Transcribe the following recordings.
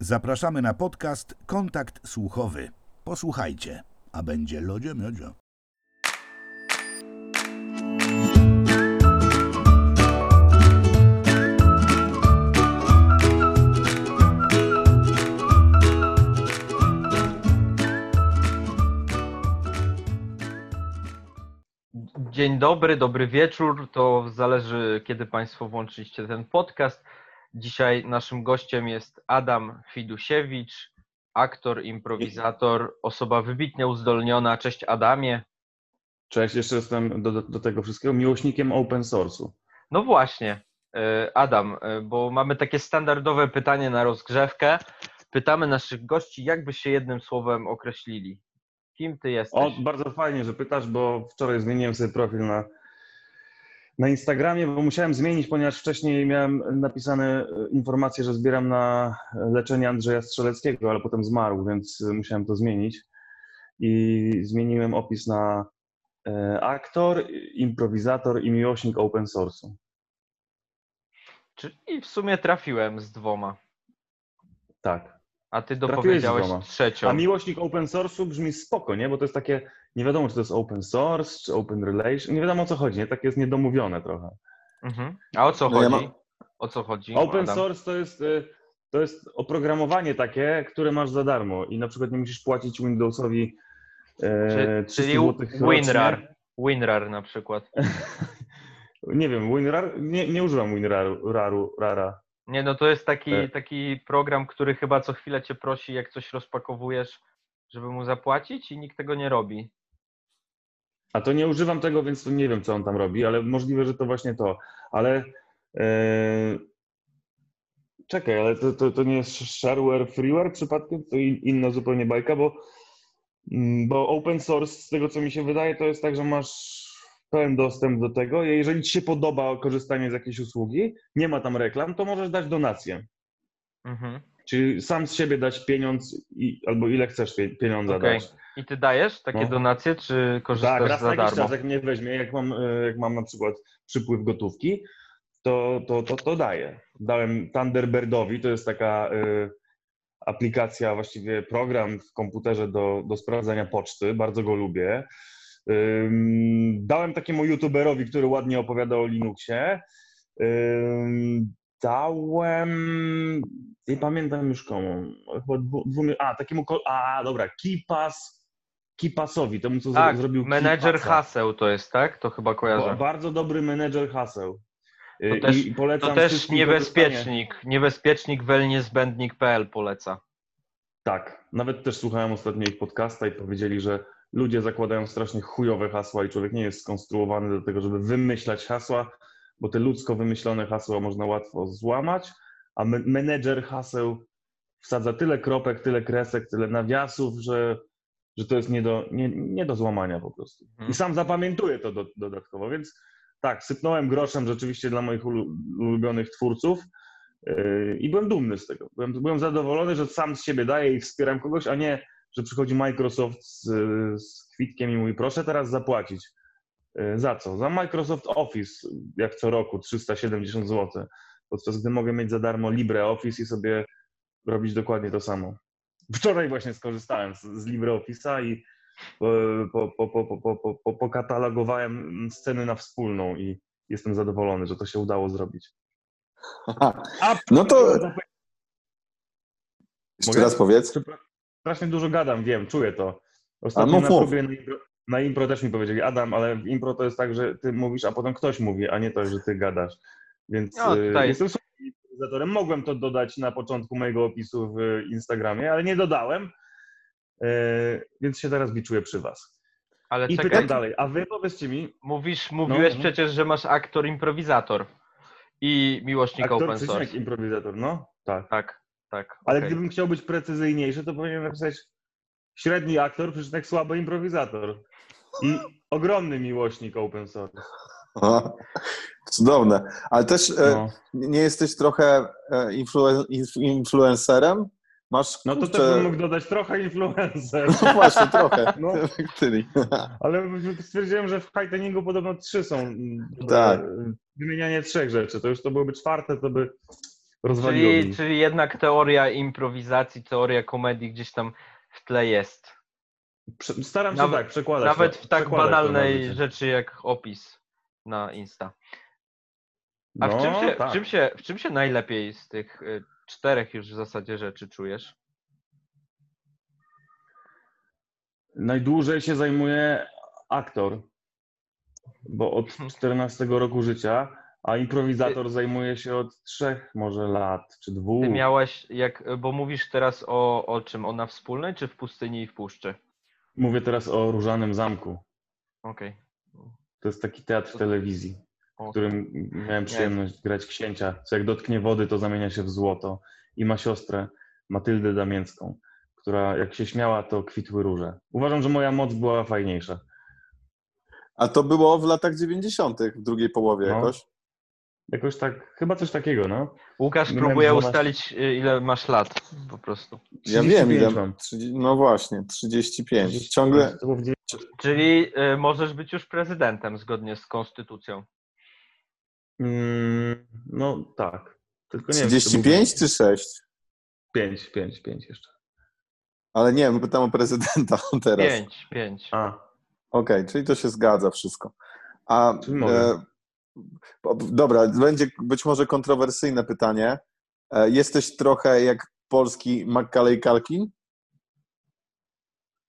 Zapraszamy na podcast Kontakt Słuchowy. Posłuchajcie, a będzie lodzie miodzio. Dzień dobry, dobry wieczór. To zależy, kiedy Państwo włączyliście ten podcast. Dzisiaj naszym gościem jest Adam Fidusiewicz, aktor, improwizator, osoba wybitnie uzdolniona. Cześć Adamie. Cześć, jeszcze jestem do, do, tego wszystkiego miłośnikiem open source'u. No właśnie, e, Adam, e, bo mamy takie standardowe pytanie na rozgrzewkę. Pytamy naszych gości, jakby się jednym słowem określili. Kim ty jesteś? O, bardzo fajnie, że pytasz, bo wczoraj zmieniłem sobie profil na, na Instagramie, bo musiałem zmienić, ponieważ wcześniej miałem napisane e, informacje, że zbieram na leczenie Andrzeja Strzeleckiego, ale potem zmarł, więc musiałem to zmienić. I zmieniłem opis na e, aktor, improwizator i miłośnik open source'u. Czyli w sumie trafiłem z dwoma. Tak. A ty dopowiedziałeś trzecią. A miłośnik open source'u brzmi spoko, nie? Bo to jest takie, nie wiadomo, czy to jest open source, czy open relation, nie wiadomo o co chodzi, nie? Tak jest niedomówione trochę. Mhm. A o co No ja chodzi? mam- O co chodzi? Open Adam? source to jest, y, to jest oprogramowanie takie, które masz za darmo i na przykład nie musisz płacić Windowsowi e, Czy, 300 czyli złotych WinRAR. rocznie. WinRAR na przykład. Nie wiem, WinRAR? Nie, nie używam WinRARu, raru, rara. Nie, no to jest taki, E. taki program, który chyba co chwilę cię prosi, jak coś rozpakowujesz, żeby mu zapłacić i nikt tego nie robi. A to nie używam tego, więc nie wiem, co on tam robi, ale możliwe, że to właśnie to. Ale e, czekaj, ale to, to, to nie jest shareware, freeware przypadkiem? To in, inna zupełnie bajka, bo, mm, bo open source, z tego co mi się wydaje, to jest tak, że masz pełen dostęp do tego jeżeli ci się podoba korzystanie z jakiejś usługi, nie ma tam reklam, to możesz dać donację. Mhm. Czyli sam z siebie dać pieniądz i, albo ile chcesz pie- pieniądza Okej. dać. I ty dajesz takie No. donacje, czy korzystasz Tak, raz za darmo? czas, jak mnie weźmie, jak mam, e, jak mam na przykład przypływ gotówki, to, to, to, to daję. Dałem Thunderbirdowi, to jest taka e, aplikacja, właściwie program w komputerze do, do sprawdzania poczty, bardzo go lubię. Ym, Dałem takiemu youtuberowi, który ładnie opowiada o Linuxie. Dałem, nie pamiętam już komu, chyba dwu, dwu, a takiemu, a dobra, Kipas, Kipasowi, temu co Tak, zrobił menedżer Kipasa. haseł to jest, tak? To chyba Ba- kojarzę. Bardzo dobry menedżer haseł. Y, To też- I polecam To też niebezpiecznik. Niebezpiecznik welniezbędnik.pl poleca. Tak, nawet też słuchałem ostatnio ich podcasta i powiedzieli, że ludzie zakładają strasznie chujowe hasła i człowiek nie jest skonstruowany do tego, żeby wymyślać hasła, bo te ludzko wymyślone hasła można łatwo złamać, a me- menedżer haseł wsadza tyle kropek, tyle kresek, tyle nawiasów, że, że to jest nie do, nie, nie do złamania po prostu. Mhm. I sam zapamiętuję to do, dodatkowo, więc tak, sypnąłem groszem rzeczywiście dla moich ulu- ulubionych twórców yy, i byłem dumny z tego. Byłem, byłem zadowolony, że sam z siebie daję i wspieram kogoś, a nie, że przychodzi Microsoft z, z kwitkiem i mówi, proszę teraz zapłacić. Yy, Za co? Za Microsoft Office, jak co roku, 370 zł, podczas gdy mogę mieć za darmo LibreOffice i sobie robić dokładnie to samo. Wczoraj właśnie skorzystałem z, z LibreOffice'a i e, po, po, po, po, po, po, pokatalogowałem sceny na wspólną i jestem zadowolony, że to się udało zrobić. A, No to- Jeszcze raz powiedz. Strasznie dużo gadam, wiem, czuję to. A Ostatnio mów, na próbie na na impro też mi powiedzieli, Adam, ale w impro to jest tak, że ty mówisz, a potem ktoś mówi, a nie to, że ty gadasz. Więc No, y, tutaj- jestem improwizatorem. Mogłem to dodać na początku mojego opisu w Instagramie, ale nie dodałem, y, więc się teraz biczuję przy was. Ale I czekaj, pytam dalej, a wy powiedzcie mi, mówisz, mówiłeś no. przecież, że masz aktor improwizator i miłośnik aktor open source. improwizator, no? Tak. Tak, tak. Ale okej. gdybym chciał być precyzyjniejszy, to powinienem napisać średni aktor, przecinek słaby improwizator. I ogromny miłośnik open source. Cudowne. Ale też e, No. nie jesteś trochę e, influen- inf- influencerem? Masz No to kurczę... też bym mógł dodać trochę influencer. No właśnie, trochę. No. Ale stwierdziłem, że w high podobno trzy są. mm, Tak. e, Wymienianie trzech rzeczy. To już to byłoby czwarte, to by rozwaliło Czyli, mi. czyli jednak teoria improwizacji, teoria komedii gdzieś tam w tle jest. Staram się Nawet- tak przekładać. Nawet w tak przekładać banalnej rzeczy jak opis na Insta. A w, No, czym się, tak. w, czym się, w czym się najlepiej z tych y, czterech już w zasadzie rzeczy czujesz? Najdłużej się zajmuje aktor, bo od Mhm. 14 roku życia, a improwizator zajmuje się od trzech może lat, czy dwóch. Ty miałeś, jak, bo mówisz teraz o, o czym? O na wspólnej, czy w pustyni i w puszczy? Mówię teraz o Różanym Zamku. Okej. To jest taki teatr w telewizji, w którym miałem przyjemność grać księcia, co jak dotknie wody, to zamienia się w złoto. I ma siostrę Matyldę Damięcką, która jak się śmiała, to kwitły róże. Uważam, że moja moc była fajniejsza. A to było w latach 90., w drugiej połowie No. jakoś. Jakoś tak, chyba coś takiego, no. Łukasz próbuje 12. ustalić, y, ile masz lat po prostu. Ja wiem, ile. 35 mam. 30, no właśnie, 35. Ciągle. Czyli y, możesz być już prezydentem zgodnie z konstytucją. Mm, no tak. Tylko nie wiem, czy 35 czy 6? 5, 5, 5 jeszcze. Ale nie, my pytam o prezydenta teraz. Pięć, pięć. A, Okej, czyli to się zgadza wszystko. A Czyli mogę. e, dobra, będzie być może kontrowersyjne pytanie. E, jesteś trochę jak polski Macaulay Culkin?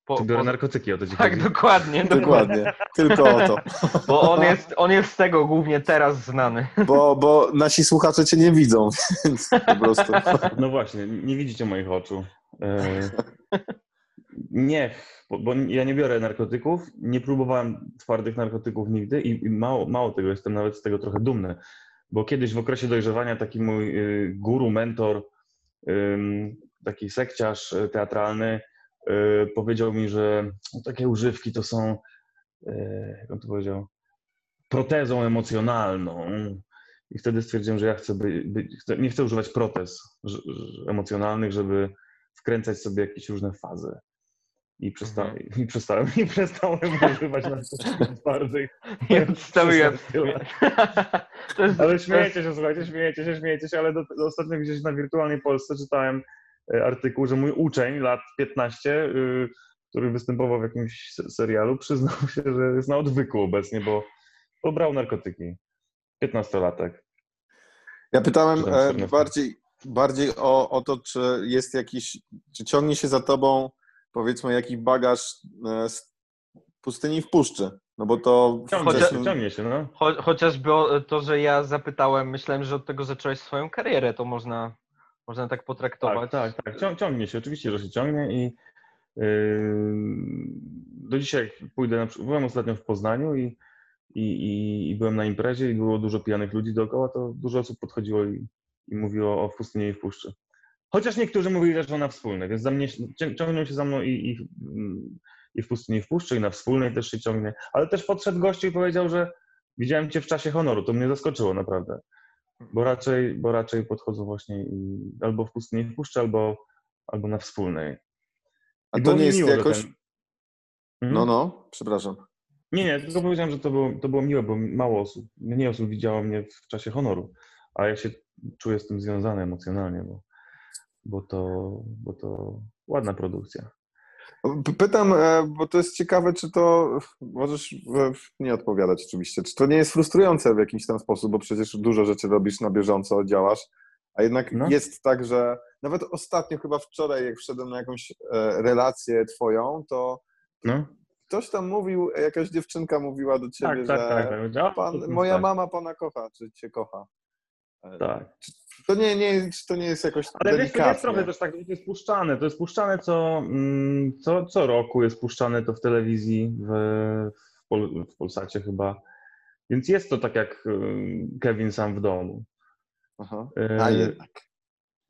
Po, czy biorę po- narkotyki, o to ci tak, chodzi? dokładnie. Dokładnie, tylko o to. Bo on jest, on jest z tego głównie teraz znany. Bo, bo nasi słuchacze cię nie widzą, więc po prostu. No właśnie, nie widzicie moich oczu. Nie, bo, bo ja nie biorę narkotyków, nie próbowałem twardych narkotyków nigdy i, i mało, mało tego, jestem nawet z tego trochę dumny. Bo kiedyś w okresie dojrzewania taki mój y, guru, mentor, ym, taki sekciarz y, teatralny y, powiedział mi, że no, takie używki to są, y, jak on to powiedział, protezą emocjonalną. I wtedy stwierdziłem, że ja chcę chcę, nie chcę używać protez ż- ż- emocjonalnych, żeby wkręcać sobie jakieś różne fazy. I, przesta- Mhm. i przestałem, i przestałem używać narkotyków twardych. Nie odstawiłem. 16 lat. To jest, Ale śmiejecie się, słuchajcie, śmiejecie się, śmiejecie się, ale do, do ostatnio gdzieś na Wirtualnej Polsce czytałem e, artykuł, że mój uczeń lat 15, y, który występował w jakimś se- serialu, przyznał się, że jest na odwyku obecnie, bo, bo brał narkotyki. 15-latek. Ja pytałem e, 14? bardziej, bardziej o, o to, czy jest jakiś, czy ciągnie się za tobą, powiedzmy, jakiś bagaż e, z pustyni w puszczy. No bo to Ciągnie ciągnie się, no. cho, chociażby to, że ja zapytałem, myślałem, że od tego zacząłeś swoją karierę, to można, można tak Tak, potraktować. tak, tak. Cią, ciągnie się, oczywiście, że się ciągnie i yy, do dzisiaj jak pójdę, na, przykład- byłem ostatnio w Poznaniu i, i, i, i byłem na imprezie i było dużo pijanych ludzi dookoła, to dużo osób podchodziło i, i mówiło o pustyni i w puszczy. Chociaż niektórzy mówili o na wspólnej, więc za mnie cią- ciągną się za mną i, i, i w pustyni i w puszczy i na wspólnej też się ciągnie. Ale też podszedł gościu i powiedział, że widziałem cię w czasie honoru, to mnie zaskoczyło naprawdę. Bo raczej, bo raczej podchodzą właśnie i, albo w pustyni i w puszczy, albo, albo na wspólnej. A I to było nie jest miło, że jakoś. ten- Mhm. No, no, przepraszam. Nie, nie, tylko powiedziałem, że to było, to było miłe, bo mało osób, mniej osób widziało mnie w czasie honoru, a ja się czuję z tym związany emocjonalnie, bo, bo, to, bo to ładna produkcja. Pytam, e, bo to jest ciekawe, czy to możesz e, nie odpowiadać oczywiście, czy to nie jest frustrujące w jakiś tam sposób, bo przecież dużo rzeczy robisz na bieżąco, działasz, a jednak No. jest tak, że nawet ostatnio, chyba wczoraj, jak wszedłem na jakąś e, relację twoją, to No? ktoś tam mówił, jakaś dziewczynka mówiła do ciebie, Tak, tak, że tak. tak. Pan, moja tak, mama pana kocha, czy cię kocha. E, Tak. To nie, nie, to nie jest jakoś Ale wiesz, to jest trochę też tak, to jest puszczane. To jest puszczane co, mm, co, co roku, jest puszczane to w telewizji, w, w, Pol, w Polsacie chyba. Więc jest to tak jak y, Kevin sam w domu. Aha. Y, A jednak.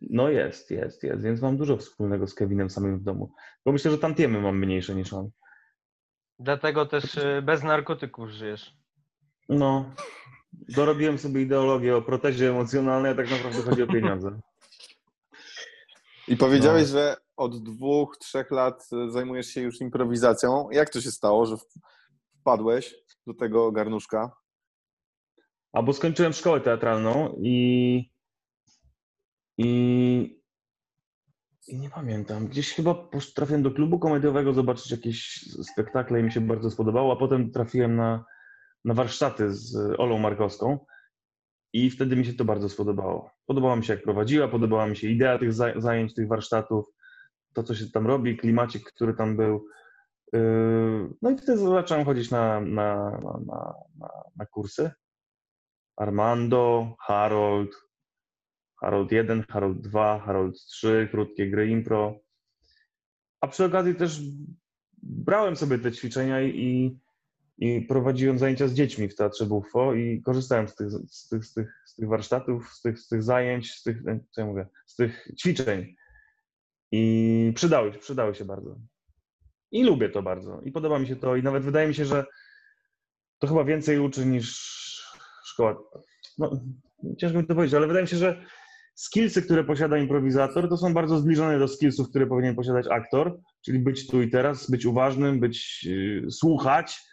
No jest, jest, jest. Więc mam dużo wspólnego z Kevinem samym w domu. Bo myślę, że tantiemy mam mniejsze niż on. Dlatego też y, bez narkotyków żyjesz. No, dorobiłem sobie ideologię o protezie emocjonalnej, a tak naprawdę chodzi o pieniądze. I powiedziałeś, No. że od dwóch, trzech lat e, zajmujesz się już improwizacją. Jak to się stało, że wpadłeś do tego garnuszka? Albo skończyłem szkołę teatralną i I, I nie pamiętam. Gdzieś chyba trafiłem do klubu komediowego zobaczyć jakieś spektakle i mi się bardzo spodobało, a potem trafiłem na, na warsztaty z Olą Markowską i wtedy mi się to bardzo spodobało. Podobało mi się, jak prowadziła, podobała mi się idea tych za- zajęć, tych warsztatów, to, co się tam robi, klimacik, który tam był. Yy, No i wtedy zacząłem chodzić na, na, na, na, na kursy. Armando, Harold, Harold 1, Harold 2, Harold 3, krótkie gry impro. A przy okazji też brałem sobie te ćwiczenia i, i prowadziłem zajęcia z dziećmi w Teatrze Buffo i korzystałem z tych, z tych, z tych, z tych warsztatów, z tych, z tych zajęć, z tych, co ja mówię, z tych ćwiczeń. I przydały, przydały się bardzo. I lubię to bardzo. I podoba mi się to. I nawet wydaje mi się, że to chyba więcej uczy niż szkoła. No, ciężko mi to powiedzieć, ale wydaje mi się, że skillsy, które posiada improwizator, to są bardzo zbliżone do skillsów, które powinien posiadać aktor, czyli być tu i teraz, być uważnym, być, yy, słuchać.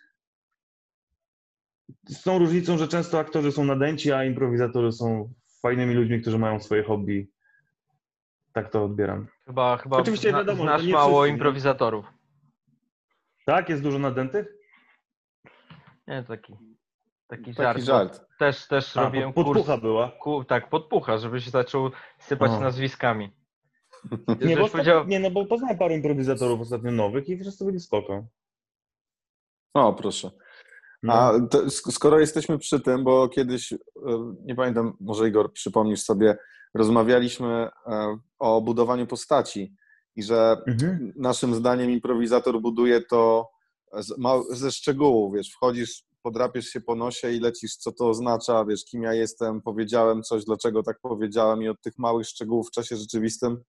Z tą różnicą, że często aktorzy są nadęci, a improwizatorzy są fajnymi ludźmi, którzy mają swoje hobby. Tak to odbieram. Chyba, chyba Oczywiście zna, wiadomo, znasz mało wszyscy, nie? improwizatorów. Tak? Jest dużo nadętych? Nie, taki, taki, żart. Taki żart. Też, też A, robiłem pod- podpucha kurs. była. Ku, tak, podpucha, żeby się zaczął sypać O. nazwiskami. Nie, bo, powiedział, nie, no bo poznałem paru improwizatorów ostatnio nowych i wszyscy byli spoko. O, proszę. No. A to, sk- skoro jesteśmy przy tym, bo kiedyś, e, nie pamiętam, może Igor, przypomnisz sobie, rozmawialiśmy e, o budowaniu postaci i że Mhm. naszym zdaniem improwizator buduje to ze szczegółów, wiesz, wchodzisz, podrapiesz się po nosie i lecisz, co to oznacza, wiesz, kim ja jestem, powiedziałem coś, dlaczego tak powiedziałem i od tych małych szczegółów w czasie rzeczywistym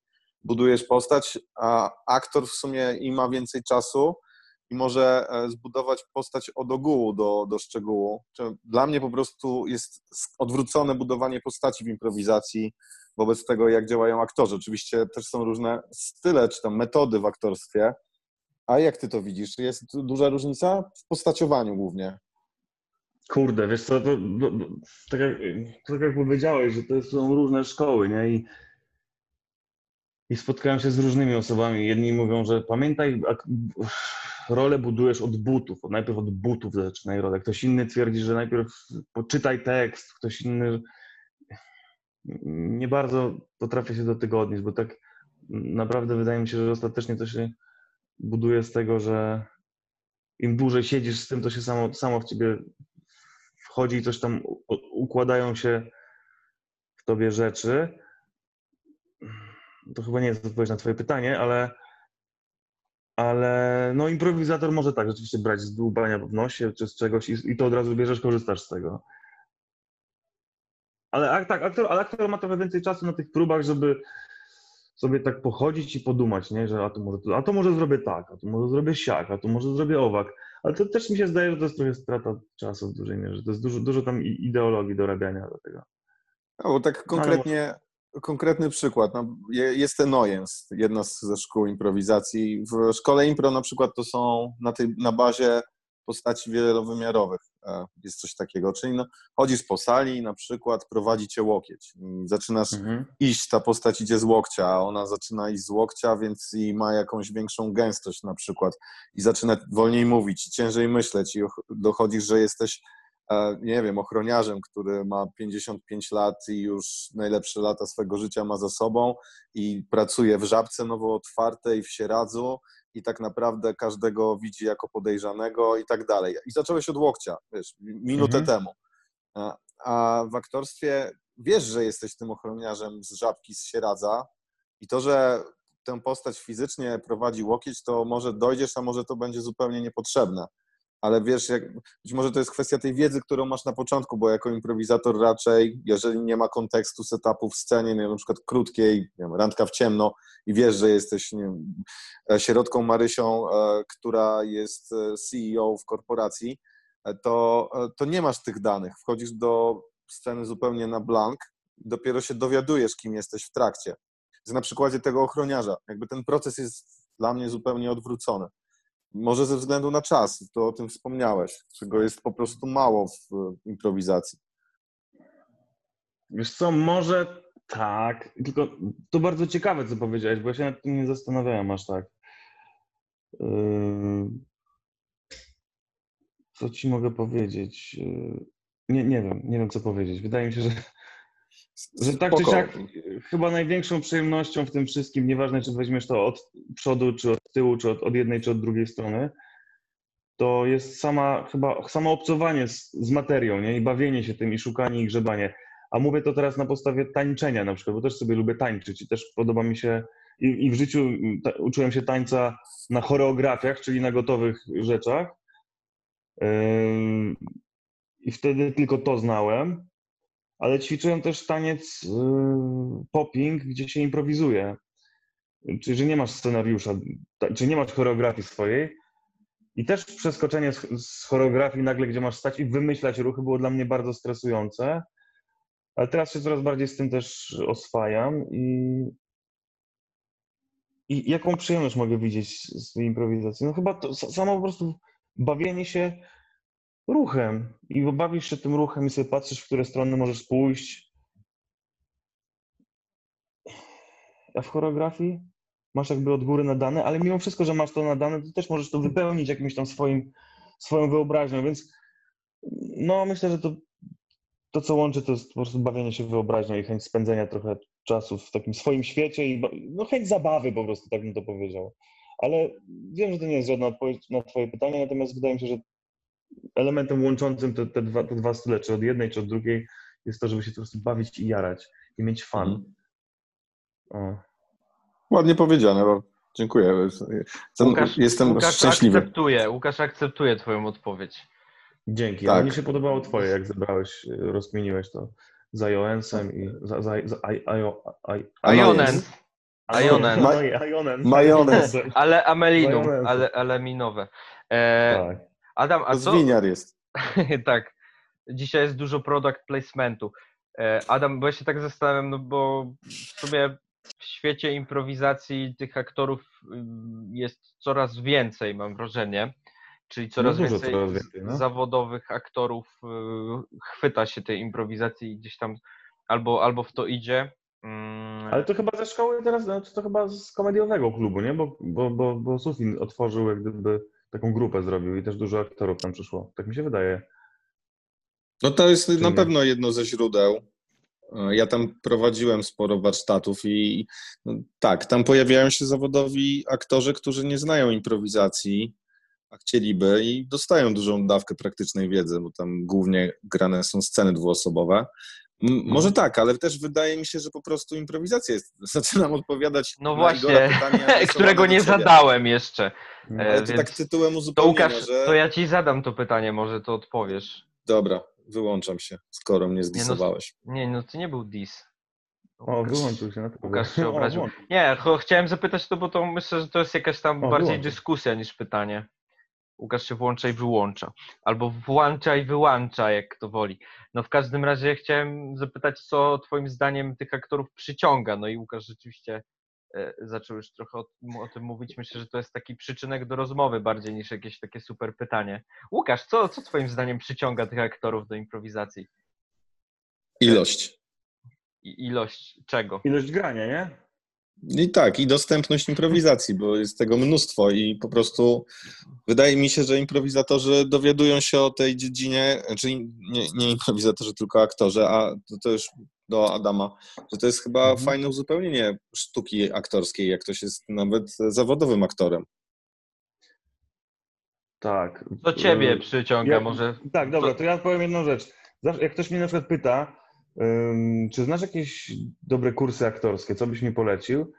budujesz postać, a aktor w sumie im ma więcej czasu i może e, zbudować postać od ogółu do, do szczegółu. Dla mnie po prostu jest odwrócone budowanie postaci w improwizacji wobec tego, jak działają aktorzy. Oczywiście też są różne style czy tam metody w aktorstwie. A jak ty to widzisz? Jest duża różnica w postaciowaniu głównie? Kurde, wiesz co, to, to, to, tak, jak, tak jak powiedziałeś, że to są różne szkoły, nie? I, I spotkałem się z różnymi osobami. Jedni mówią, że pamiętaj, rolę budujesz od butów. Najpierw od butów zaczynaj rolę. Ktoś inny twierdzi, że najpierw poczytaj tekst. Ktoś inny nie bardzo potrafię się do tego odnieść, bo tak naprawdę wydaje mi się, że ostatecznie to się buduje z tego, że im dłużej siedzisz z tym, to się samo, samo w ciebie wchodzi i coś tam układają się w tobie rzeczy. To chyba nie jest odpowiedź na twoje pytanie, ale ale no improwizator może tak rzeczywiście brać z dłubania w nosie czy z czegoś i, i to od razu bierzesz, korzystasz z tego. Ale ak, tak, aktor, ale aktor ma trochę więcej czasu na tych próbach, żeby sobie tak pochodzić i podumać, nie? że a to, może, a to może zrobię tak, a to może zrobię siak, a to może zrobię owak. Ale to też mi się zdaje, że to jest trochę strata czasu w dużej mierze. To jest dużo, dużo tam ideologii dorabiania do tego. No, bo tak konkretnie, konkretny przykład. No, je- jest ten Nojens, jedna z, ze szkół improwizacji. W szkole impro na przykład to są na, tej, na bazie postaci wielowymiarowych. e, Jest coś takiego. Czyli no, chodzisz po sali, na przykład prowadzi cię łokieć. I Zaczynasz iść, ta postać idzie z łokcia, a ona zaczyna iść z łokcia, więc i ma jakąś większą gęstość na przykład i zaczyna wolniej mówić i ciężej myśleć i och- dochodzisz, że jesteś, nie wiem, ochroniarzem, który ma 55 lat i już najlepsze lata swego życia ma za sobą i pracuje w Żabce nowo otwartej, w Sieradzu i tak naprawdę każdego widzi jako podejrzanego i tak dalej. I zacząłeś od łokcia, wiesz, minutę Mhm. temu. A- A w aktorstwie wiesz, że jesteś tym ochroniarzem z żabki z Sieradza i to, że tę postać fizycznie prowadzi łokieć, to może dojdziesz, a może to będzie zupełnie niepotrzebne. Ale wiesz, jak, być może to jest kwestia tej wiedzy, którą masz na początku, bo jako improwizator raczej, jeżeli nie ma kontekstu setupu w scenie, nie na przykład krótkiej, nie wiem, randka w ciemno i wiesz, że jesteś nie sierotką Marysią, e, która jest e, CEO w korporacji, e, to, e, to nie masz tych danych. Wchodzisz do sceny zupełnie na blank, dopiero się dowiadujesz, kim jesteś w trakcie. Więc na przykładzie tego ochroniarza, jakby ten proces jest dla mnie zupełnie odwrócony. Może ze względu na czas, to o tym wspomniałeś, czego jest po prostu mało w improwizacji. Wiesz co, może Tak, tylko to bardzo ciekawe, co powiedziałeś, bo ja się nad tym nie zastanawiałem aż tak. Yy, Co ci mogę powiedzieć? Yy, Nie, nie wiem, nie wiem co powiedzieć. Wydaje mi się, że, że tak czy Spoko. siak chyba największą przyjemnością w tym wszystkim, nieważne czy weźmiesz to od przodu, czy od tyłu, czy od, od jednej, czy od drugiej strony, to jest sama chyba samo obcowanie z, z materią, nie? I bawienie się tym, i szukanie, i grzebanie. A mówię to teraz na podstawie tańczenia na przykład, bo też sobie lubię tańczyć i też podoba mi się i, i w życiu mm, ta, uczyłem się tańca na choreografiach, czyli na gotowych rzeczach. Ym, I wtedy tylko to znałem, ale ćwiczyłem też taniec yy, popping, gdzie się improwizuje. Czyli, że nie masz scenariusza, ta, czy nie masz choreografii swojej. I też przeskoczenie z, z choreografii nagle, gdzie masz stać i wymyślać ruchy, było dla mnie bardzo stresujące. Ale teraz się coraz bardziej z tym też oswajam i, i jaką przyjemność mogę widzieć z tej improwizacji? No chyba to sa- samo po prostu bawienie się ruchem i bawisz się tym ruchem i sobie patrzysz, w które strony możesz pójść. A w choreografii masz jakby od góry nadane, ale mimo wszystko, że masz to nadane, to też możesz to wypełnić jakimś tam swoim, swoją wyobraźnią, więc no myślę, że to, to co łączy, to jest po prostu bawienie się wyobraźnią i chęć spędzenia trochę czasu w takim swoim świecie i no chęć zabawy po prostu, tak bym to powiedział. Ale wiem, że to nie jest żadna odpowiedź na twoje pytanie, natomiast wydaje mi się, że elementem łączącym te, te, dwa, te dwa style, czy od jednej, czy od drugiej, jest to, żeby się po prostu bawić i jarać i mieć fan. O. Ładnie powiedziane, bo dziękuję. Jestem, Łukasz, jestem Łukasz szczęśliwy. akceptuje, Łukasz akceptuje twoją odpowiedź. Dzięki. Tak. Tak. Mi się podobało twoje, jak zebrałeś, rozkminiłeś to z iOS-em i za, za, za I, IO, I, Ionens, Ionens. Ma- Ionens. Majonez. ale amelinum, Majonez. ale, ale minowe. E, Tak. Adam, a To co? zwiniar jest. tak. Dzisiaj jest dużo product placementu. E, Adam, bo ja się tak zastanawiam, no bo w sumie w świecie improwizacji tych aktorów ym, jest coraz więcej, mam wrażenie. Czyli coraz No więcej, coraz więcej, no. zawodowych aktorów y, chwyta się tej improwizacji i gdzieś tam albo, albo w to idzie. Mm, Ale to chyba ze szkoły teraz, no, to chyba z komediowego klubu, nie? Bo, bo, bo, bo Sufin otworzył jak gdyby taką grupę zrobił i też dużo aktorów tam przyszło. Tak mi się wydaje. No to jest na nie? pewno jedno ze źródeł. E, Ja tam prowadziłem sporo warsztatów i no, tak, tam pojawiają się zawodowi aktorzy, którzy nie znają improwizacji, a chcieliby i dostają dużą dawkę praktycznej wiedzy, bo tam głównie grane są sceny dwuosobowe. M- Może tak, ale też wydaje mi się, że po prostu improwizacja jest. Zaczynam odpowiadać No na właśnie, adresowane którego nie ciebie. zadałem jeszcze. No. E, Ale to więc tak tytułem To uzupełnienia, Łukasz, że... to ja ci zadam to pytanie, może to odpowiesz. Dobra, wyłączam się, skoro mnie zdisowałeś. Nie, no to nie był dis. O, wyłączył się na to. Łukasz się obraził. Nie, chciałem zapytać to, bo to myślę, że to jest jakaś tam O, bardziej wyłączył. dyskusja niż pytanie. Łukasz się włącza i wyłącza. Albo włącza i wyłącza, jak kto woli. No w każdym razie chciałem zapytać, co twoim zdaniem tych aktorów przyciąga. No i Łukasz rzeczywiście e, zaczął już trochę o, tym- o tym mówić. Myślę, że to jest taki przyczynek do rozmowy bardziej niż jakieś takie super pytanie. Łukasz, co, co twoim zdaniem przyciąga tych aktorów do improwizacji? Ilość. I ilość czego? Ilość grania, nie? I tak, i dostępność improwizacji, bo jest tego mnóstwo i po prostu wydaje mi się, że improwizatorzy dowiadują się o tej dziedzinie, czyli nie, nie improwizatorzy, tylko aktorzy, a to, to już do Adama, że to jest chyba Mhm. fajne uzupełnienie sztuki aktorskiej, jak ktoś jest nawet zawodowym aktorem. Tak. Co ciebie E, przyciąga? Ja- Może Tak, dobra, to ja powiem jedną rzecz. Zawsze, jak ktoś mnie na przykład pyta, czy znasz jakieś dobre kursy aktorskie, co byś mi polecił,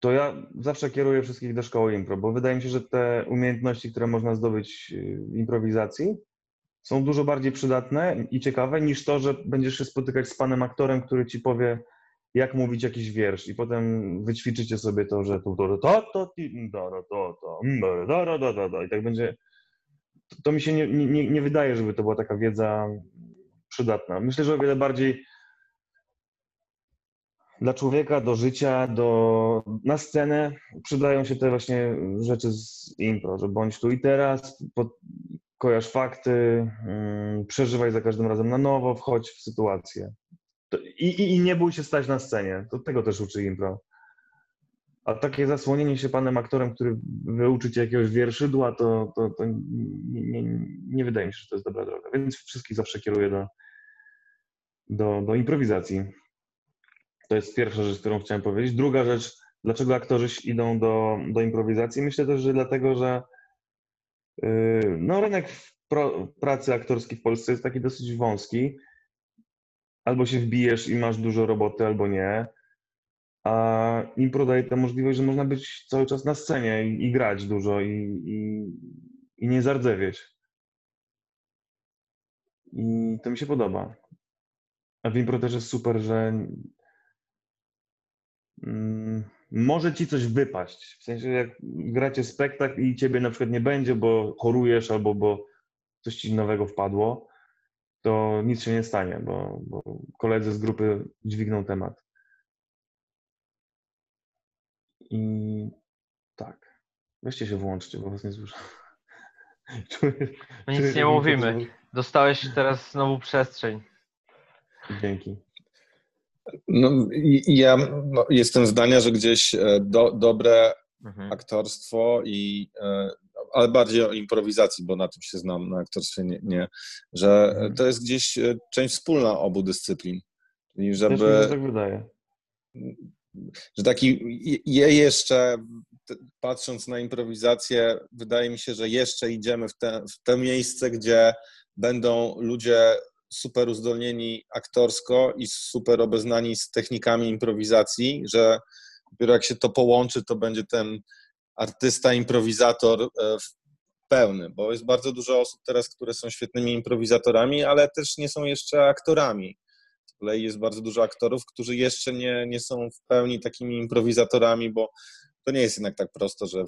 to ja zawsze kieruję wszystkich do szkoły impro, bo wydaje mi się, że te umiejętności, które można zdobyć yy, w improwizacji, są dużo bardziej przydatne i ciekawe niż to, że będziesz się spotykać z panem aktorem, który ci powie, jak mówić jakiś wiersz i potem wyćwiczycie sobie to, że to, to, to, to, to, to, to, to, i tak będzie to mi się nie, nie, nie wydaje, żeby to była taka wiedza przydatna. Myślę, że o wiele bardziej dla człowieka, do życia, do, na scenę przydają się te właśnie rzeczy z impro, że bądź tu i teraz, pod, kojarz fakty, mm, przeżywaj za każdym razem na nowo, wchodź w sytuację. To, i, i, I nie bój się stać na scenie. To tego też uczy impro. A takie zasłonienie się panem aktorem, który wyuczy cię jakiegoś wierszydła, to, to, to nie, nie, nie wydaje mi się, że to jest dobra droga. Więc wszystkich zawsze kieruję do, do, do improwizacji. To jest pierwsza rzecz, którą chciałem powiedzieć. Druga rzecz, dlaczego aktorzy idą do, do improwizacji? Myślę też, że dlatego, że yy, no, rynek pro, pracy aktorskiej w Polsce jest taki dosyć wąski. Albo się wbijesz i masz dużo roboty, albo nie. A impro daje tę możliwość, że można być cały czas na scenie i, i grać dużo i, i, i nie zardzewieć. I to mi się podoba. A w impro też jest super, że mm, może ci coś wypaść. W sensie, jak gracie spektakl i ciebie na przykład nie będzie, bo chorujesz albo bo coś ci nowego wpadło, to nic się nie stanie, bo, bo koledzy z grupy dźwigną temat. I tak. Weźcie się włączcie, bo was nie słyszę. Czuję, czuję, nic że nie mówimy. Dostałeś teraz znowu przestrzeń. Dzięki. No, ja no, jestem zdania, że gdzieś e, do, dobre Mhm. aktorstwo i e, ale bardziej o improwizacji, bo na tym się znam, na aktorstwie nie, nie że Mhm. to jest gdzieś e, część wspólna obu dyscyplin. Czyli Też mi się żeby, tak wydaje. że taki je jeszcze, patrząc na improwizację, wydaje mi się, że jeszcze idziemy w te, w te miejsce, gdzie będą ludzie super uzdolnieni aktorsko i super obeznani z technikami improwizacji, że dopiero jak się to połączy, to będzie ten artysta, improwizator e, pełny, bo jest bardzo dużo osób teraz, które są świetnymi improwizatorami, ale też nie są jeszcze aktorami. Z kolei jest bardzo dużo aktorów, którzy jeszcze nie, nie są w pełni takimi improwizatorami, bo to nie jest jednak tak prosto, że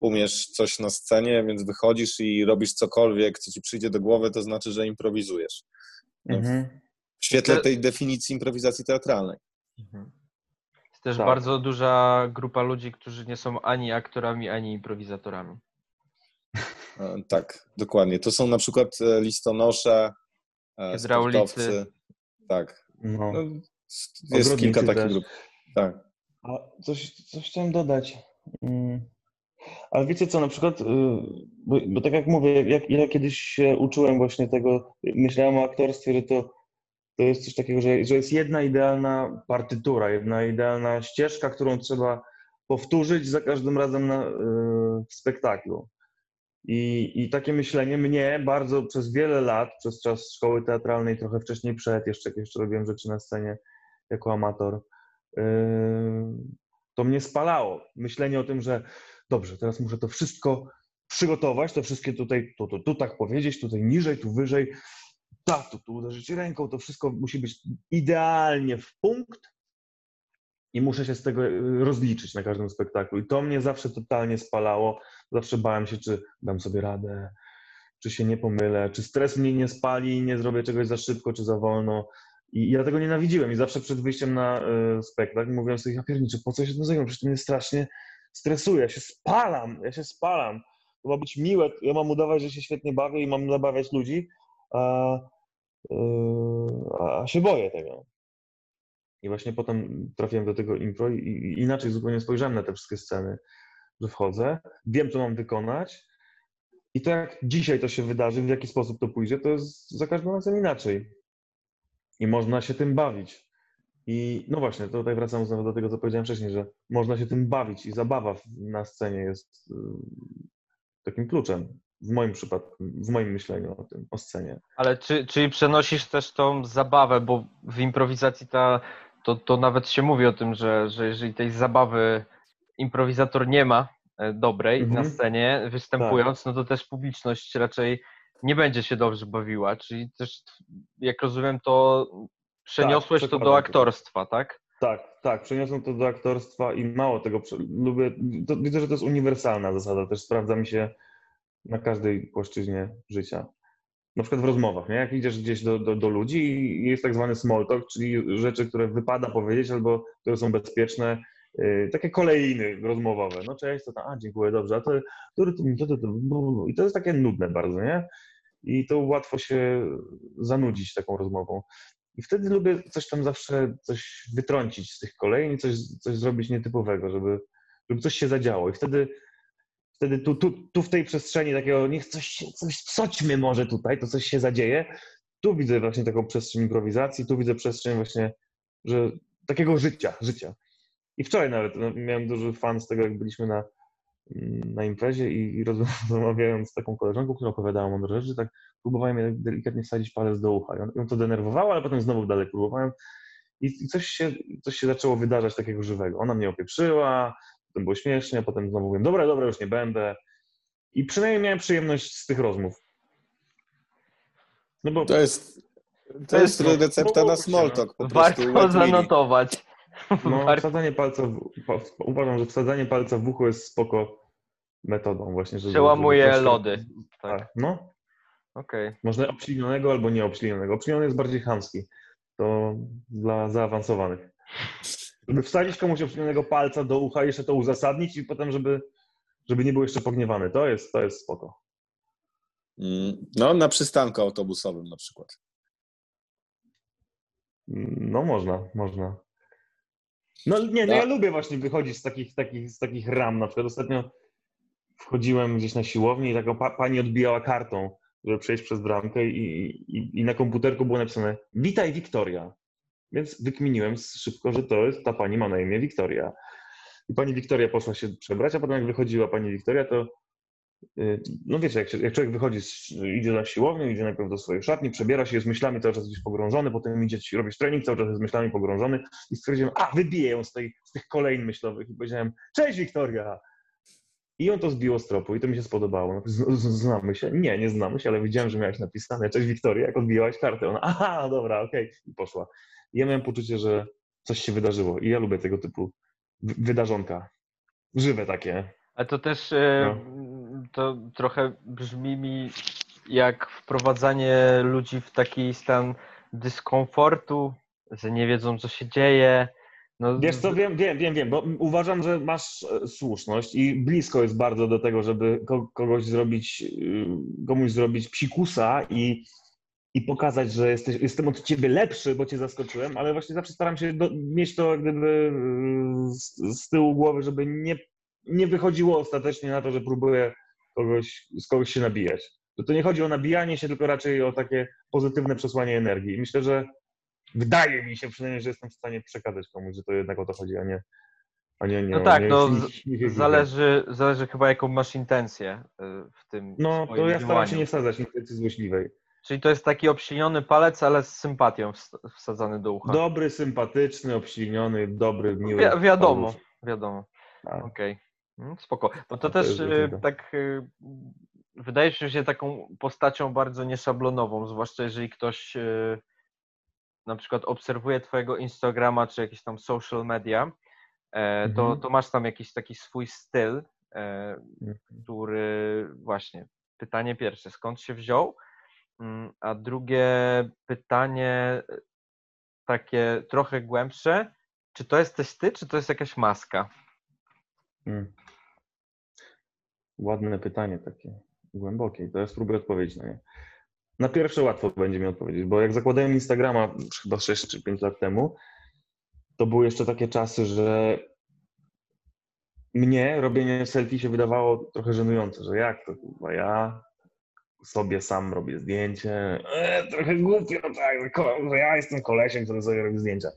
umiesz coś na scenie, więc wychodzisz i robisz cokolwiek, co ci przyjdzie do głowy, to znaczy, że improwizujesz. No, Mhm. W świetle tej definicji improwizacji teatralnej. Mhm. Jest też Tak. bardzo duża grupa ludzi, którzy nie są ani aktorami, ani improwizatorami. E, Tak, dokładnie. To są na przykład e, listonosze, e, Hydraulicy. sportowcy. Tak. No. No, jest Ogrodnicy kilka takich też. grup. Tak. A coś, coś chciałem dodać. Mm. Ale wiecie co, na przykład, y, bo, bo tak jak mówię, jak ja kiedyś się uczyłem właśnie tego, myślałem o aktorstwie, że to, to jest coś takiego, że, że jest jedna idealna partytura, jedna idealna ścieżka, którą trzeba powtórzyć za każdym razem na, y, w spektaklu. I, I takie myślenie mnie bardzo przez wiele lat, przez czas szkoły teatralnej, trochę wcześniej przed, jeszcze jak jeszcze robiłem rzeczy na scenie jako amator, yy, to mnie spalało. Myślenie o tym, że dobrze, teraz muszę to wszystko przygotować, to wszystkie tutaj, tu, tu, tu tak powiedzieć, tutaj niżej, tu wyżej, tak, tu, tu uderzyć ręką, to wszystko musi być idealnie w punkt i muszę się z tego yy, rozliczyć na każdym spektaklu. I to mnie zawsze totalnie spalało. Zawsze bałem się, czy dam sobie radę, czy się nie pomylę, czy stres mnie nie spali, nie zrobię czegoś za szybko, czy za wolno. I ja tego nienawidziłem i zawsze przed wyjściem na y, spektakl mówiłem sobie, ja pierniczę, po co się tym zajmę? Przecież to mnie strasznie stresuje, ja się spalam, ja się spalam. To ma być miłe, ja mam udawać, że się świetnie bawię i mam zabawiać ludzi, a, y, a się boję tego. I właśnie potem trafiłem do tego impro i inaczej zupełnie spojrzałem na te wszystkie sceny, że wchodzę, wiem, co mam wykonać i to jak dzisiaj to się wydarzy, w jaki sposób to pójdzie, to jest za każdym razem inaczej. I można się tym bawić. I no właśnie, to tutaj wracam znowu do tego, co powiedziałem wcześniej, że można się tym bawić i zabawa na scenie jest y, takim kluczem. W moim przypadku, w moim myśleniu o tym, o scenie. Ale czy, czyli przenosisz też tą zabawę, bo w improwizacji ta, to, to nawet się mówi o tym, że, że jeżeli tej zabawy improwizator nie ma e, dobrej Mhm. na scenie występując, no to też publiczność raczej nie będzie się dobrze bawiła. Czyli też, jak rozumiem, to przeniosłeś to do aktorstwa, tak? Tak, tak, przeniosłem to do aktorstwa i mało tego, lubię, to, widzę, że to jest uniwersalna zasada, też sprawdza mi się na każdej płaszczyźnie życia. Na przykład w rozmowach, nie? Jak idziesz gdzieś do, do, do ludzi i jest tak zwany small talk, czyli rzeczy, które wypada powiedzieć albo które są bezpieczne, yy, takie kolejny rozmowowe. No cześć, to tam, a dziękuję, dobrze, a to, to, to, to, to, i to jest takie nudne bardzo, nie? I to łatwo się zanudzić taką rozmową. I wtedy lubię coś tam zawsze, coś wytrącić z tych kolejni, coś, coś zrobić nietypowego, żeby, żeby coś się zadziało. I wtedy, wtedy tu, tu, tu w tej przestrzeni takiego, niech coś, coś wsadźmy może tutaj, to coś się zadzieje. Tu widzę właśnie taką przestrzeń improwizacji, tu widzę przestrzeń właśnie, że takiego życia, życia. I wczoraj nawet no, miałem duży fan z tego, jak byliśmy na, na imprezie i, rozmawiając z taką koleżanką, która opowiadała mądre rzeczy, tak próbowałem jej delikatnie wsadzić palec do ucha. I on- ją to denerwowało, ale potem znowu dalej próbowałem. I, i coś, się, coś się zaczęło wydarzać takiego żywego. Ona mnie opieprzyła, potem było śmiesznie, potem znowu mówiłem, dobra, dobra, już nie będę. I przynajmniej miałem przyjemność z tych rozmów. No bo To jest, to To jest jest- recepta na no, small talk. Po prostu Warto zanotować. no, wsadzanie palca, w, uważam, że wsadzanie palca w ucho jest spoko metodą właśnie, żeby... Przełamuje żeby lody. Tak, Tak, no. okej. Można obślinionego albo nieobślinionego. Obśliniony jest bardziej chamski. To dla zaawansowanych. Żeby wsadzić komuś obślinionego palca do ucha, jeszcze to uzasadnić i potem, żeby, żeby nie był jeszcze pogniewany. To jest, to jest spoko. Mm, No, na przystanku autobusowym na przykład. No można, można. No nie, no ja lubię właśnie wychodzić z takich, takich, z takich ram. Na przykład ostatnio wchodziłem gdzieś na siłownię i taka pa, pani odbijała kartą, żeby przejść przez bramkę i, i, i na komputerku było napisane Witaj Wiktoria. Więc wykminiłem szybko, że to jest, ta pani ma na imię Wiktoria. I pani Wiktoria poszła się przebrać, a potem jak wychodziła pani Wiktoria, to no wiecie, jak, jak człowiek wychodzi, z, idzie na siłownię, idzie najpierw do swojej szatni, przebiera się, jest myślami cały czas gdzieś pogrążony, potem idzie robić trening, cały czas jest myślami pogrążony i stwierdziłem, a wybiję ją z, tej, z tych kolejn myślowych i powiedziałem, cześć Wiktoria! I ją to zbiło z tropu i to mi się spodobało. No, z- Znamy się? Nie, nie znamy się, ale widziałem, że miałeś napisane, cześć Wiktoria, jak odbijałaś kartę. Ona, aha, dobra, okej, i poszła. I ja miałem poczucie, że coś się wydarzyło i ja lubię tego typu wy- wydarzonka. Żywe takie. A to też e, No. To trochę brzmi mi jak wprowadzanie ludzi w taki stan dyskomfortu, że nie wiedzą, co się dzieje. No, Wiesz co, wiem, wiem, wiem, wiem, bo uważam, że masz e, słuszność i blisko jest bardzo do tego, żeby ko- kogoś zrobić, y, komuś zrobić psikusa i, i pokazać, że jesteś, jestem od ciebie lepszy, bo cię zaskoczyłem, ale właśnie zawsze staram się do, mieć to jak gdyby y, z, z tyłu głowy, żeby nie, nie wychodziło ostatecznie na to, że próbuję kogoś, z kogoś się nabijać. Że to nie chodzi o nabijanie się, tylko raczej o takie pozytywne przesłanie energii. I myślę, że wydaje mi się przynajmniej, że jestem w stanie przekazać komuś, że to jednak o to chodzi, a nie. A nie, nie No tak, nie, no nie- nie- zależy, zależy chyba jaką masz intencję y, w tym No, to ja staram działaniu. się nie wsadzać intencji złośliwej. Czyli to jest taki obśliniony palec, ale z sympatią ws- wsadzany do ucha. Dobry, sympatyczny, obśliniony, dobry, miły. Wi- wiadomo, wiadomo. Tak. Okej, Mm, spoko. Bo to No to też tego. tak wydajesz mi się taką postacią bardzo nieszablonową, zwłaszcza jeżeli ktoś y, na przykład obserwuje twojego Instagrama czy jakieś tam social media, e, to, Mhm. to masz tam jakiś taki swój styl, e, który właśnie, pytanie pierwsze, skąd się wziął? Mm, A drugie pytanie takie trochę głębsze, czy to jesteś ty, czy to jest jakaś maska? Mm. Ładne pytanie takie, głębokie. To ja spróbuję odpowiedzieć na nie. Na pierwsze łatwo będzie mi odpowiedzieć, bo jak zakładałem Instagrama chyba 6 czy 5 lat temu, to były jeszcze takie czasy, że mnie robienie selfie się wydawało trochę żenujące, że jak to kurwa ja sobie sam robię zdjęcie, e, trochę głupio, tak, że ja jestem kolesiem, który sobie robi zdjęcia.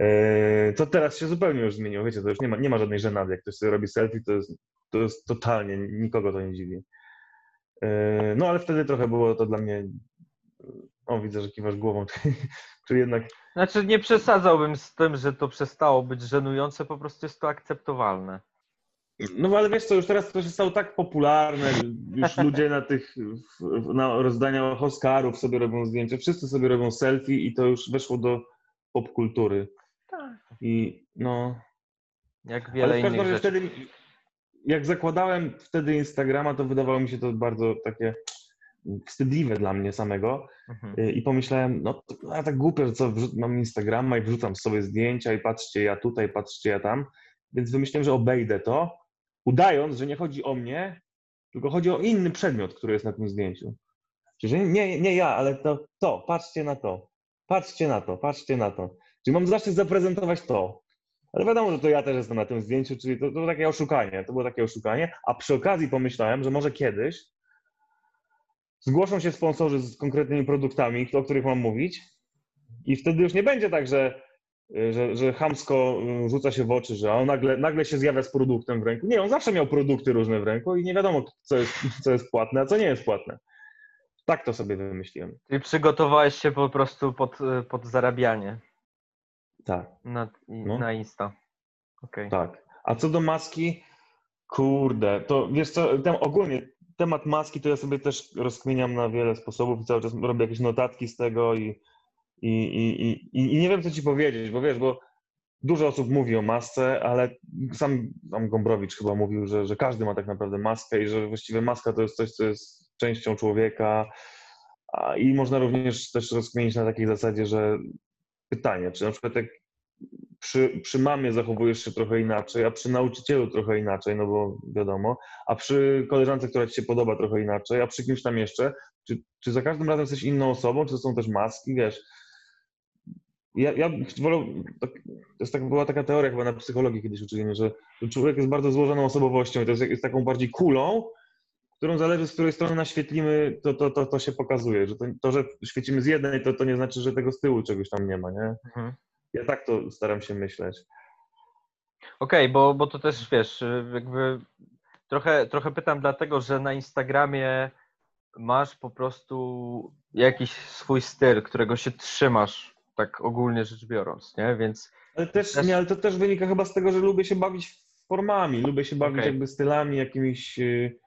E, To teraz się zupełnie już zmieniło, wiecie, to już nie ma, nie ma żadnej żenady, jak ktoś sobie robi selfie, to jest, to jest totalnie, nikogo to nie dziwi. E, No ale wtedy trochę było to dla mnie, o widzę, że kiwasz głową, czyli, jednak Znaczy nie przesadzałbym z tym, że to przestało być żenujące, po prostu jest to akceptowalne. No ale wiesz co, już teraz to się stało tak popularne, już ludzie na tych na rozdaniach Oscarów sobie robią zdjęcia, wszyscy sobie robią selfie i to już weszło do popkultury. Tak. I no, Jak ale wiele każdym innych rzeczy. wtedy, jak zakładałem wtedy Instagrama, to wydawało mi się to bardzo takie wstydliwe dla mnie samego Mhm. Y, i pomyślałem, no to a tak głupio, że co, mam Instagrama i wrzucam sobie zdjęcia i patrzcie ja tutaj, patrzcie ja tam, więc wymyśliłem, że obejdę to, udając, że nie chodzi o mnie, tylko chodzi o inny przedmiot, który jest na tym zdjęciu. Czyli nie, nie ja, ale to, to, patrzcie na to. Patrzcie na to, patrzcie na to. Czyli mam zaszczyt zaprezentować to. Ale wiadomo, że to ja też jestem na tym zdjęciu, czyli to, to było takie oszukanie, to było takie oszukanie, a przy okazji pomyślałem, że może kiedyś zgłoszą się sponsorzy z konkretnymi produktami, o których mam mówić i wtedy już nie będzie tak, że, że, że chamsko y, rzuca się w oczy, że on nagle, nagle się zjawia z produktem w ręku. Nie, on zawsze miał produkty różne w ręku i nie wiadomo, co jest, co jest płatne, a co nie jest płatne. Tak to sobie wymyśliłem. Czyli przygotowałeś się po prostu pod, pod zarabianie Tak. na, No. na Insta. Okej. Tak. A co do maski, kurde, to wiesz co, tem, ogólnie temat maski to ja sobie też rozkminiam na wiele sposobów i cały czas robię jakieś notatki z tego i, i, i, i, i nie wiem, co ci powiedzieć, bo wiesz, bo dużo osób mówi o masce, ale sam, sam Gombrowicz chyba mówił, że, że każdy ma tak naprawdę maskę i że właściwie maska to jest coś, co jest częścią człowieka i można również też rozkminić na takiej zasadzie, że pytanie, czy na przykład jak przy, przy mamie zachowujesz się trochę inaczej, a przy nauczycielu trochę inaczej, no bo wiadomo, a przy koleżance, która ci się podoba trochę inaczej, a przy kimś tam jeszcze, czy, czy za każdym razem jesteś inną osobą, czy to są też maski, wiesz? Ja, ja wolę, to jest tak, była taka teoria chyba na psychologii kiedyś uczyli, że człowiek jest bardzo złożoną osobowością i to jest, jest taką bardziej kulą, którą zależy z której strony naświetlimy, to, to, to, to się pokazuje, że to, to, że świecimy z jednej, to, to nie znaczy, że tego z tyłu czegoś tam nie ma, nie? Mhm. Ja tak to staram się myśleć. Okej, bo, bo to też wiesz, jakby trochę, trochę pytam dlatego, że na Instagramie masz po prostu jakiś swój styl, którego się trzymasz, tak ogólnie rzecz biorąc, nie? Więc Ale też, Też- nie, ale to też wynika chyba z tego, że lubię się bawić formami, lubię się bawić Okej. jakby stylami jakimiś. yy,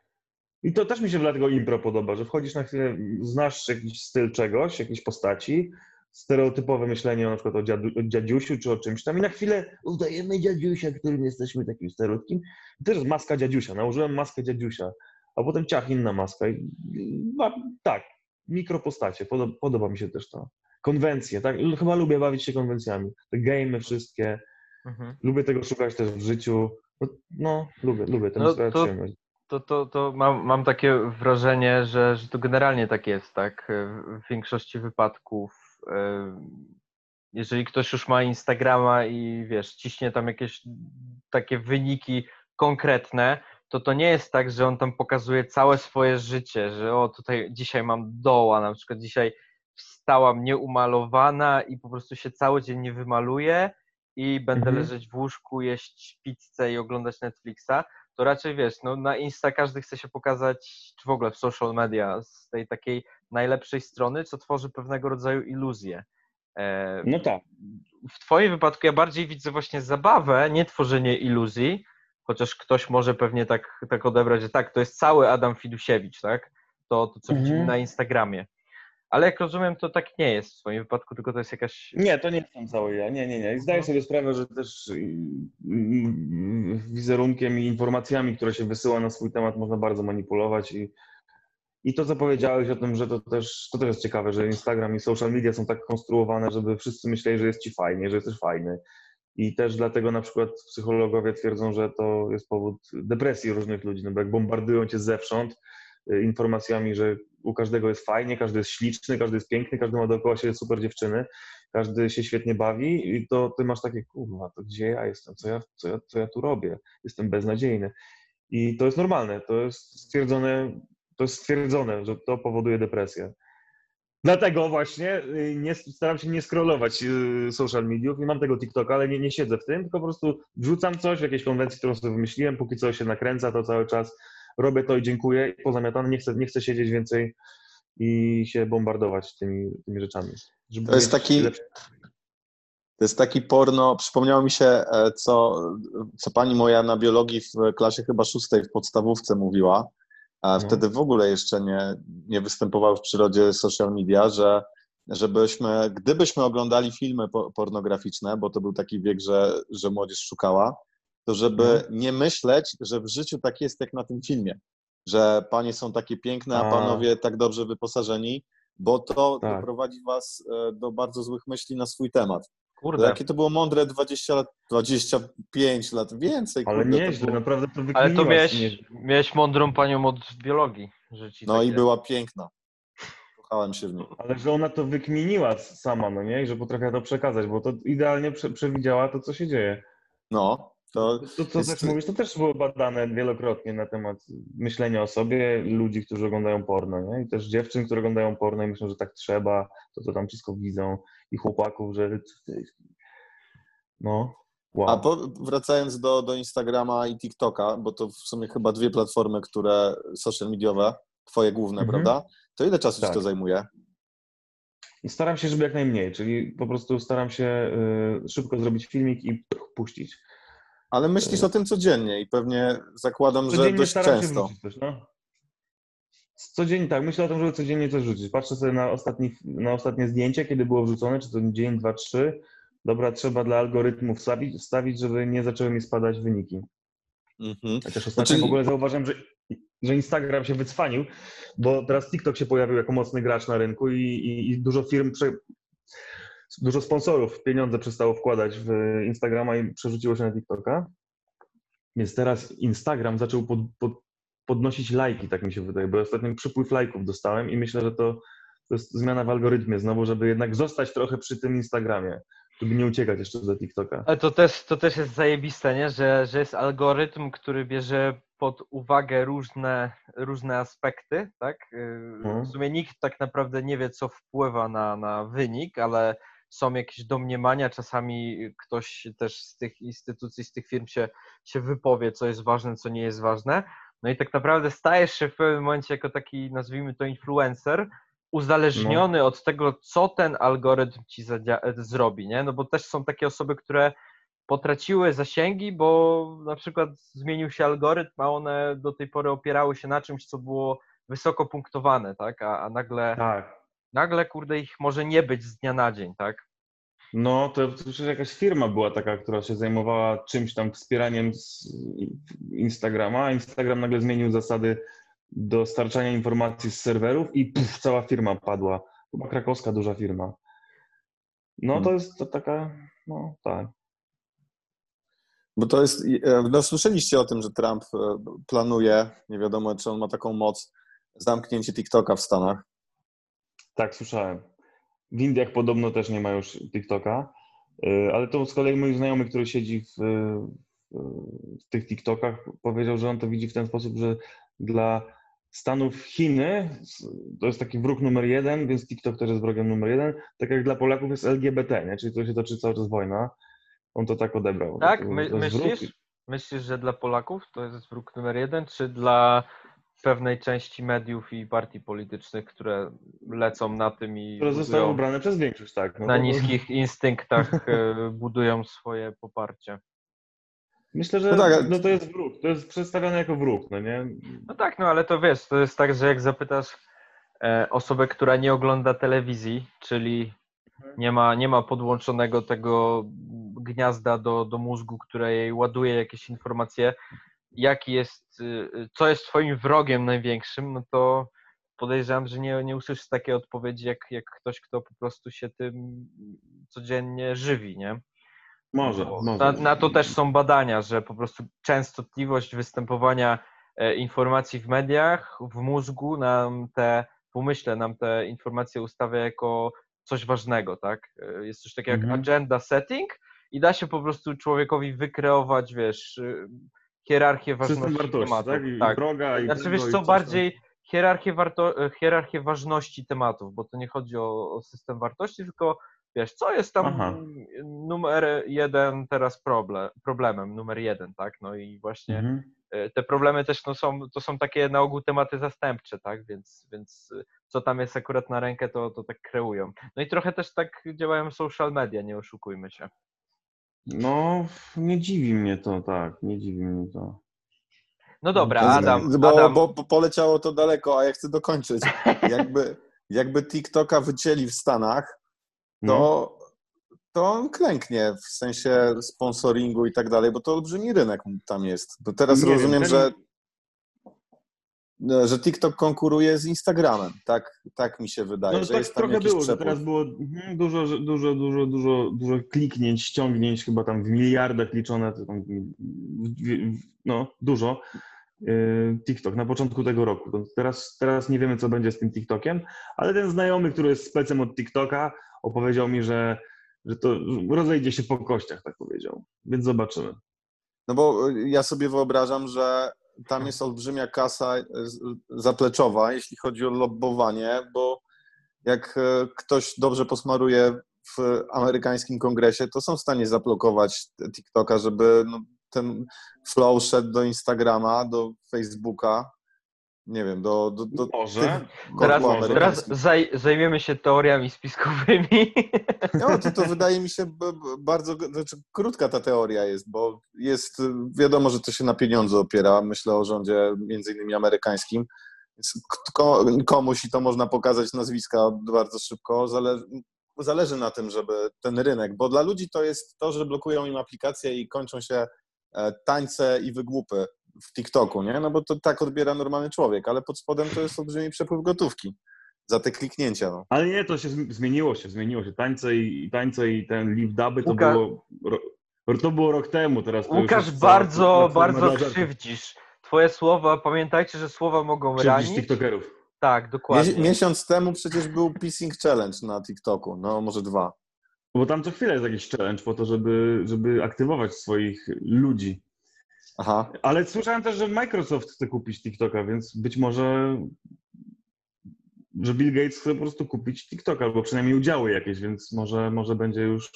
I to też mi się dlatego impro podoba, że wchodzisz na chwilę, znasz jakiś styl czegoś, jakiejś postaci, stereotypowe myślenie na przykład o, dziadu, o dziadziusiu czy o czymś tam i na chwilę udajemy dziadziusia, którym jesteśmy takim stereotypem. I też jest maska dziadziusia, nałożyłem maskę dziadziusia, a potem ciach, inna maska. I, ma- tak, mikropostacie, podoba, podoba mi się też to. Konwencje, tak? Chyba lubię bawić się konwencjami. Te gamey wszystkie, mhm. lubię tego szukać też w życiu. No, no lubię, lubię, to No to-. To, to, to mam, mam takie wrażenie, że, że to generalnie tak jest, tak? W w większości wypadków. em, Jeżeli ktoś już ma Instagrama i wiesz, ciśnie tam jakieś takie wyniki konkretne, to to nie jest tak, że on tam pokazuje całe swoje życie, że o tutaj dzisiaj mam doła, na przykład dzisiaj wstałam nieumalowana i po prostu się cały dzień nie wymaluję i będę Mhm. leżeć w łóżku, jeść pizzę i oglądać Netflixa to raczej wiesz, no na Insta każdy chce się pokazać, czy w ogóle w social media, z tej takiej najlepszej strony, co tworzy pewnego rodzaju iluzję. E, No tak. W Twoim wypadku ja bardziej widzę właśnie zabawę, nie tworzenie iluzji, chociaż ktoś może pewnie tak, tak odebrać, że tak, to jest cały Adam Fidusiewicz, tak? To, to co Mhm. widzimy na Instagramie. Ale jak rozumiem, to tak nie jest w Twoim wypadku, tylko to jest jakaś. Nie, to nie jestem cały ja. Nie, nie, nie. I zdaję sobie sprawę, że też wizerunkiem i informacjami, które się wysyła na swój temat, można bardzo manipulować. I, i to, co powiedziałeś o tym, że to też, to też jest ciekawe, że Instagram i social media są tak konstruowane, żeby wszyscy myśleli, że jest ci fajnie, że jesteś fajny. I też dlatego na przykład psychologowie twierdzą, że to jest powód depresji różnych ludzi, no bo jak bombardują cię zewsząd informacjami, że u każdego jest fajnie, każdy jest śliczny, każdy jest piękny, każdy ma dookoła siebie super dziewczyny, każdy się świetnie bawi i to ty masz takie, kurwa, to gdzie ja jestem, co ja, co ja, co ja tu robię, jestem beznadziejny. I to jest normalne, to jest stwierdzone, to jest stwierdzone, że to powoduje depresję. Dlatego właśnie y, nie, staram się nie scrollować y, social mediów i mam tego TikToka, ale nie, nie siedzę w tym, tylko po prostu wrzucam coś w jakiejś konwencji, którą sobie wymyśliłem, póki co się nakręca to cały czas, robię to i dziękuję, i pozamiatane, nie chcę, nie chcę siedzieć więcej i się bombardować tymi, tymi rzeczami. żeby To jest taki- To jest taki porno, przypomniało mi się, e, co, co pani moja na biologii w klasie chyba szóstej w podstawówce mówiła. A No. wtedy w ogóle jeszcze nie, nie występowały w przyrodzie social media, że żebyśmy, gdybyśmy oglądali filmy po- pornograficzne, bo to był taki wiek, że, że młodzież szukała, to żeby Mhm. nie myśleć, że w życiu tak jest jak na tym filmie, że panie są takie piękne, a A. panowie tak dobrze wyposażeni, bo to Tak. doprowadzi was e, do bardzo złych myśli na swój temat. To Kurde. Jakie to było mądre 20 lat, 25 lat, więcej. Ale kurde, to nieźle, było- naprawdę to wykminiłaś. Ale to miałeś, nie- miałeś mądrą panią od biologii. Że ci No i była piękna. Zakochałem się w niej. Ale że ona to wykminiła sama, no nie? I że potrafiła to przekazać, bo to idealnie prze, przewidziała to, co się dzieje. No, to To, co Jest- też mówisz, to też było badane wielokrotnie na temat myślenia o sobie, ludzi, którzy oglądają porno, nie? I też dziewczyn, które oglądają porno i myślą, że tak trzeba, to to tam wszystko widzą, i chłopaków, że... No, wow. A po, wracając do, do Instagrama i TikToka, bo to w sumie chyba dwie platformy, które social mediowe, twoje główne, Mhm. prawda? To ile czasu Tak. ci to zajmuje? Staram się, żeby jak najmniej, czyli po prostu staram się y, szybko zrobić filmik i puścić. Ale myślisz o tym codziennie i pewnie zakładam, że Codziennie dość staram się często. coś, no. Codziennie, tak, myślę o tym, żeby codziennie coś wrzucić. Patrzę sobie na, ostatni, na ostatnie zdjęcie, kiedy było wrzucone, czy to dzień, dwa, trzy. Dobra, trzeba dla algorytmu wstawić, wstawić żeby nie zaczęły mi spadać wyniki. Mhm. Chociaż ostatnio Znaczy- w ogóle zauważyłem, że, że Instagram się wycwanił, bo teraz TikTok się pojawił jako mocny gracz na rynku i, i, i dużo firm, prze, dużo sponsorów pieniądze przestało wkładać w Instagrama i przerzuciło się na TikToka. Więc teraz Instagram zaczął pod, pod, podnosić lajki, tak mi się wydaje, bo ostatnio przypływ lajków dostałem i myślę, że to, to jest zmiana w algorytmie znowu, żeby jednak zostać trochę przy tym Instagramie, żeby nie uciekać jeszcze do TikToka. Ale to też, to też jest zajebiste, nie? Że, że jest algorytm, który bierze pod uwagę różne, różne aspekty, tak? Yy, Mhm. W sumie nikt tak naprawdę nie wie, co wpływa na, na wynik, ale są jakieś domniemania, czasami ktoś też z tych instytucji, z tych firm się, się wypowie, co jest ważne, co nie jest ważne. No i tak naprawdę stajesz się w pewnym momencie jako taki, nazwijmy to, influencer, uzależniony od tego, co ten algorytm ci zrobi, nie? No bo też są takie osoby, które potraciły zasięgi, bo na przykład zmienił się algorytm, a one do tej pory opierały się na czymś, co było wysoko punktowane, tak? A, a nagle, Tak. Nagle, kurde, ich może nie być z dnia na dzień, tak? No, to przecież jakaś firma była taka, która się zajmowała czymś tam wspieraniem z Instagrama, a Instagram nagle zmienił zasady dostarczania informacji z serwerów i puf, cała firma padła. Chyba krakowska duża firma. No to Hmm. jest to taka, no tak. Bo to jest, e, no słyszeliście o tym, że Trump e, planuje, nie wiadomo czy on ma taką moc, zamknięcie TikToka w Stanach. Tak, słyszałem. W Indiach podobno też nie ma już TikToka, y, ale to z kolei mój znajomy, który siedzi w, w tych TikTokach, powiedział, że on to widzi w ten sposób, że dla Stanów Chiny to jest taki wróg numer jeden, więc TikTok też jest wrogiem numer jeden, tak jak dla Polaków jest LGBT, nie? czyli to się toczy cały czas wojna. On to tak odebrał. Tak? My, wróg. myślisz, myślisz, że dla Polaków to jest wróg numer jeden, czy dla pewnej części mediów i partii politycznych, które lecą na tym i Które zostały ubrane przez większość, tak. No na to- niskich instynktach e, budują swoje poparcie? Myślę, że No tak, no to jest wróg, to jest przedstawiane jako wróg, no nie? No tak, no ale to wiesz, to jest tak, że jak zapytasz e, osobę, która nie ogląda telewizji, czyli nie ma, nie ma podłączonego tego gniazda do, do mózgu, które jej ładuje jakieś informacje, jaki jest, y, co jest twoim wrogiem największym, no to podejrzewam, że nie, nie usłyszysz takiej odpowiedzi jak, jak ktoś, kto po prostu się tym codziennie żywi, nie? Może, Bo może. Na, na to też są badania, że po prostu częstotliwość występowania e, informacji w mediach, w mózgu nam te, w umyśle nam te informacje ustawia jako coś ważnego, tak? E, Jest coś takiego Mhm. jak agenda setting i da się po prostu człowiekowi wykreować, wiesz, y, hierarchię ważności wartości, tematów. tak? I tak. droga, i Znaczy wiesz co, bardziej hierarchię, warto, e, hierarchię ważności tematów, bo to nie chodzi o, o system wartości, tylko wiesz, co jest tam Aha. numer jeden teraz problem, problemem, numer jeden, tak? No i właśnie Mhm. e, te problemy też no, są, to są takie na ogół tematy zastępcze, tak? Więc, więc e, co tam jest akurat na rękę, to, to tak kreują. No i trochę też tak działają social media, nie oszukujmy się. No, nie dziwi mnie to, tak, nie dziwi mnie to. No dobra, To Adam, bo, Adam, bo, bo poleciało to daleko, a ja chcę dokończyć. Jakby, jakby TikToka wycięli w Stanach, No, to, to on klęknie w sensie sponsoringu i tak dalej, bo to olbrzymi rynek tam jest. Bo teraz Nie wiem, rozumiem, ten- że, że TikTok konkuruje z Instagramem. Tak, tak mi się wydaje, no że tak jest tam trochę jakiś było, przepływ. teraz było mhm, dużo, dużo, dużo, dużo, dużo kliknięć, ściągnięć, chyba tam w miliardach liczone, no, dużo. yy, TikTok na początku tego roku. Teraz, teraz nie wiemy, co będzie z tym TikTokiem, ale ten znajomy, który jest specem od TikToka, opowiedział mi, że, że to rozejdzie się po kościach, tak powiedział. Więc zobaczymy. No bo ja sobie wyobrażam, że tam jest olbrzymia kasa e, zapleczowa, jeśli chodzi o lobbowanie, bo jak e, ktoś dobrze posmaruje w amerykańskim kongresie, to są w stanie zablokować TikToka, żeby no, ten flow szedł do Instagrama, do Facebooka, nie wiem, do, do, do Może. Teraz, teraz zaj, zajmiemy się teoriami spiskowymi. No, to, to wydaje mi się bardzo, znaczy krótka ta teoria jest, bo jest, y, wiadomo, że to się na pieniądze opiera, myślę o rządzie między innymi amerykańskim, ko- komuś i to można pokazać nazwiska bardzo szybko, zale, zależy na tym, żeby ten rynek, bo dla ludzi to jest to, że blokują im aplikacje i kończą się e, tańce i wygłupy w TikToku, nie? No bo to tak odbiera normalny człowiek, ale pod spodem to jest olbrzymi przepływ gotówki za te kliknięcia, no. Ale nie, to się zmi- zmieniło się, zmieniło się. Tańce i, tańce i ten live duby to Łukasz- było, to było rok temu, teraz to Łukasz, bardzo, bardzo krzywdzisz. Twoje słowa, pamiętajcie, że słowa mogą Krzywdzisz ranić. tiktokerów. Tak, dokładnie. Mies- miesiąc temu przecież był Pissing Challenge na TikToku, no może dwa. Bo tam co chwilę jest jakiś challenge po to, żeby, żeby aktywować swoich ludzi. Aha. Ale słyszałem też, że Microsoft chce kupić TikToka, więc być może, że Bill Gates chce po prostu kupić TikTok, albo przynajmniej udziały jakieś, więc może, może będzie już,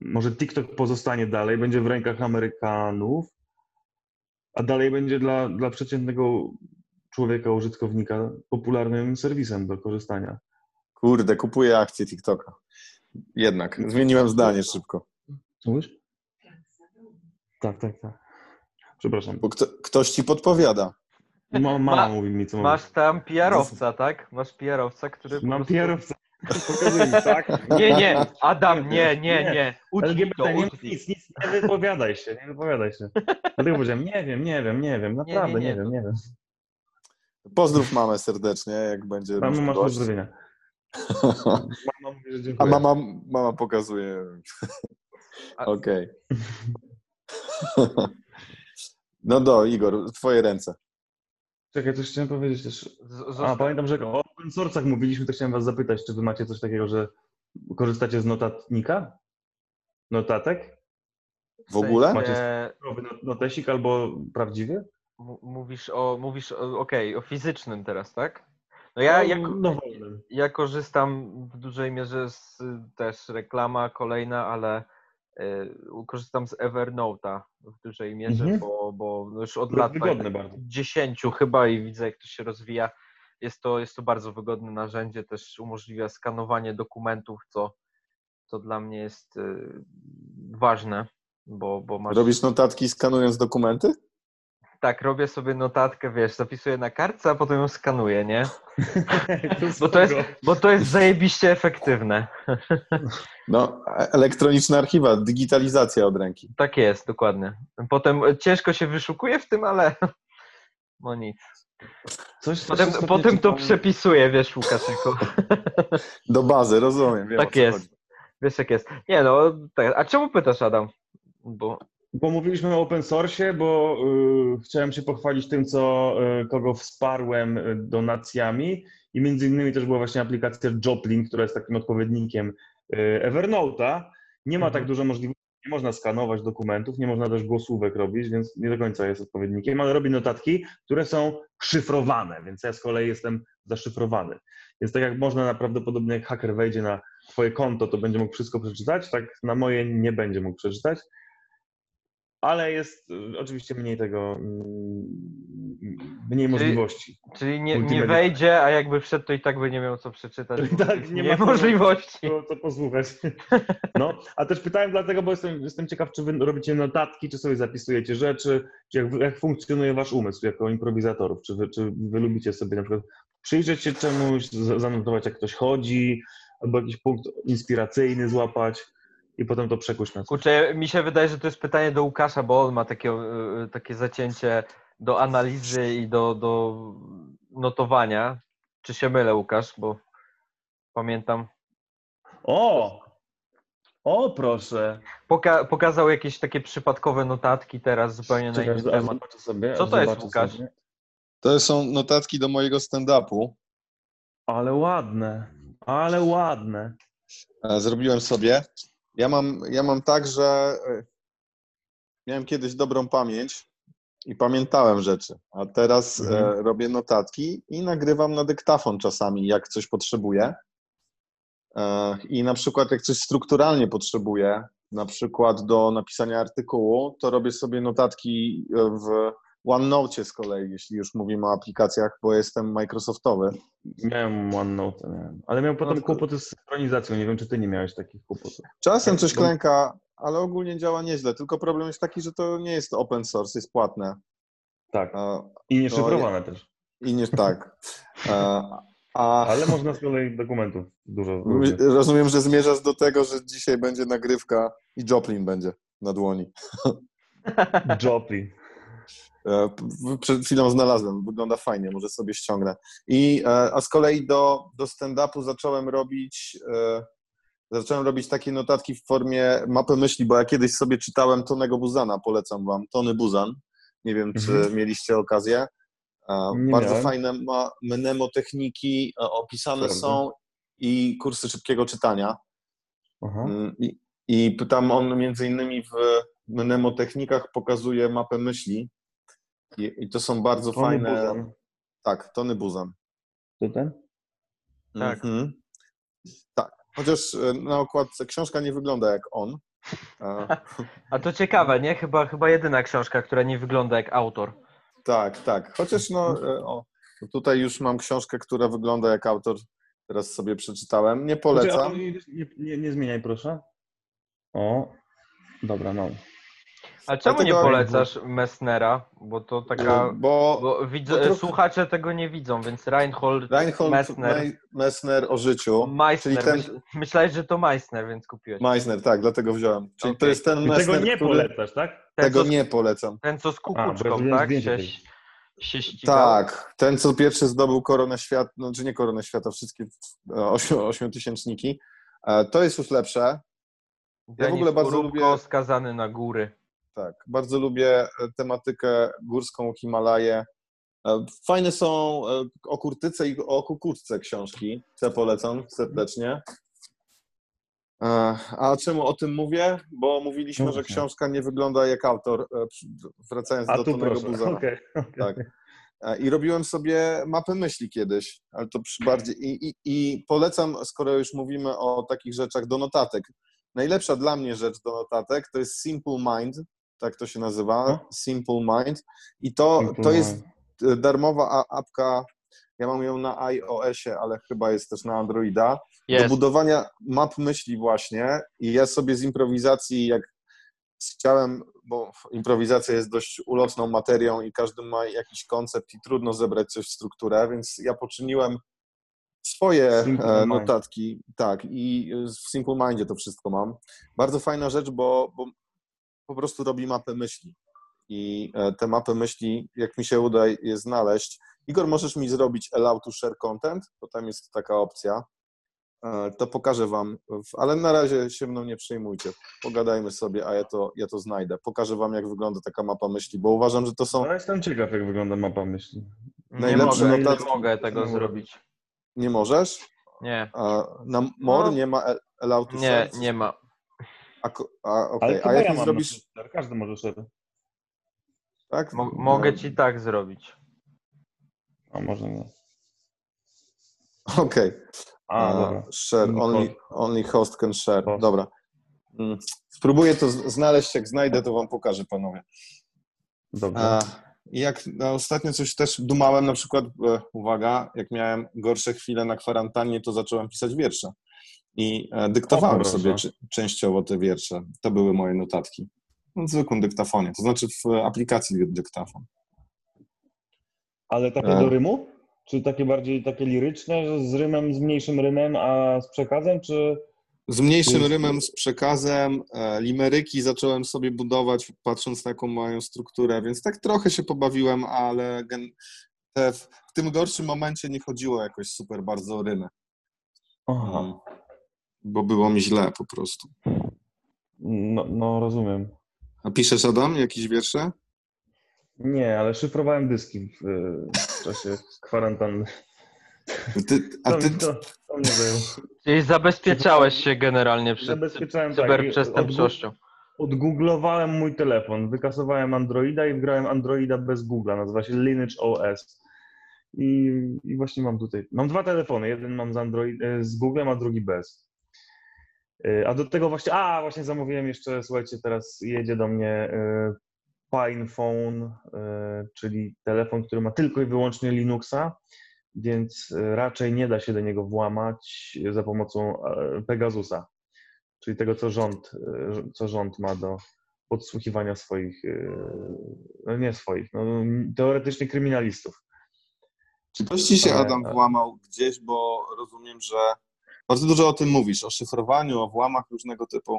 może TikTok pozostanie dalej, będzie w rękach Amerykanów, a dalej będzie dla, dla przeciętnego człowieka, użytkownika popularnym serwisem do korzystania. Kurde, kupuję akcję TikToka. Jednak, zmieniłem zdanie szybko. Mówisz? Tak, tak, tak. Przepraszam. Bo kto, ktoś ci podpowiada. Ma, mama Ma- mówi mi, co Masz tam PR-owca, tak? Masz PR-owca, który. Mam prostu- PR-owca. Pokazuję mi, tak? Nie, nie, Adam, nie, nie, Nie. nie. Udźwij to, nie, nic, nic, nie wypowiadaj się, nie wypowiadaj się. Dlatego powiedziałem, nie wiem, nie wiem, nie wiem, naprawdę nie, nie, nie. wiem, nie wiem. Pozdrów mamę serdecznie, jak będzie. Mamo, masz pozdrowienia. Mama mówi, że A dziękuję. mama, mama pokazuje. A- Okej. No do, Igor, twoje ręce. Czekaj, coś chciałem powiedzieć też. Z- A, pamiętam, że o open source'ach mówiliśmy, to chciałem was zapytać, czy wy macie coś takiego, że korzystacie z notatnika? Notatek? W ogóle? Macie- sensie, Nowy not- Notesik albo prawdziwy? m- Mówisz o, mówisz o, okej, o fizycznym teraz, tak? No ja, No, ja, dowolnym. ja korzystam w dużej mierze z też reklama kolejna, ale korzystam z Evernote'a w dużej mierze, Mhm. bo, bo już od lat tak. 10 chyba i widzę jak to się rozwija. Jest to, jest to bardzo wygodne narzędzie, też umożliwia skanowanie dokumentów, co, co dla mnie jest y, ważne, bo, bo masz... Robisz notatki skanując dokumenty? Tak, robię sobie notatkę, wiesz, zapisuję na kartce, a potem ją skanuję, nie? Bo to jest, bo to jest zajebiście efektywne. No, e- elektroniczne archiwa, digitalizacja od ręki. Tak jest, dokładnie. Potem ciężko się wyszukuje w tym, ale no nic. Coś, coś Potem, ostatnio potem to przepisuję, wiesz, Łukaszyku. Do bazy, rozumiem. Wiem, Tak jest. chodzi. Wiesz jak jest. Nie no, tak. a czemu pytasz, Adam? Bo Bo mówiliśmy o open source, bo y, chciałem się pochwalić tym, co, y, kogo wsparłem y, donacjami i między innymi też była właśnie aplikacja Joplin, która jest takim odpowiednikiem y, Evernote'a. Nie ma Mhm. tak dużo możliwości, nie można skanować dokumentów, nie można też głosówek robić, więc nie do końca jest odpowiednikiem, ale robi notatki, które są szyfrowane, więc ja z kolei jestem zaszyfrowany. Więc tak jak można naprawdę podobnie jak haker wejdzie na twoje konto, to będzie mógł wszystko przeczytać, tak na moje nie będzie mógł przeczytać ale jest y, oczywiście mniej tego, mm, mniej możliwości. czyli nie, nie wejdzie, a jakby wszedł, to i tak by nie miał co przeczytać. Tak, nie ma możliwości. To, to posłuchać. No, a też pytałem dlatego, bo jestem, jestem ciekaw, czy wy robicie notatki, czy sobie zapisujecie rzeczy, czy jak, jak funkcjonuje wasz umysł jako improwizatorów, czy wy, czy wy lubicie sobie na przykład przyjrzeć się czemuś, zanotować jak ktoś chodzi, albo jakiś punkt inspiracyjny złapać i potem to przekuć na coś. Kurczę, mi się wydaje, że to jest pytanie do Łukasza, bo on ma takie, y, takie zacięcie do analizy i do, do notowania. Czy się mylę, Łukasz? Bo pamiętam. O! O, proszę. Poka pokazał jakieś takie przypadkowe notatki teraz zupełnie na Czekaj, inny aż temat. sobie. Co to jest, Łukasz? sobie. To są notatki do mojego stand-upu. Ale ładne, ale ładne. E, Zrobiłem sobie. Ja mam, ja mam tak, że e, miałem kiedyś dobrą pamięć i pamiętałem rzeczy, a teraz Mhm. e, robię notatki i nagrywam na dyktafon czasami, jak coś potrzebuję. E, I na przykład jak coś strukturalnie potrzebuję, na przykład do napisania artykułu, to robię sobie notatki w OneNote z kolei, jeśli już mówimy o aplikacjach, bo jestem Microsoftowy. Miałem OneNote, miałem. ale miałem potem No kłopoty z synchronizacją. Nie wiem, czy ty nie miałeś takich kłopotów. Czasem coś Bo- klęka, ale ogólnie działa nieźle. Tylko problem jest taki, że to nie jest open source, jest płatne. Tak. A, I nieszyfrowane też. I nie tak. A, a Ale można z kolei dokumentów dużo. rozumiem, że zmierzasz do tego, że dzisiaj będzie nagrywka i Joplin będzie na dłoni. Joplin. E, Przed chwilą znalazłem, wygląda fajnie, może sobie ściągnę. I, e, a z kolei do, do stand-upu zacząłem robić, e, zacząłem robić takie notatki w formie mapy myśli, bo ja kiedyś sobie czytałem Tonego Buzana, polecam wam, Tony Buzan. Nie wiem, czy Mhm. mieliście okazję. Nie Bardzo miałem. fajne ma mnemotechniki opisane Prawda. są i kursy szybkiego czytania. Aha. Mm, I, I tam on między innymi w mnemotechnikach pokazuje mapę myśli. I, i to są bardzo Tony fajne. Buzan. Tak, Tony Buzan. To ten? Tak. Mhm. Tak. Chociaż e, na okładce książka nie wygląda jak on. A to ciekawe, nie? Chyba, chyba jedyna książka, która nie wygląda jak autor. tak, tak. Chociaż no, e, o, tutaj już mam książkę, która wygląda jak autor. Teraz sobie przeczytałem. Nie Polecam. polecam. Nie, nie, nie zmieniaj, proszę. O, dobra, no. A czemu nie polecasz Messnera? Bo to taka... Bo Bo widzę, bo trochę- słuchacze tego nie widzą, więc Reinhold, Reinhold Messner, Messner, Messner o życiu. Meissner. czyli ten- Myśl, myślałeś, że to Meissner, więc kupiłeś. Meissner, tak, dlatego wziąłem. Czyli to Okej. jest ten I tego Messner, nie który... polecasz, tak? Ten, Tego nie polecam. ten, co z kukuczką, ja widziałem tak? zdjęcie Się, tej. się ścigał. Tak, ten co pierwszy zdobył koronę świata, no czy nie koronę świata, wszystkie e, ośmiotysięczniki. E, To jest już lepsze. Denis w ogóle bardzo Kurubko lubię- skazany na góry. Tak, bardzo lubię e, tematykę górską Himalaję. E, Fajne są e, o kurtyce i o kukuczce książki. Te polecam serdecznie. A czemu o tym mówię? Bo mówiliśmy, No że książka nie wygląda jak autor. Wracając do Tonego. Buzana. Okej, okej. Tak. I robiłem sobie mapę myśli kiedyś, ale to przy bardziej. I, i, I polecam, skoro już mówimy o takich rzeczach, do notatek. Najlepsza dla mnie rzecz do notatek to jest Simple Mind, tak to się nazywa. No. Simple Mind. I to, to jest e, darmowa apka. Ja mam ją na iOSie, ale chyba jest też na Androida. Do budowania map myśli właśnie. I ja sobie z improwizacji, jak chciałem, bo improwizacja jest dość ulotną materią i każdy ma jakiś koncept i trudno zebrać coś w strukturę, więc ja poczyniłem swoje Simple e, Mind. notatki, tak, i w Simple Mindzie to wszystko mam. Bardzo fajna rzecz, bo, bo po prostu robi mapę myśli i e, te mapy myśli, jak mi się uda je znaleźć. Igor, możesz mi zrobić allow to share content, bo tam jest taka opcja. E, To pokażę wam, ale na razie się mną nie przejmujcie. Pogadajmy sobie, a ja to, ja to znajdę. Pokażę wam, jak wygląda taka mapa myśli, bo uważam, że to są. No jestem ciekaw, jak wygląda mapa myśli. Nie najlepsze mogę, nie notatki. mogę tego No. zrobić. Nie możesz? Nie, A na more No. nie ma al- allow to nie, share? nie ma. A, a, okej. Ale a jak ja nie mam zrobisz. Każdy może share. tak? Mo- mogę ci tak zrobić. A może nie. Okej. A, dobra. Share, Only only, host. can share. Host. Dobra. Mm, Spróbuję to znaleźć, jak znajdę, to wam pokażę, panowie. Dobrze. A, i jak no, ostatnio coś też dumałem, na przykład, e, uwaga, jak miałem gorsze chwile na kwarantannie, to zacząłem pisać wiersze. I e, dyktowałem O, sobie czy, częściowo te wiersze. To były moje notatki. W zwykłym dyktafonie, to znaczy w aplikacji dyktafon. Ale takie e. do rymu? Czy takie bardziej takie liryczne, z rymem, z mniejszym rymem, a z przekazem, czy... Z mniejszym rymem, z przekazem, e, limeryki zacząłem sobie budować, patrząc na jaką mają strukturę, więc tak trochę się pobawiłem, ale w, tym gorszym momencie nie chodziło jakoś super bardzo o rymę, Aha. Bo było mi źle po prostu. No, no rozumiem. A piszesz, Adam, jakieś wiersze? Nie, ale szyfrowałem dyski w, w czasie kwarantanny. Ty, a To, ty, to, to mnie zajęło. Czyli zabezpieczałeś się generalnie przed Zabezpieczałem tak. cyberprzestępczością. Odgooglowałem mój telefon, wykasowałem Androida i wgrałem Androida bez Google'a, nazywa się Lineage OS. I, I właśnie mam tutaj, mam dwa telefony, jeden mam z, Android, z Googlem, a drugi bez. E, A do tego właśnie, a właśnie zamówiłem jeszcze, słuchajcie, teraz jedzie do mnie e, PinePhone, e, czyli telefon, który ma tylko i wyłącznie Linuxa, więc e, raczej nie da się do niego włamać za pomocą e, Pegasusa, czyli tego, co rząd, e, co rząd ma do podsłuchiwania swoich, e, no nie swoich, no, teoretycznie kryminalistów. czy ktoś ci się, Ale- Adam, włamał gdzieś, bo rozumiem, że bardzo dużo o tym mówisz, o szyfrowaniu, o włamach różnego typu.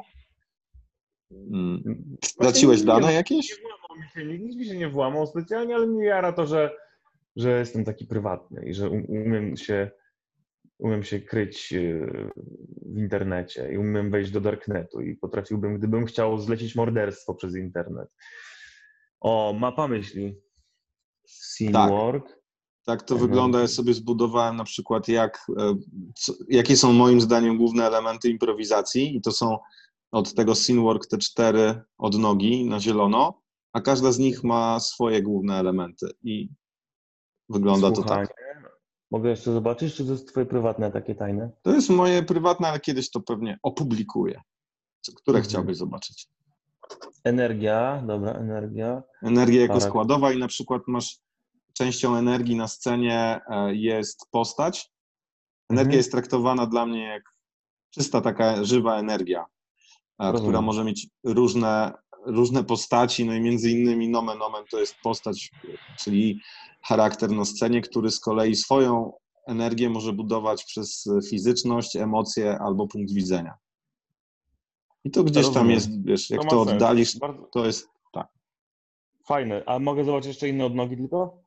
Mm. Straciłeś nie- dane nie- jakieś? Nie włamał mi się, nikt mi się nie włamał specjalnie, ale mnie jara to, że, że jestem taki prywatny i że um- umiem się, umiem się kryć e, w internecie i umiem wejść do darknetu i potrafiłbym, gdybym chciał zlecić morderstwo przez internet. O, mapa myśli. Scene.org. Tak to Mhm. wygląda. Ja sobie zbudowałem na przykład, jak, e, co, jakie są moim zdaniem główne elementy improwizacji, i to są od tego Scene.work te cztery odnogi na zielono, a każda z nich ma swoje główne elementy. I wygląda to tak. Mogę jeszcze zobaczyć, czy to jest twoje prywatne takie tajne? To jest moje prywatne, ale kiedyś to pewnie opublikuję. Które Mhm. chciałbyś zobaczyć? Energia, dobra, energia. Energia jako Tak. składowa i na przykład masz częścią energii na scenie e, jest postać. Energia Mhm. jest traktowana dla mnie jak czysta taka żywa energia, e, Rozumiem. która może mieć różne, różne postaci, no i między innymi nomen omen to jest postać, czyli charakter na scenie, który z kolei swoją energię może budować przez fizyczność, emocje albo punkt widzenia. I to gdzieś tam jest, wiesz, jak to sens. oddalisz, to jest fajne. A mogę zobaczyć jeszcze inne odnogi tylko?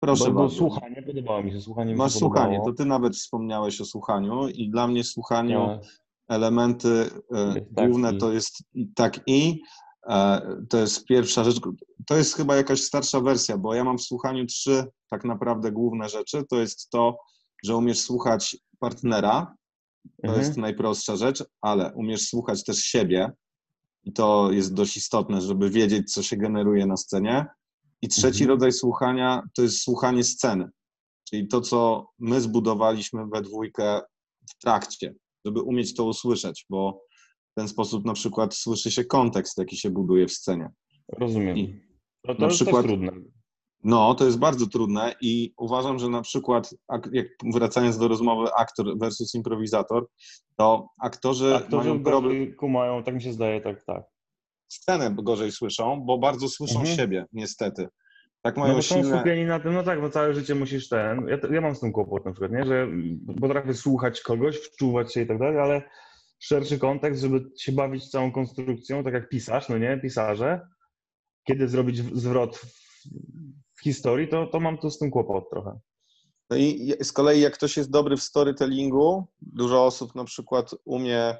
Proszę bo, bo bardzo. słuchanie podobało mi się. Słuchanie Masz słuchanie, to ty nawet wspomniałeś o słuchaniu i dla mnie słuchaniu Tak. elementy tak główne i. to jest tak i, e, to jest pierwsza rzecz, to jest chyba jakaś starsza wersja, bo ja mam w słuchaniu trzy tak naprawdę główne rzeczy, to jest to, że umiesz słuchać partnera, to Mhm. jest najprostsza rzecz, ale umiesz słuchać też siebie i to jest dość istotne, żeby wiedzieć, co się generuje na scenie. I trzeci Mhm. rodzaj słuchania to jest słuchanie sceny, czyli to, co my zbudowaliśmy we dwójkę w trakcie, żeby umieć to usłyszeć, bo w ten sposób na przykład słyszy się kontekst, jaki się buduje w scenie. Rozumiem. I No to na jest przykład- trudne. No, to jest bardzo trudne i uważam, że na przykład, ak- jak wracając do rozmowy aktor versus improwizator, to aktorzy, Aktorzy mają problem, kumają, tak mi się zdaje, tak, tak. Scenę gorzej słyszą, bo bardzo słyszą Mhm. siebie, niestety. Tak No mają bo są silne... skupieni na tym, no tak, bo całe życie musisz ten. Ja, ja mam z tym kłopot na przykład, nie? że potrafię słuchać kogoś, wczuwać się i tak dalej, ale szerszy kontekst, żeby się bawić całą konstrukcją, tak jak pisarz, no nie, pisarze, kiedy zrobić zwrot w, w historii, to, to mam tu z tym kłopot trochę. No i z kolei jak ktoś jest dobry w storytellingu, dużo osób na przykład umie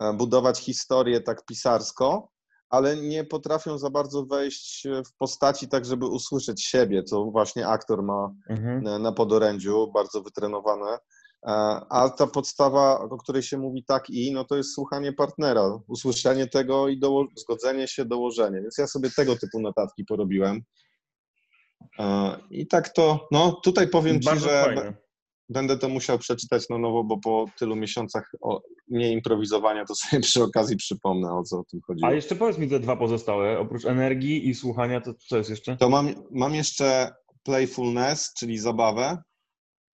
e, budować historię tak pisarsko, ale nie potrafią za bardzo wejść w postaci tak, żeby usłyszeć siebie, co właśnie aktor ma Mhm. na- na podorędziu, bardzo wytrenowane. E, A ta podstawa, o której się mówi tak i, no to jest słuchanie partnera, usłyszenie tego i doło- zgodzenie się, dołożenie. Więc ja sobie tego typu notatki porobiłem. E, I tak to, no tutaj powiem Ci, Bardzo że fajne. Będę to musiał przeczytać na nowo, bo po tylu miesiącach o, nie improwizowania to sobie przy okazji przypomnę, o co o tym chodziło. A jeszcze powiedz mi te dwa pozostałe, oprócz energii i słuchania, to co jest jeszcze? To mam, mam jeszcze playfulness, czyli zabawę.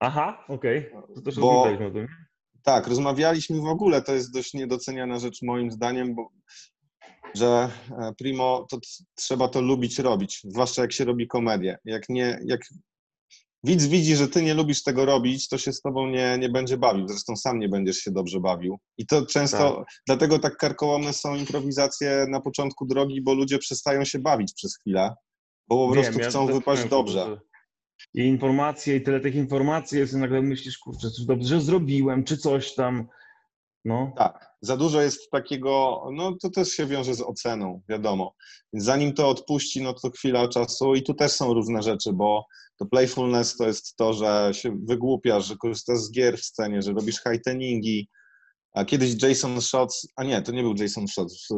Aha, okej, to też Bo- rozmawialiśmy o tym. Tak, rozmawialiśmy w ogóle, to jest dość niedoceniana rzecz moim zdaniem, bo że e, primo, to trzeba to lubić robić, zwłaszcza jak się robi komedię. Jak nie, jak widz widzi, że ty nie lubisz tego robić, to się z tobą nie, nie będzie bawił, zresztą sam nie będziesz się dobrze bawił. I to często, dlatego tak karkołomne są improwizacje na początku drogi, bo ludzie przestają się bawić przez chwilę, bo po Wiem, prostu ja chcą też wypaść dobrze. I informacje, i tyle tych informacji jest, i nagle myślisz, kurczę, czy dobrze zrobiłem, czy coś tam. No. Tak, za dużo jest takiego, no to też się wiąże z oceną, wiadomo. Więc zanim to odpuści, no to chwila czasu i tu też są różne rzeczy, bo to playfulness to jest to, że się wygłupiasz, że korzystasz z gier w scenie, że robisz highteningi. A kiedyś Jason Shots, a nie, to nie był Jason Shots,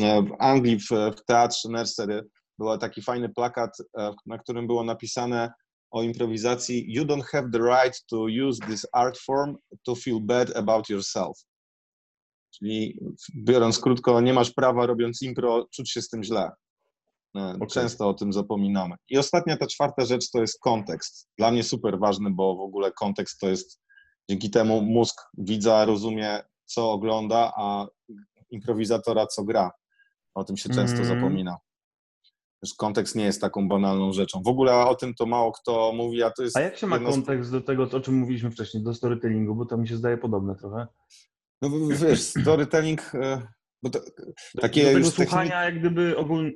w, Anglii w, w teatrze Nursery był taki fajny plakat, e, na którym było napisane o improwizacji You don't have the right to use this art form to feel bad about yourself. Czyli biorąc krótko, nie masz prawa robiąc impro czuć się z tym źle. Okay. Często o tym zapominamy. I ostatnia, ta czwarta rzecz to jest kontekst. Dla mnie super ważny, bo w ogóle kontekst to jest dzięki temu mózg widza rozumie, co ogląda, a improwizatora, co gra. O tym się często mm. zapomina. Też kontekst nie jest taką banalną rzeczą. W ogóle o tym to mało kto mówi, a to jest. A jak się ma kontekst do tego, o czym mówiliśmy wcześniej, do storytellingu, bo to mi się zdaje podobne trochę. No wiesz, storytelling, e, bo to, takie do tego słuchania, jak gdyby ogólnie,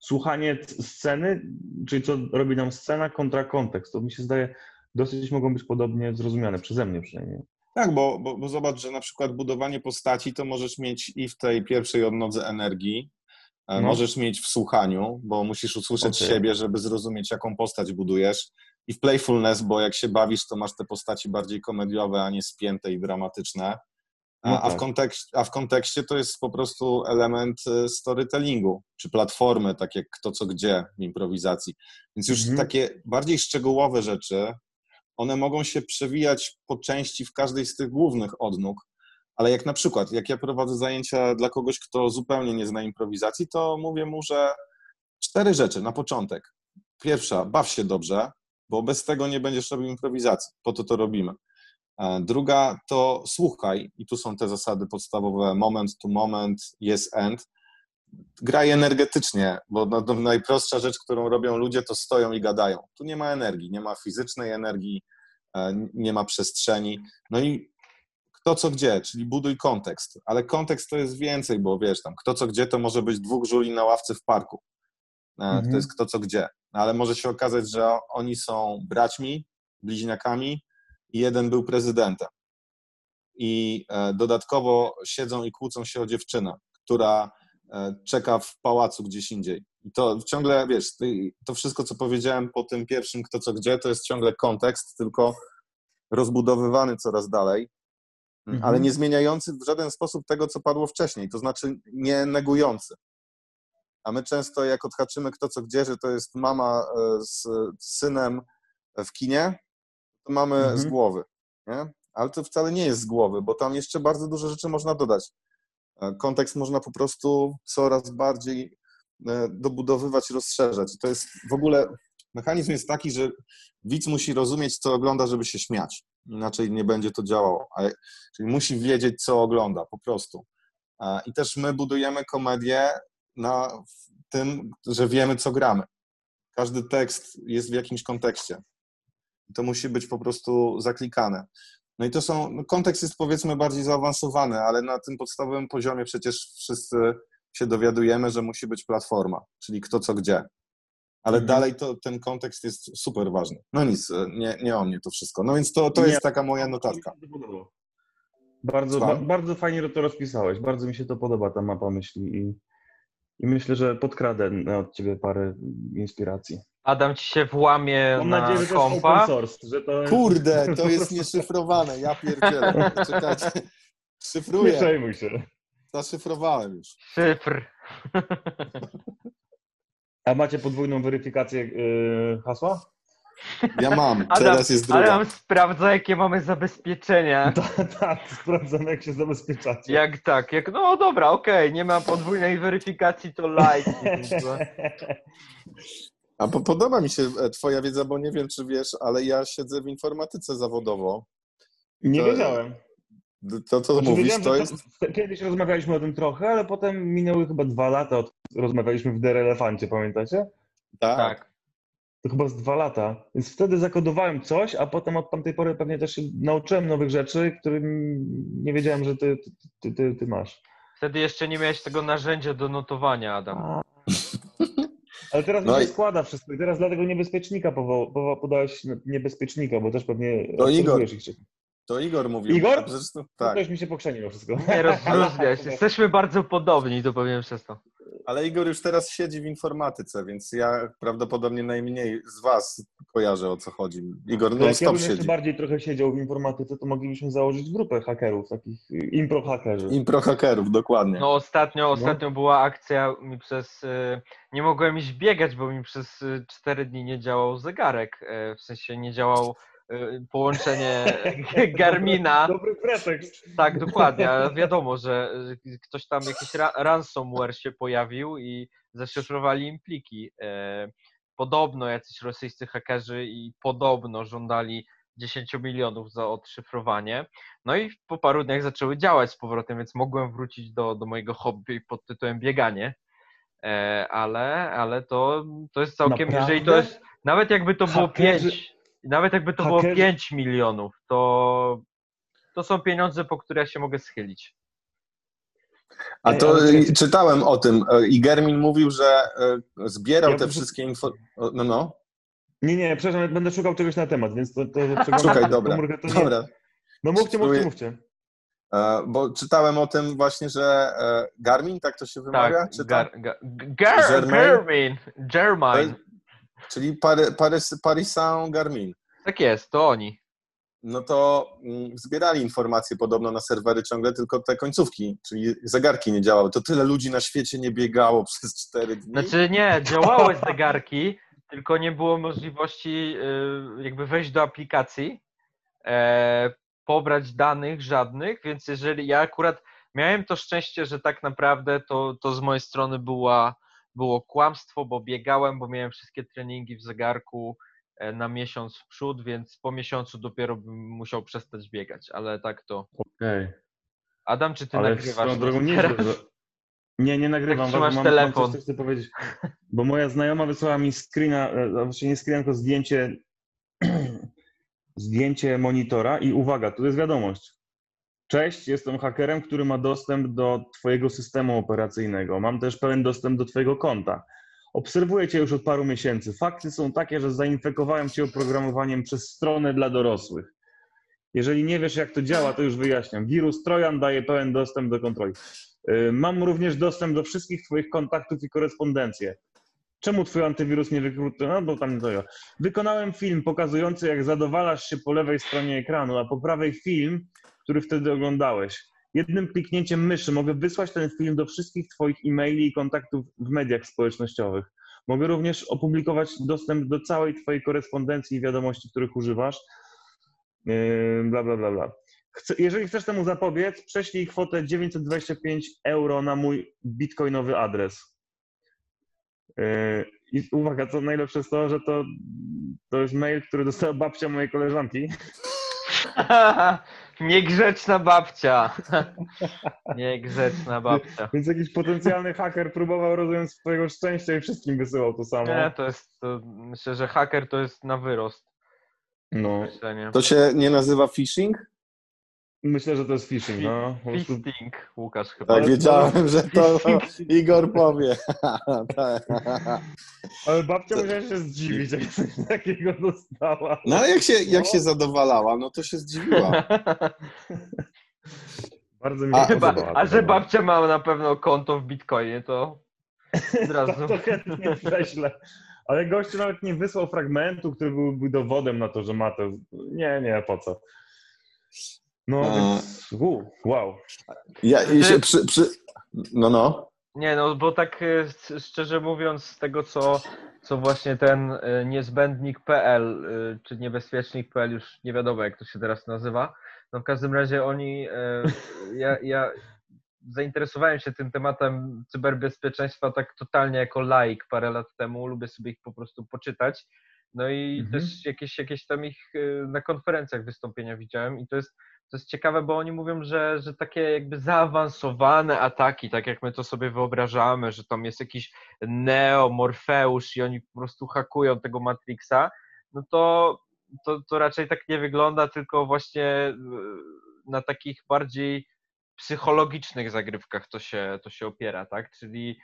słuchanie sceny, czyli co robi nam scena kontra kontekst, to mi się zdaje, dosyć mogą być podobnie zrozumiane, przeze mnie przynajmniej. Tak, bo, bo, bo zobacz, że na przykład budowanie postaci to możesz mieć i w tej pierwszej odnodze energii, e, no. możesz mieć w słuchaniu, bo musisz usłyszeć okay. siebie, żeby zrozumieć, jaką postać budujesz i w playfulness, bo jak się bawisz, to masz te postaci bardziej komediowe, a nie spięte i dramatyczne. A, no tak. a, w kontekście, a w kontekście to jest po prostu element y, storytellingu, czy platformy, tak jak kto co gdzie w improwizacji. Więc już mhm. takie bardziej szczegółowe rzeczy, one mogą się przewijać po części w każdej z tych głównych odnóg, ale jak na przykład, jak ja prowadzę zajęcia dla kogoś, kto zupełnie nie zna improwizacji, to mówię mu, że cztery rzeczy na początek. Pierwsza, baw się dobrze, bo bez tego nie będziesz robił improwizacji. Po to to robimy. E, druga to słuchaj, i tu są te zasady podstawowe: moment to moment, yes and. Graj energetycznie, bo najprostsza rzecz, którą robią ludzie, to stoją i gadają. Tu nie ma energii, nie ma fizycznej energii, e, nie ma przestrzeni. No i kto co gdzie, czyli buduj kontekst. Ale kontekst to jest więcej, bo wiesz, tam kto co gdzie to może być dwóch żuli na ławce w parku. E, mhm. To jest kto co gdzie ale może się okazać, że oni są braćmi, bliźniakami i jeden był prezydentem. I e, dodatkowo siedzą i kłócą się o dziewczynę, która e, czeka w pałacu gdzieś indziej. I to ciągle, wiesz, to wszystko, co powiedziałem po tym pierwszym kto co gdzie, to jest ciągle kontekst, tylko rozbudowywany coraz dalej, mhm. ale nie zmieniający w żaden sposób tego, co padło wcześniej, to znaczy nie negujący. A my często, jak odhaczymy kto co gdzie, że to jest mama e, z synem w kinie, to mamy mhm. z głowy. Nie? Ale to wcale nie jest z głowy, bo tam jeszcze bardzo dużo rzeczy można dodać. E, kontekst można po prostu coraz bardziej e, dobudowywać, rozszerzać. To jest w ogóle mechanizm jest taki, że widz musi rozumieć, co ogląda, żeby się śmiać. Inaczej nie będzie to działało. Czyli musi wiedzieć, co ogląda, po prostu. I też my budujemy komedię na tym, że wiemy, co gramy. Każdy tekst jest w jakimś kontekście. To musi być po prostu zaklikane. No i to są, no kontekst jest powiedzmy bardziej zaawansowany, ale na tym podstawowym poziomie przecież wszyscy się dowiadujemy, że musi być platforma, czyli kto co gdzie. Ale mhm. dalej to, ten kontekst jest super ważny. No nic, nie, nie o mnie to wszystko. No więc to, to jest taka moja notatka. Bardzo, ba, bardzo fajnie to rozpisałeś. Bardzo mi się to podoba, ta mapa myśli i i myślę, że podkradę od ciebie parę inspiracji. Adam ci się włamie Mam na nadzieję, że kompa. To source, że to jest... Kurde, to jest nieszyfrowane, ja pierdzielę. Czekajcie, szyfruję. Nie przejmuj się. Zaszyfrowałem już. Szyfr. A macie podwójną weryfikację yy, hasła? Ja mam, Adam, teraz jest druga. Adam sprawdza, jakie mamy zabezpieczenia. Tak, tak, sprawdzam, jak się zabezpieczacie. Jak tak, jak, no dobra, okej, okay, nie ma podwójnej weryfikacji, to like. A po, podoba mi się e, twoja wiedza, bo nie wiem, czy wiesz, ale ja siedzę w informatyce zawodowo. Nie to, wiedziałem. To, co znaczy, mówisz, to jest... To, kiedyś rozmawialiśmy o tym trochę, ale potem minęły chyba dwa lata, od rozmawialiśmy w Der Elefancie, pamiętacie? Tak. tak to chyba z dwa lata. Więc wtedy zakodowałem coś, a potem od tamtej pory pewnie też się nauczyłem nowych rzeczy, których nie wiedziałem, że ty, ty, ty, ty masz. Wtedy jeszcze nie miałeś tego narzędzia do notowania, Adam. A. Ale teraz no mi się i... składa wszystko i teraz dlatego niebezpiecznika powo- podałeś niebezpiecznika, bo też pewnie to Igor, To Igor mówił. Igor? To, Tak. To już mi się pokrzeniło wszystko. Nie rozróżniaj się. Jesteśmy bardzo podobni, to powiem przez to. Ale Igor już teraz siedzi w informatyce, więc ja prawdopodobnie najmniej z was kojarzę o co chodzi. Igor To jak ja non-stop bym jeszcze siedzi. bardziej trochę siedział w informatyce, to moglibyśmy założyć grupę hakerów, takich y, impro hakerzy. Impro hakerów, dokładnie. No ostatnio, ostatnio była akcja mi przez... y, Nie mogłem iść biegać, bo mi przez y, 4 dni nie działał zegarek. y, W sensie nie działał połączenie Garmina. Dobry pretekst. Tak, dokładnie, ale wiadomo, że ktoś tam, jakiś ra- ransomware się pojawił i zaszyfrowali im pliki. E, Podobno jacyś rosyjscy hakerzy i podobno żądali 10 milionów za odszyfrowanie. No i po paru dniach zaczęły działać z powrotem, więc mogłem wrócić do, do mojego hobby pod tytułem bieganie. E, Ale, ale to, to jest całkiem, Naprawdę? jeżeli to jest, nawet jakby to było Hakerzy- 5, nawet jakby to było hakerzy- 5 milionów, to, to są pieniądze, po które ja się mogę schylić. A to czytałem o tym e, i Germin mówił, że e, zbierał Ja te wszystkie info... o, No, no. Nie, nie, przepraszam, będę szukał czegoś na temat, więc to, to przeglądam Szukaj, dobra. komórkę, to. Dobra. No mówcie, mówcie, mówcie. E, Bo czytałem o tym właśnie, że Garmin, tak to się wymawia? Tak, Czy Gar, gar, gar, Germain? Czyli Pary, Paris, Paris Saint-Garmin. Tak jest, to oni. No to mm, zbierali informacje podobno na serwery ciągle, tylko te końcówki, czyli zegarki nie działały. To tyle ludzi na świecie nie biegało przez cztery dni. Znaczy nie, działały zegarki, tylko nie było możliwości y, jakby wejść do aplikacji, e, pobrać danych żadnych, więc jeżeli ja akurat miałem to szczęście, że tak naprawdę to, to z mojej strony była, było kłamstwo, bo biegałem, bo miałem wszystkie treningi w zegarku e, na miesiąc w przód, więc po miesiącu dopiero bym musiał przestać biegać, ale tak to. Okej. Adam, czy ty Ale nagrywasz? drogą nie? Nie, nie nagrywam Tak mam, telefon. mam coś, co chcę powiedzieć. Bo moja znajoma wysłała mi screena, właściwie nie screena, tylko zdjęcie, zdjęcie monitora i uwaga, tu jest wiadomość. Cześć, jestem hakerem, który ma dostęp do Twojego systemu operacyjnego. Mam też pełen dostęp do Twojego konta. Obserwuję Cię już od paru miesięcy. Fakty są takie, że zainfekowałem Cię oprogramowaniem przez stronę dla dorosłych. Jeżeli nie wiesz, jak to działa, to już wyjaśniam. Wirus Trojan daje pełen dostęp do kontroli. Y, Mam również dostęp do wszystkich Twoich kontaktów i korespondencję. Czemu Twój antywirus nie wykrył? No, bo tam to ja. Wykonałem film pokazujący, jak zadowalasz się po lewej stronie ekranu, a po prawej film, który wtedy oglądałeś. Jednym kliknięciem myszy mogę wysłać ten film do wszystkich Twoich e-maili i kontaktów w mediach społecznościowych. Mogę również opublikować dostęp do całej Twojej korespondencji i wiadomości, których używasz. Yy, Bla, bla, bla, bla. Chcę, jeżeli chcesz temu zapobiec, prześlij kwotę 925 euro na mój bitcoinowy adres. Yy, I uwaga, co najlepsze jest to, że to, to jest mail, który dostała babcia mojej koleżanki. Niegrzeczna babcia. Niegrzeczna babcia. Więc jakiś potencjalny haker próbował, rozumiem, swojego szczęścia i wszystkim wysyłał to samo. Nie, to jest, to myślę, że haker to jest na wyrost. No, Myślenie. To się nie nazywa phishing? Myślę, że to jest phishing, no. Fisting, Łukasz chyba. Tak, wiedziałem, że to Igor powie. Tak. Ale babcia musiała się zdziwić, jak coś takiego dostała. No ale jak się, jak się zadowalała, no to się zdziwiła. Bardzo mi A, Chyba, a że babcia ma na pewno konto w Bitcoinie, to od razu. To, to chętnie prześlę. Ale gościu nawet nie wysłał fragmentu, który byłby dowodem na to, że ma to. Nie, nie, po co. No więc, u, wow. Ja, i się przy, przy... No, no. Nie, no bo tak e, szczerze mówiąc, z tego co, co właśnie ten e, niezbędnik.pl e, czy niebezpiecznik.pl, już nie wiadomo jak to się teraz nazywa, no w każdym razie oni, ja, ja zainteresowałem się tym tematem cyberbezpieczeństwa tak totalnie jako laik parę lat temu, lubię sobie ich po prostu poczytać. No i Mhm. też jakieś, jakieś tam ich na konferencjach wystąpienia widziałem i to jest, to jest ciekawe, bo oni mówią, że, że takie jakby zaawansowane ataki, tak jak my to sobie wyobrażamy, że tam jest jakiś Neo, Morfeusz i oni po prostu hakują tego Matrixa, no to, to, to raczej tak nie wygląda, tylko właśnie e, na takich bardziej psychologicznych zagrywkach to się, to się opiera, tak? Czyli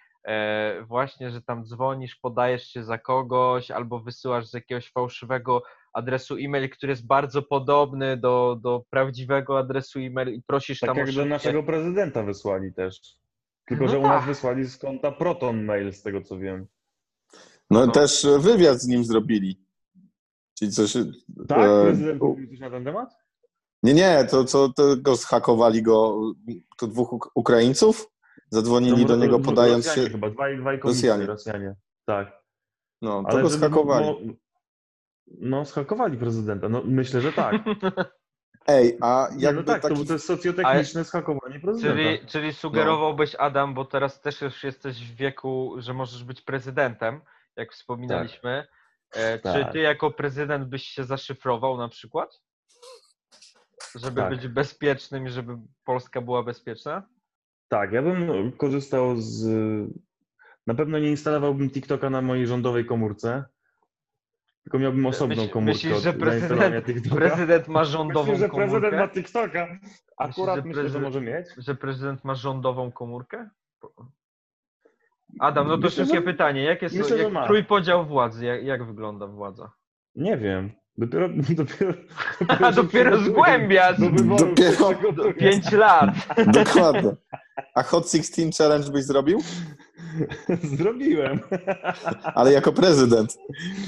właśnie, że tam dzwonisz, podajesz się za kogoś albo wysyłasz z jakiegoś fałszywego adresu e-mail, który jest bardzo podobny do, do prawdziwego adresu e-mail i prosisz Tak tam jak o do naszego prezydenta wysłali też. Tylko, No że u nas tak. wysłali z konta Proton Mail, z tego co wiem. No No. też wywiad z nim zrobili. Czyli coś... Tak? e, Prezydent mówił coś na ten temat? Nie, nie, to co tego zhakowali go, to dwóch Uk- Ukraińców? Zadzwonili No, do niego no, podając Rosjanie się... chyba, dwaj, dwaj komicy, Rosjanie. Rosjanie. Tak. No, to Ale go zhakowali. No, no, schakowali prezydenta. No, myślę, że tak. Ej, a jakby no tak, taki... to, to jest socjotechniczne schakowanie prezydenta. Czyli, czyli sugerowałbyś, Adam, bo teraz też już jesteś w wieku, że możesz być prezydentem, jak wspominaliśmy. E, Czy Tak. ty jako prezydent byś się zaszyfrował na przykład? Żeby Tak. być bezpiecznym i żeby Polska była bezpieczna? Tak, ja bym korzystał z. Na pewno nie instalowałbym TikToka na mojej rządowej komórce. Tylko miałbym osobną Myśl- komórkę. myślisz, że prezydent-. Prezydent ma rządową Myślę, że prezydent komórkę? ma TikToka. Akurat że myślę, że prezydent- może mieć. Że prezydent ma rządową komórkę? Adam, no to Myślę, szybkie że- pytanie. Jak jest myślę, jak trójpodział władzy? Jak, jak wygląda władza? Nie wiem. Dopiero, dopiero, A dopiero zgłębiasz! Do wyborów Dopiero- przygotuję. Pięć lat! Dokładnie. A Hot 16 Challenge byś zrobił? Zrobiłem. Ale jako prezydent.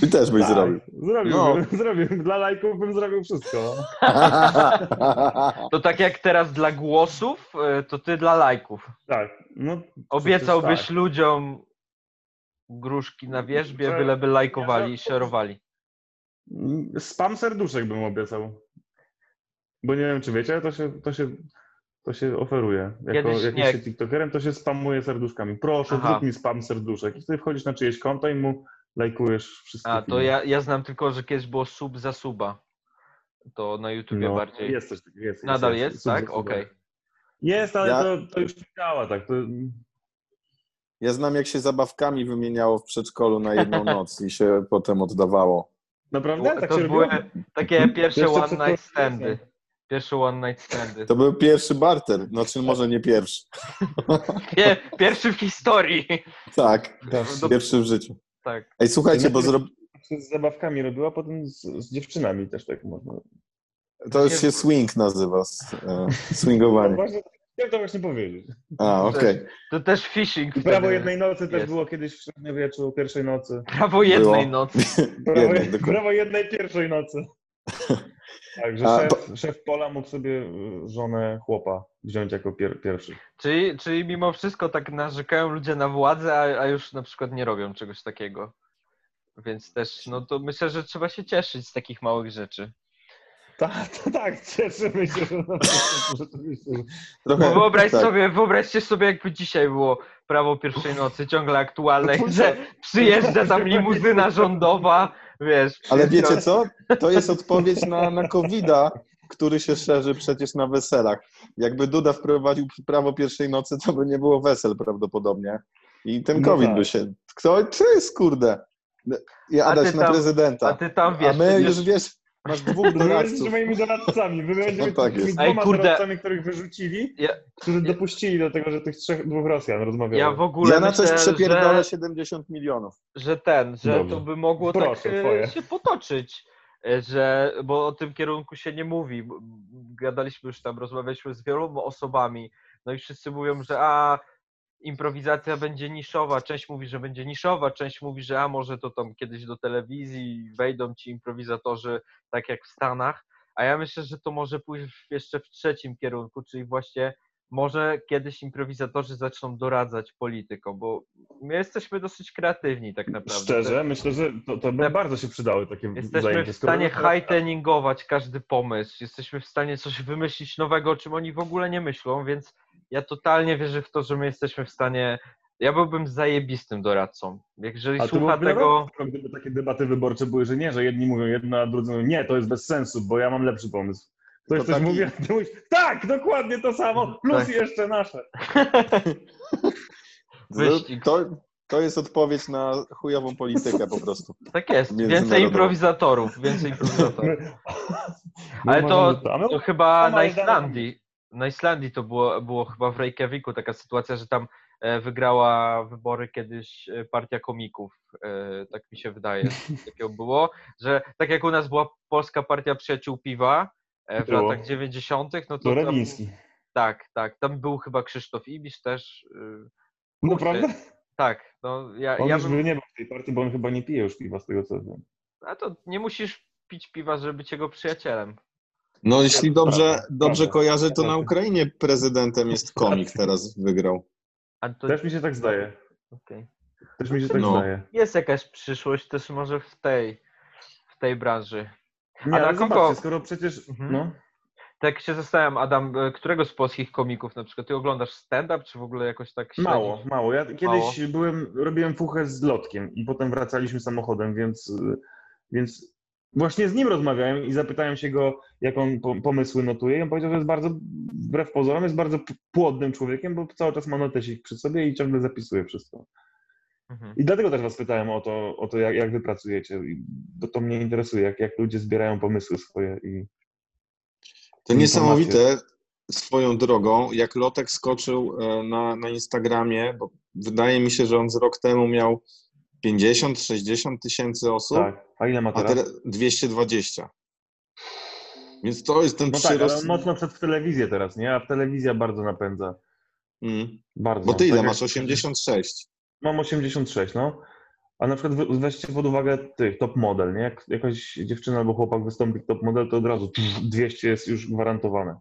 Ty też byś Tak, zrobił. Zrobiłbym, zrobiłbym. Dla lajków bym zrobił wszystko. To tak jak teraz dla głosów, y, to ty dla lajków. Tak. No, Obiecałbyś tak. ludziom gruszki na wierzbie, byleby lajkowali i szerowali. Spam serduszek bym obiecał. Bo nie wiem, czy wiecie, ale to się, to się, to się oferuje. Jako, Kiedyś jak nie. jest się TikTokerem, to się spamuje serduszkami. Proszę, Aha. zrób mi spam serduszek. I wtedy wchodzisz na czyjeś konto i mu lajkujesz wszystkie A, to filmy. ja, ja znam tylko, że kiedyś było sub za suba. To na YouTubie no, bardziej. Jest coś takiego. Jest, Nadal jest, Super, tak? Okej. Jest, ale Ja- to, to już nie działa tak. To, Ja znam, jak się zabawkami wymieniało w przedszkolu na jedną noc i się potem oddawało. Naprawdę? Tak to się były robiło? takie pierwsze Jeszcze one night standy. Pierwsze one night standy. To był pierwszy barter. Znaczy, może nie pierwszy. Pie, pierwszy w historii. Tak, pierwszy w życiu. Tak. Ej, słuchajcie, bo zro... się z zabawkami robiła, potem z, z dziewczynami też tak można. to już się swing nazywa. e, Swingowanie. Właśnie, chciałem to właśnie powiedzieć. A, okej. To też phishing. I prawo jednej nocy też jest. było kiedyś w średniowieczu, pierwszej nocy. Prawo jednej Było. nocy. Prawo, Jednej, prawo jednej pierwszej nocy. Także szef, szef pola mógł sobie y, żonę chłopa wziąć jako pier, pierwszy. Czyli, czyli mimo wszystko tak narzekają ludzie na władzę, a, a już na przykład nie robią czegoś takiego. Więc też, no to myślę, że trzeba się cieszyć z takich małych rzeczy. Tak, to tak, cieszymy się, że na rzeczywiście. Trochę, wyobraź tak. sobie, wyobraźcie sobie, jakby dzisiaj było prawo pierwszej nocy ciągle aktualne, No to że przyjeżdża tam limuzyna rządowa, wiesz. Ale wiecie co? To jest odpowiedź na, na COVID-a, który się szerzy przecież na weselach. Jakby Duda wprowadził prawo pierwszej nocy, to by nie było wesel prawdopodobnie. I ten No COVID tak. by się... Kto? Ty jest kurde. I A Adaś ty na prezydenta. A ty tam wiesz, A my już wiesz wiesz, masz dwóch Wy doradców. jesteście moimi doradcami. Wy będziecie No tak tymi. Ej, dwoma kurde. doradcami, których wyrzucili, Ja- którzy dopuścili do tego, że tych trzech, dwóch Rosjan rozmawiało. ja w ogóle Ja na coś myślę, przepierdolę że, 70 milionów. że ten, że Dobrze. to by mogło Proszę, tak twoje. się potoczyć. e, Że, bo o tym kierunku się nie mówi. Gadaliśmy już tam, rozmawialiśmy z wieloma osobami, no i wszyscy mówią, że a improwizacja będzie niszowa. Część mówi, że będzie niszowa, część mówi, że a może to tam kiedyś do telewizji wejdą ci improwizatorzy, tak jak w Stanach. A ja myślę, że to może pójść jeszcze w trzecim kierunku, czyli właśnie może kiedyś improwizatorzy zaczną doradzać politykom, bo my jesteśmy dosyć kreatywni tak naprawdę. Szczerze, myślę, że to, to by bardzo się przydały takie Jesteśmy zajęcia. w stanie high-tuningować każdy pomysł, jesteśmy w stanie coś wymyślić nowego, o czym oni w ogóle nie myślą, więc ja totalnie wierzę w to, że my jesteśmy w stanie. Ja byłbym zajebistym doradcą. Jak Jeżeli A to słucha tego. tego... gdyby takie debaty wyborcze były, że nie, że jedni mówią jedno, a drudzy mówią nie, to jest bez sensu, bo ja mam lepszy pomysł. Ktoś To coś taki- mówi, a ty mówisz, tak, dokładnie to samo, plus Tak. jeszcze nasze. Wyścig. To, to jest odpowiedź na chujową politykę po prostu. Tak jest. Więcej improwizatorów. Więcej improwizatorów. Ale to, uważamy, a my- to chyba na Islandii. Na Islandii to było, było chyba w Reykjaviku taka sytuacja, że tam e, wygrała wybory kiedyś e, partia komików. e, Tak mi się wydaje, takiego było, że tak jak u nas była Polska Partia Przyjaciół Piwa w Było. latach 90., no to tam, tak, tak, tam był chyba Krzysztof Ibisz też. No kurczę, prawda? Tak, no ja, On ja już bym, by nie był w tej partii, bo on chyba nie pije już piwa z tego co wiem. a to nie musisz pić piwa, żeby być jego przyjacielem. No jeśli dobrze, dobrze kojarzę, to na Prawda. Ukrainie prezydentem jest komik, teraz wygrał. A to, Też mi się tak zdaje. okej. Też mi się tak No. zdaje. Jest jakaś przyszłość też może w tej, w tej branży. Nie, A na ale kogo- zobaczcie, skoro przecież... Mhm. No, Tak się zastanawiam, Adam, e, którego z polskich komików na przykład? Ty oglądasz stand-up, czy w ogóle jakoś tak śledzisz? mało, mało. Ja kiedyś Mało. byłem, robiłem fuchę z Lotkiem i potem wracaliśmy samochodem, więc, y, więc właśnie z nim rozmawiałem i zapytałem się go, jak on po- pomysły notuje i on powiedział, że jest bardzo, wbrew pozorom, jest bardzo płodnym człowiekiem, bo cały czas ma notesik przy sobie i ciągle zapisuje wszystko. Mhm. I dlatego też was pytałem o to, o to jak, jak wy pracujecie, i- bo to mnie interesuje, jak, jak ludzie zbierają pomysły swoje i To Informacje. niesamowite swoją drogą, jak Lotek skoczył e, na, na Instagramie, bo wydaje mi się, że on z rok temu miał 50-60 tysięcy osób, tak. A ile ma a teraz? teraz 220. Więc to jest ten No tak, ale przyrost. mocno przed telewizję teraz, nie? A telewizja bardzo napędza. Mm. Bardzo. Bo ty ile Tak masz? 86. Mam 86, no. A na przykład weźcie pod uwagę tych top model, nie? Jak jakaś dziewczyna albo chłopak wystąpi w top model, to od razu pff, 200 jest już gwarantowane.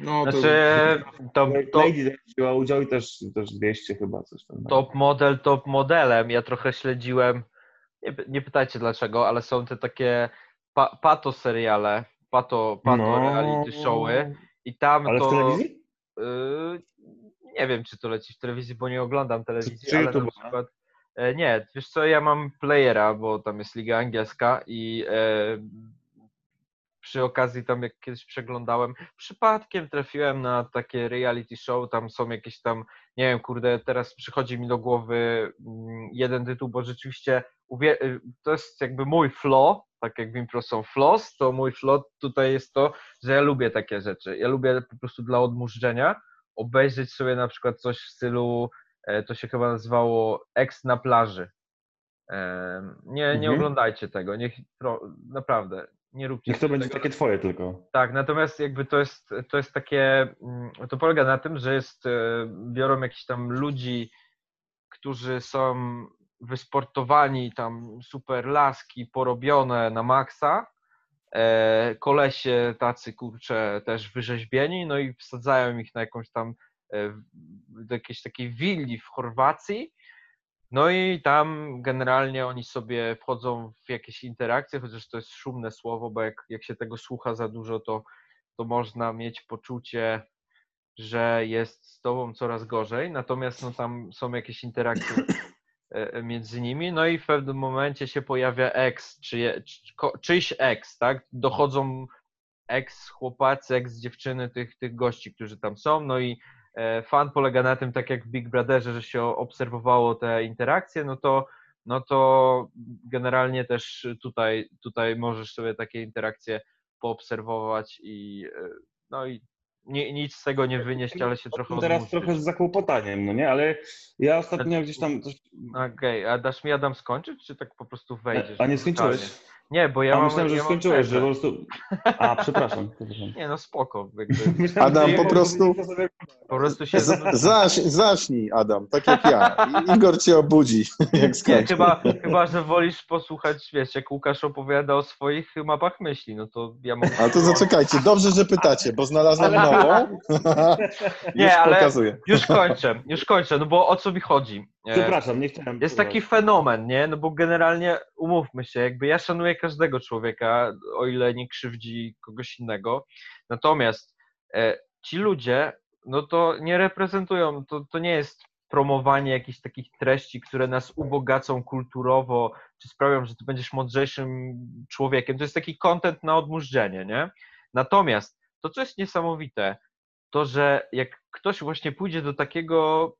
No to Znaczy, to, to Lady też wzięła udział i też, też 200 chyba coś tam. top model, top modelem. Ja trochę śledziłem, nie, nie pytajcie dlaczego, ale są te takie pa, pato seriale, pato, pato reality showy i tam No. Ale to... w telewizji? y, nie wiem, czy to leci w telewizji, bo nie oglądam telewizji, czy ale na YouTube? przykład... e, Nie, wiesz co, ja mam playera, bo tam jest Liga Angielska i e, przy okazji tam jak kiedyś przeglądałem, przypadkiem trafiłem na takie reality show, tam są jakieś tam, nie wiem, kurde, teraz przychodzi mi do głowy mm, jeden tytuł, bo rzeczywiście y, to jest jakby mój flow, tak jak w impro są flows, to mój flow tutaj jest to, że ja lubię takie rzeczy. Ja lubię po prostu dla odmurzenia obejrzeć sobie na przykład coś w stylu, e, to się chyba nazywało Ex na plaży. Em, Nie, nie Mhm. oglądajcie tego, niech naprawdę, nie róbcie Niech to będzie tego. takie twoje tylko. Tak, natomiast jakby to jest, to jest takie, mm, to polega na tym, że jest, e, biorą jakichś tam ludzi, którzy są wysportowani, tam super laski porobione na maksa, e, kolesie tacy kurcze też wyrzeźbieni, no i wsadzają ich na jakąś tam e, do jakiejś takiej willi w Chorwacji, no i tam generalnie oni sobie wchodzą w jakieś interakcje, chociaż to jest szumne słowo, bo jak, jak się tego słucha za dużo, to, to można mieć poczucie, że jest z tobą coraz gorzej. Natomiast no, tam są jakieś interakcje e, e, między nimi, no i w pewnym momencie się pojawia ex, czy, czy, czyjś ex, tak? Dochodzą ex chłopacy, ex dziewczyny tych, tych gości, którzy tam są, no i fan polega na tym, tak jak w Big Brotherze, że się obserwowało te interakcje, no to, no to generalnie też tutaj, tutaj możesz sobie takie interakcje poobserwować i e, no i nie, nic z tego nie wynieść, ale się trochę Teraz odmówić. trochę z zakłopotaniem, no nie? Ale ja ostatnio gdzieś tam... Okej, a dasz mi Adam skończyć, czy tak po prostu wejdziesz? A nie skończyłeś? Nie, bo ja Ja mam... myślałem, że ja mam skończyłeś, że po prostu... A, przepraszam. Nie, no spoko. Jakby, Adam, po prostu- po prostu się... Z, zaś, zacznij, Adam, tak jak ja. I Igor cię obudzi, jak Nie, skończy. chyba, chyba, że wolisz posłuchać, wiesz, jak Łukasz opowiada o swoich mapach myśli, no to ja mogę... Ale to zaczekajcie, dobrze, że pytacie, bo znalazłem nową. Nie, Już ale- pokazuję. Już kończę, już kończę, no bo o co mi chodzi? Przepraszam, nie chciałem... Jest taki fenomen, nie? No bo generalnie umówmy się, jakby ja szanuję każdego człowieka, o ile nie krzywdzi kogoś innego. Natomiast e, ci ludzie, no to nie reprezentują, to, to nie jest promowanie jakichś takich treści, które nas ubogacą kulturowo, czy sprawią, że ty będziesz mądrzejszym człowiekiem. To jest taki content na odmurzenie, nie? Natomiast to, co jest niesamowite, to, że jak ktoś właśnie pójdzie do takiego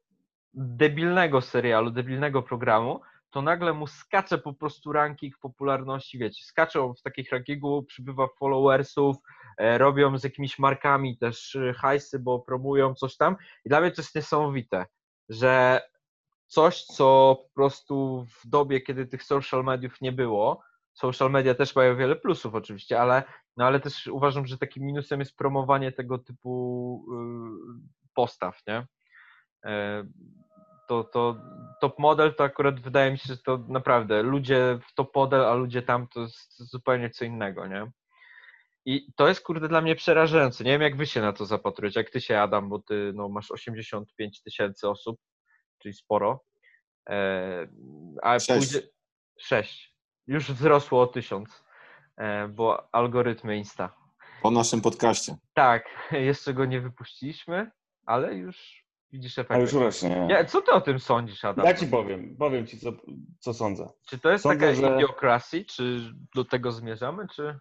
debilnego serialu, debilnego programu, to nagle mu skacze po prostu ranking popularności, wiecie, skaczą w takich rankingu, przybywa followersów, e, robią z jakimiś markami też e, hajsy, bo promują coś tam i dla mnie to jest niesamowite. że coś, co po prostu w dobie, kiedy tych social mediów nie było, social media też mają wiele plusów oczywiście, ale, no ale też uważam, że takim minusem jest promowanie tego typu y, postaw, nie? E, To, to top model to akurat wydaje mi się, że to naprawdę ludzie w top model, a ludzie tam to jest zupełnie co innego, nie? I to jest kurde dla mnie przerażające. Nie wiem, jak wy się na to zapatrujecie, jak ty się, Adam, bo ty no, masz 85 tysięcy osób, czyli sporo. E, a Sześć. pójdzie. 6. Już wzrosło o 1000, e, bo algorytmy Insta. Po naszym podcaście. Tak, jeszcze go nie wypuściliśmy, ale już widzisz A efekt. już rośnie. Ja, co ty o tym sądzisz, Adam? Ja ci powiem, powiem ci, co, co sądzę. Czy to jest sądzę, taka że- idiokracji, czy do tego zmierzamy, czy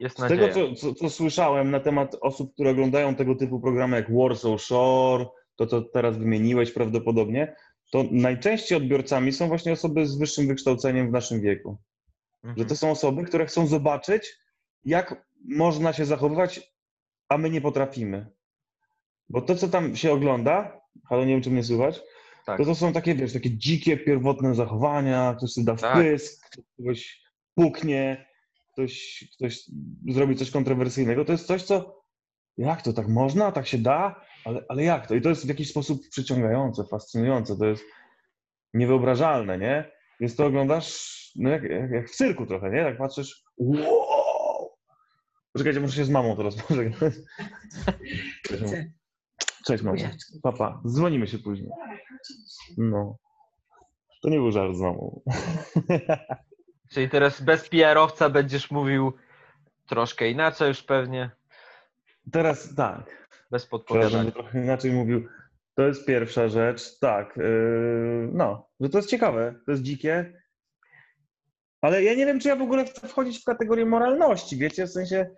jest Z nadzieja? tego, co, co, co słyszałem na temat osób, które oglądają tego typu programy jak Warsaw Shore, to co teraz wymieniłeś prawdopodobnie, to najczęściej odbiorcami są właśnie osoby z wyższym wykształceniem w naszym wieku. Że Mhm. to są osoby, które chcą zobaczyć, jak można się zachowywać, a my nie potrafimy. Bo to, co tam się ogląda, ale nie wiem, czy mnie słychać, Tak. to to są takie, wiesz, takie dzikie, pierwotne zachowania, ktoś sobie da Tak. wpysk, ktoś puknie, ktoś, ktoś zrobi coś kontrowersyjnego. To jest coś, co jak to, tak można, tak się da, ale, ale jak to? I to jest w jakiś sposób przyciągające, fascynujące, to jest niewyobrażalne, nie? Więc to oglądasz no jak, jak, jak w cyrku trochę, nie? Tak patrzysz, wow! Poczekajcie, muszę się z mamą teraz pożegnać. Cześć mamo. Papa, dzwonimy się później. No. To nie był żart z mamą. Czyli teraz bez PR-owca będziesz mówił troszkę inaczej już pewnie, Teraz tak. bez Teraz podpowiadania. będę trochę inaczej mówił. To jest pierwsza rzecz. Tak. Yy, no, że to jest ciekawe, to jest dzikie. Ale ja nie wiem, czy ja w ogóle chcę wchodzić w kategorię moralności, wiecie? W sensie.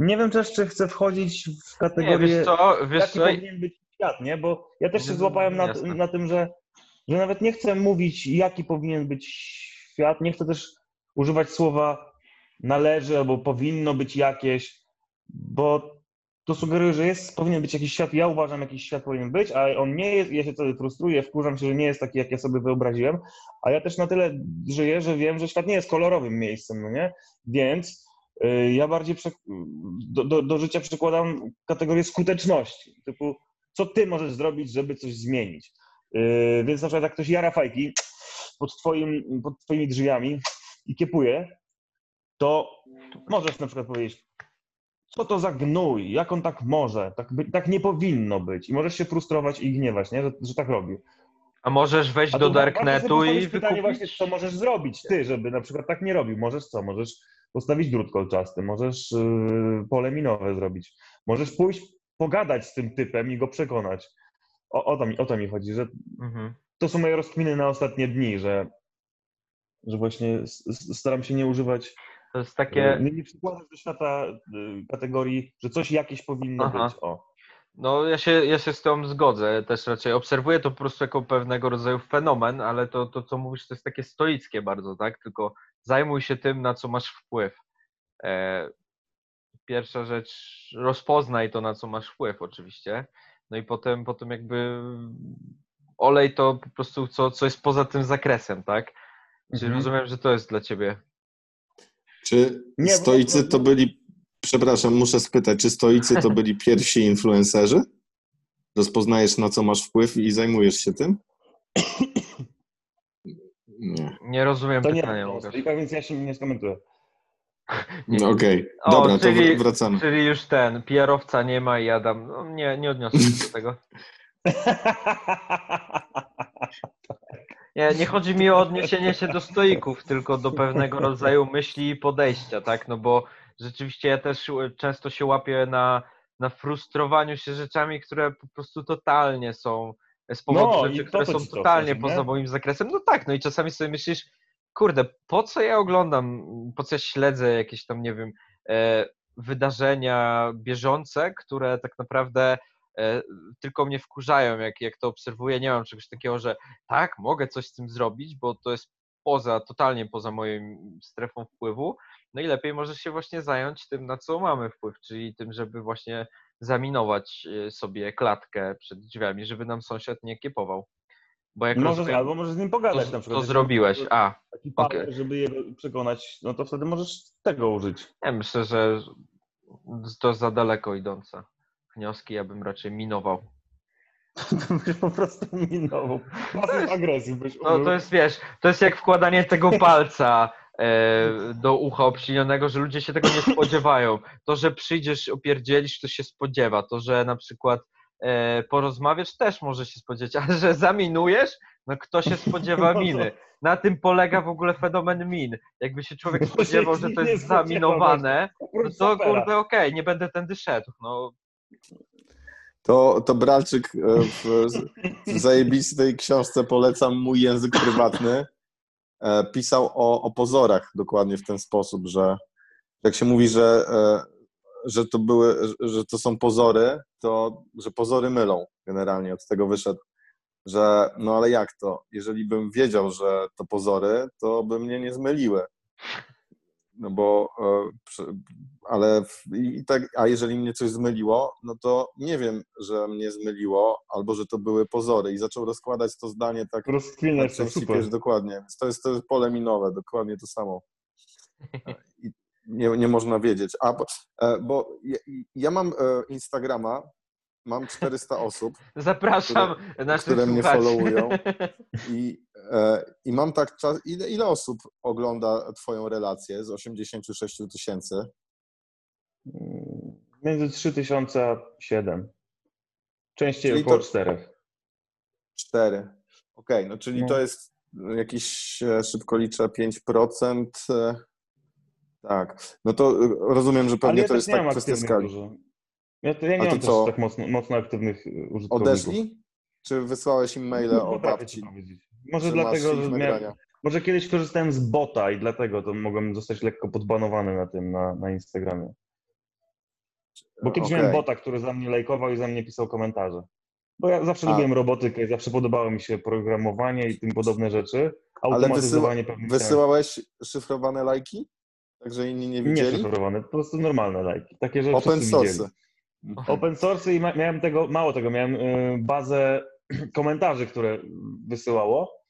Nie wiem też, czy chcę wchodzić w Nie, kategorię. wiesz co, wiesz jaki co, powinien być świat, nie? Bo ja też się Mm, złapałem na, na tym, że, że nawet nie chcę mówić, jaki powinien być świat. Nie chcę też używać słowa należy albo powinno być jakieś, bo to sugeruje, że jest, powinien być jakiś świat. Ja uważam, jakiś świat powinien być, a on nie jest. Ja się wtedy frustruję, wkurzam się, że nie jest taki, jak ja sobie wyobraziłem. A ja też na tyle żyję, że wiem, że świat nie jest kolorowym miejscem, no nie? Więc ja bardziej do, do, do życia przykładam kategorię skuteczności. Typu, co ty możesz zrobić, żeby coś zmienić? Yy, więc na przykład jak ktoś jara fajki pod, twoim, pod twoimi drzwiami i kiepuje, to możesz na przykład powiedzieć, co to za gnój, jak on tak może, tak, by, tak nie powinno być. I możesz się frustrować i gniewać, nie? Że, że tak robi. a możesz wejść A do Darknetu i postawić pytanie wykupić... właśnie, co możesz zrobić ty, żeby na przykład tak nie robił. Możesz co? Możesz postawić drut kolczasty, możesz yy, pole minowe zrobić, możesz pójść pogadać z tym typem i go przekonać. O, o, to, mi, o to mi chodzi, że Mhm. to są moje rozkminy na ostatnie dni, że, że właśnie staram się nie używać, To jest nie, takie, nie przykładać do świata y, kategorii, że coś jakieś powinno Aha. być. O. no ja się, ja się z tą zgodzę, też raczej obserwuję to po prostu jako pewnego rodzaju fenomen, ale to, to co mówisz, to jest takie stoickie bardzo, tak? Tylko zajmuj się tym, na co masz wpływ. E, pierwsza rzecz, rozpoznaj to, na co masz wpływ oczywiście, no i potem, potem jakby olej to po prostu, co, co jest poza tym zakresem, tak? Czyli Mhm. rozumiem, że to jest dla ciebie. Czy stoicy bo- to byli, przepraszam, muszę spytać, czy stoicy to byli pierwsi influencerzy? Rozpoznajesz, na co masz wpływ i zajmujesz się tym? Nie. Nie rozumiem To pytania, Łukasz. więc ja się nie skomentuję. No, Okej, O, dobra, to czyli- wr- wracamy. Czyli już ten, PR-owca nie ma i Adam, no nie, nie odniosę się do tego. Nie, nie chodzi mi o odniesienie się do stoików, tylko do pewnego rodzaju myśli i podejścia, tak? No bo rzeczywiście ja też często się łapię na, na frustrowaniu się rzeczami, które po prostu totalnie są z powodu No, rzeczy, które są totalnie nie? poza moim zakresem. No tak, no i czasami sobie myślisz, kurde, po co ja oglądam, po co ja śledzę jakieś tam, nie wiem, e, wydarzenia bieżące, które tak naprawdę e, tylko mnie wkurzają, jak, jak to obserwuję. Nie mam czegoś takiego, że tak, mogę coś z tym zrobić, bo to jest poza, totalnie poza moją strefą wpływu. No i lepiej może się właśnie zająć tym, na co mamy wpływ, czyli tym, żeby właśnie zaminować e, sobie klatkę przed drzwiami, żeby nam sąsiad nie kiepował. Bo jak Możesz, rozumiem, albo możesz z nim pogadać to, na przykład. to zrobiłeś. A, Taki partner, żeby jego przekonać, no to wtedy możesz tego użyć. ja myślę, że to za daleko idące wnioski, ja bym raczej minował. To byś po prostu minował. Pasyw agresji byś No to jest, wiesz, to jest jak wkładanie tego palca do ucha obślinionego, że ludzie się tego nie spodziewają. To, że przyjdziesz, opierdzielisz, to się spodziewa. To, że na przykład e, porozmawiasz, też może się spodziewać, ale że zaminujesz, no kto się spodziewa No miny? Na tym polega w ogóle fenomen min. Jakby się człowiek spodziewał, że to jest zaminowane, no to kurde okej, nie będę tędy szedł. No, To, to Bralczyk e, w, w zajebistej książce polecam mój język prywatny. E, Pisał o, o pozorach dokładnie w ten sposób, że jak się mówi, że, e, że to były, że to są pozory, to że pozory mylą generalnie. Od tego wyszedł, że no ale jak to? Jeżeli bym wiedział, że to pozory, to by mnie nie zmyliły. No bo, e, ale w, i tak, a jeżeli mnie coś zmyliło, no to nie wiem, że mnie zmyliło, albo że to były pozory. I zaczął rozkładać to zdanie tak, Rozkwiniać tak to super. dokładnie. Więc To jest, to jest pole minowe, dokładnie to samo. I nie, nie można wiedzieć. A, bo, e, bo ja, ja mam e, Instagrama, mam 400 osób zapraszam naszych które mnie followują. i, i mam tak czas. Ile, ile osób ogląda Twoją relację z 86 tysięcy? Mm, Między 3000 a 7. Częściej Czyli około to- 4. Cztery. Okej, no czyli No. to jest jakieś, e, szybko liczę, 5%. e, Tak, no to e, rozumiem, że pewnie ja to też jest tak kwestia skali. dużo. Ja, to, ja nie A mam co? tak mocno, mocno aktywnych użytkowników. Odeszli? Czy wysłałeś im maile Nie o potrafię ci babci? Może dlatego, że miałem, może kiedyś korzystałem z bota i dlatego to mogłem zostać lekko podbanowany na tym, na, na Instagramie. Bo kiedyś miałem Okej. bota, który za mnie lajkował i za mnie pisał komentarze. Bo ja zawsze A. lubiłem robotykę i zawsze podobało mi się programowanie i tym podobne rzeczy. Ale Automatyzowanie wysyła, pewnych wysyłałeś szyfrowane lajki? Tak, że inni nie Nie widzieli? szyfrowane, po prostu normalne lajki. Takie, że Open source. Open source i miałem tego, mało tego, miałem y, bazę komentarzy, które wysyłało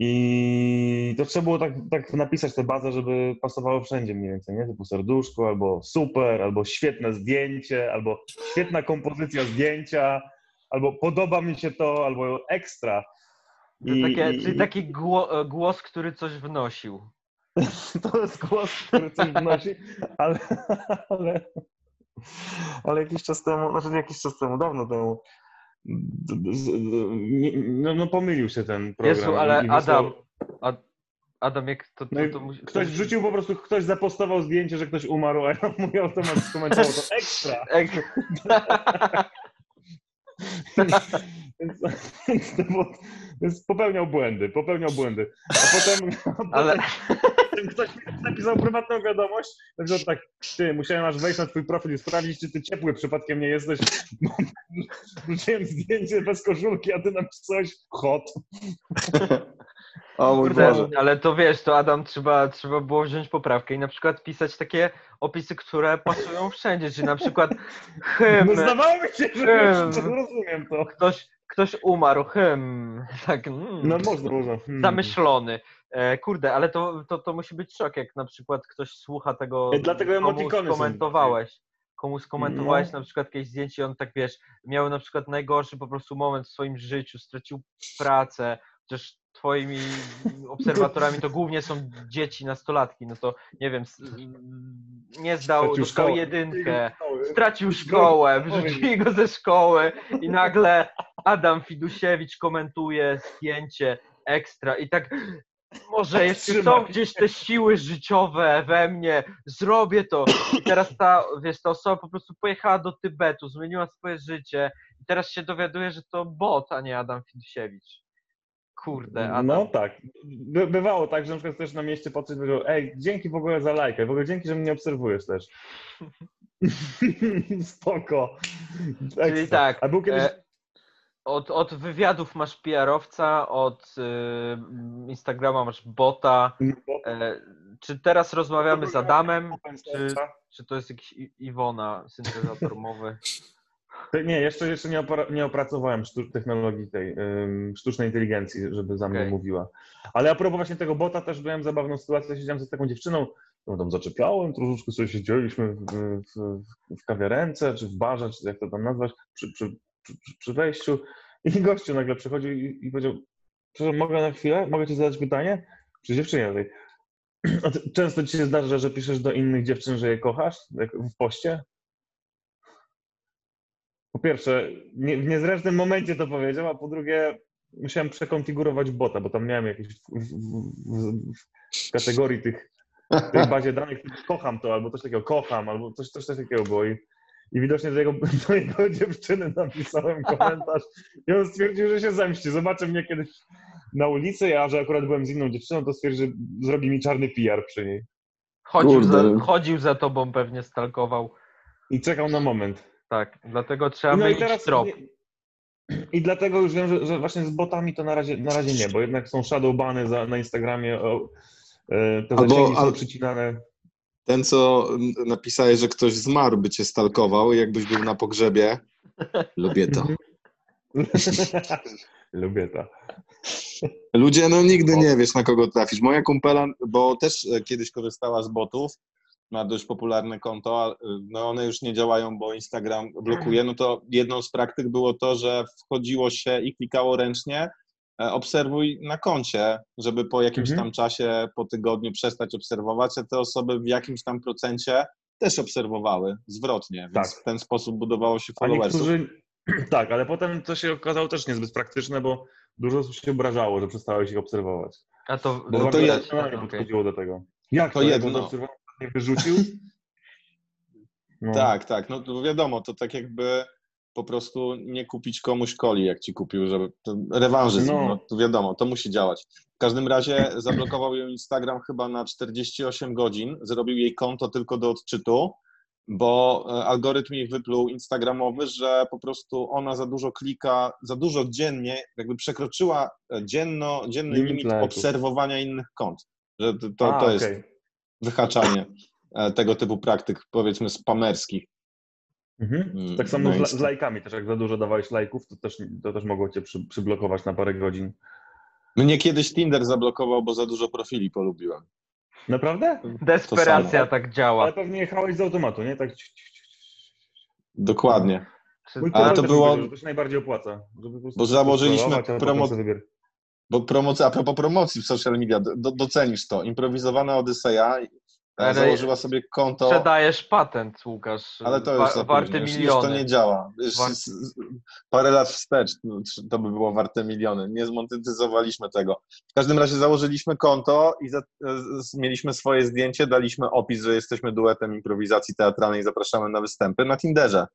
i to trzeba było tak, tak napisać tę bazę, żeby pasowało wszędzie mniej więcej, nie? Typu serduszko, albo super, albo świetne zdjęcie, albo świetna kompozycja zdjęcia, albo podoba mi się to, albo ekstra. To takie, czyli taki gło, głos, który coś wnosił. To jest głos, który coś wnosi, ale, ale, ale jakiś czas temu, znaczy jakiś czas temu, dawno temu, no, no pomylił się ten program. Jezu, ale Adam, Ad, Adam, jak to, to, No to musi... Ktoś wrzucił po prostu, ktoś zapostował zdjęcie, że ktoś umarł, a ja mój automat skomentował to ekstra. Ek- Więc, więc, popełniał błędy, popełniał błędy. A potem, Ale potem ktoś mi napisał prywatną wiadomość, że tak, ty, musiałem aż wejść na twój profil i sprawdzić, czy ty ciepły przypadkiem nie jesteś. Wrzuciłem zdjęcie bez koszulki, a ty napisałeś hot. O mój Kurde, Boże. ale to wiesz, to Adam trzeba, trzeba było wziąć poprawkę i na przykład pisać takie opisy, które pasują wszędzie, czyli na przykład hym, No zdawało mi się, że że rozumiem to. ktoś, ktoś umarł, hym, tak, mm, No można, można. Hmm. zamyślony. E, kurde, ale to, to, to musi być szok, jak na przykład ktoś słucha tego, E, dlatego komu skomentowałeś. Komu skomentowałeś No. na przykład jakieś zdjęcie i on tak, wiesz, miał na przykład najgorszy po prostu moment w swoim życiu, stracił pracę, chociaż twoimi obserwatorami to głównie są dzieci, nastolatki, no to nie wiem, s- nie zdał, Stracił dostał jedynkę, stracił szkołę, wyrzucili go ze szkoły i nagle Adam Fidusiewicz komentuje zdjęcie ekstra i tak może jeszcze są gdzieś te siły życiowe we mnie, zrobię to. I teraz ta, wiesz, ta osoba po prostu pojechała do Tybetu, zmieniła swoje życie i teraz się dowiaduje, że to bot, a nie Adam Fidusiewicz. Kurde, Adam. No tak. By, bywało tak, że na przykład też na mieście patrzeć i powiedział, ej, dzięki w ogóle za lajkę, w ogóle dzięki, że mnie obserwujesz też. Spoko. Czyli tak, A był kiedyś... e, od, od wywiadów masz PR-owca, od y, Instagrama masz bota. E, czy teraz rozmawiamy z Adamem, czy, czy to jest jakiś I- Iwona, syntezator mowy? Nie, jeszcze, jeszcze nie, opra- nie opracowałem technologii tej ym, sztucznej inteligencji, żeby za mnie Okej. mówiła. Ale a propos właśnie tego bota, też miałem zabawną sytuację. Siedziałem z taką dziewczyną, którą tam zaczepiałem, troszeczkę sobie siedzieliśmy w, w, w kawiarence, czy w barze, czy jak to tam nazwać, przy, przy, przy, wejściu. I gościu nagle przychodził i, i powiedział, przepraszam, mogę na chwilę? Mogę ci zadać pytanie? Przy dziewczynie tej. Często ci się zdarza, że piszesz do innych dziewczyn, że je kochasz, w poście? Po pierwsze, nie, w niezręcznym momencie to powiedział, a po drugie, musiałem przekonfigurować bota, bo tam miałem jakieś w, w, w, w kategorii tych, tej bazie danych, kocham to, albo coś takiego, kocham, albo coś, coś takiego było. I, i widocznie do jego, do jego dziewczyny napisałem komentarz i on stwierdził, że się zemści. Zobaczy mnie kiedyś na ulicy, a że akurat byłem z inną dziewczyną, to stwierdził, że zrobi mi czarny PR przy niej. Chodził, za, chodził za tobą, pewnie stalkował. I czekał na moment. Tak, dlatego trzeba No i mylić teraz trop. I dlatego już wiem, że, że właśnie z botami to na razie, na razie nie, bo jednak są shadowbany za, na Instagramie, o, e, te Albo- zasięgi są al- przycinane. Ten, co napisałeś, że ktoś zmarł, by cię stalkował, jakbyś był na pogrzebie. Lubię to. Lubię to. Ludzie, no nigdy nie wiesz, na kogo trafisz. Moja kumpela, bo też e, kiedyś korzystała z botów, ma dość popularne konto, no one już nie działają, bo Instagram blokuje, no to jedną z praktyk było to, że wchodziło się i klikało ręcznie, obserwuj na koncie, żeby po jakimś Mhm. tam czasie, po tygodniu przestać obserwować, a te osoby w jakimś tam procencie też obserwowały zwrotnie, więc Tak. w ten sposób budowało się followersów. niektórzy, tak, ale potem to się okazało też niezbyt praktyczne, bo dużo osób się obrażało, że przestałeś ich obserwować. A to, Bo No to ja- okej. podchodziło do tego. Jak To to, jedno. nie wyrzucił? No. Tak, tak. No to wiadomo, to tak jakby po prostu nie kupić komuś coli, jak ci kupił, żeby to rewanżyzm, No. no. to wiadomo, to musi działać. W każdym razie zablokował ją Instagram chyba na 48 godzin, zrobił jej konto tylko do odczytu, bo e, algorytm jej wypluł instagramowy, że po prostu ona za dużo klika, za dużo dziennie, jakby przekroczyła e, dzienno, dzienny Limit limit lajków. obserwowania innych kont. Że to, to, A, to jest okej. wyhaczanie e, tego typu praktyk, powiedzmy, spamerskich. Mhm. Mm, Tak samo no z, lajkami też, jak za dużo dawałeś lajków, to też, to też mogło cię przy, przyblokować na parę godzin. Mnie kiedyś Tinder zablokował, bo za dużo profili polubiłem. Naprawdę? Desperacja tak działa. Ale pewnie jechałeś z automatu, nie? Tak. Dokładnie. Mój Ale to było- powiedział, To się najbardziej opłaca. Bo założyliśmy scrollować, a potem promo- sobie wybier- Bo promocja, a propos promocji w social media, do, docenisz to. Improwizowana Odyseja e, Ale- założyła sobie konto, Sprzedajesz patent, Łukasz. ale to wa- już późno, już, już miliony. to nie działa. Już, Wart- parę lat wstecz no, to by było warte miliony. Nie zmonetyzowaliśmy tego. W każdym razie założyliśmy konto i za, mieliśmy swoje zdjęcie, daliśmy opis, że jesteśmy duetem improwizacji teatralnej i zapraszamy na występy na Tinderze.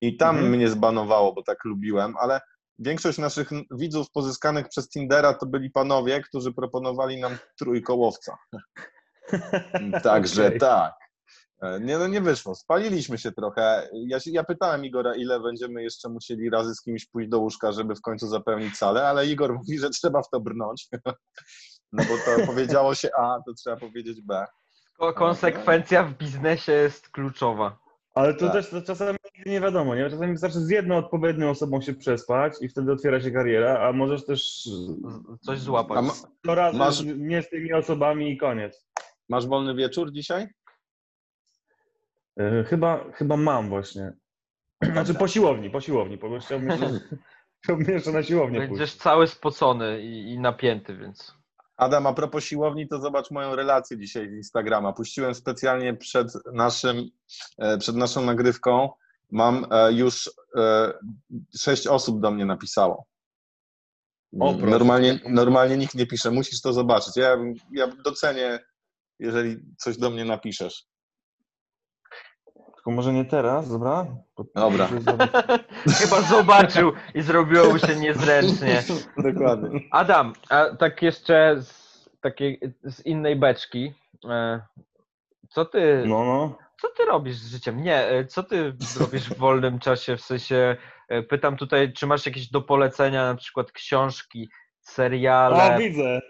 I tam Mhm. mnie zbanowało, bo tak lubiłem, ale większość naszych widzów pozyskanych przez Tindera to byli panowie, którzy proponowali nam trójkołowca. Także Okej. tak. E, Nie, no nie wyszło. Spaliliśmy się trochę. Ja, się- ja pytałem Igora, ile będziemy jeszcze musieli razy z kimś pójść do łóżka, żeby w końcu zapełnić salę, ale Igor mówi, że trzeba w to brnąć. No bo to powiedziało się A, to trzeba powiedzieć B. Ko- Konsekwencja w biznesie jest kluczowa. Ale to Tak. też to czasami nie wiadomo, nie? Czasami wystarczy z jedną odpowiednią osobą się przespać i wtedy otwiera się kariera, a możesz też Coś złapać. A ma, Masz- nie z tymi osobami i koniec. Masz wolny wieczór dzisiaj? E, Chyba, chyba mam właśnie. Znaczy po siłowni, po siłowni, bo chciałbym jeszcze, chciałbym jeszcze na siłownię pójść. Będziesz cały spocony i, i napięty, więc. Adam, a propos siłowni, to zobacz moją relację dzisiaj z Instagrama. Puściłem specjalnie przed, naszym, e, przed naszą nagrywką. Mam e, już sześć osób do mnie napisało. O, normalnie, normalnie nikt nie pisze. Musisz to zobaczyć. Ja, ja docenię, jeżeli coś do mnie napiszesz. Tylko może nie teraz, dobra? Dobra. Chyba zobaczył i zrobiło mu się niezręcznie. Dokładnie. Adam, a tak jeszcze z takiej z innej beczki. e, Co ty, No, no. co ty robisz z życiem? Nie, e, co ty robisz w wolnym czasie? W sensie, e, pytam tutaj, czy masz jakieś do polecenia, na przykład książki, seriale? O, widzę.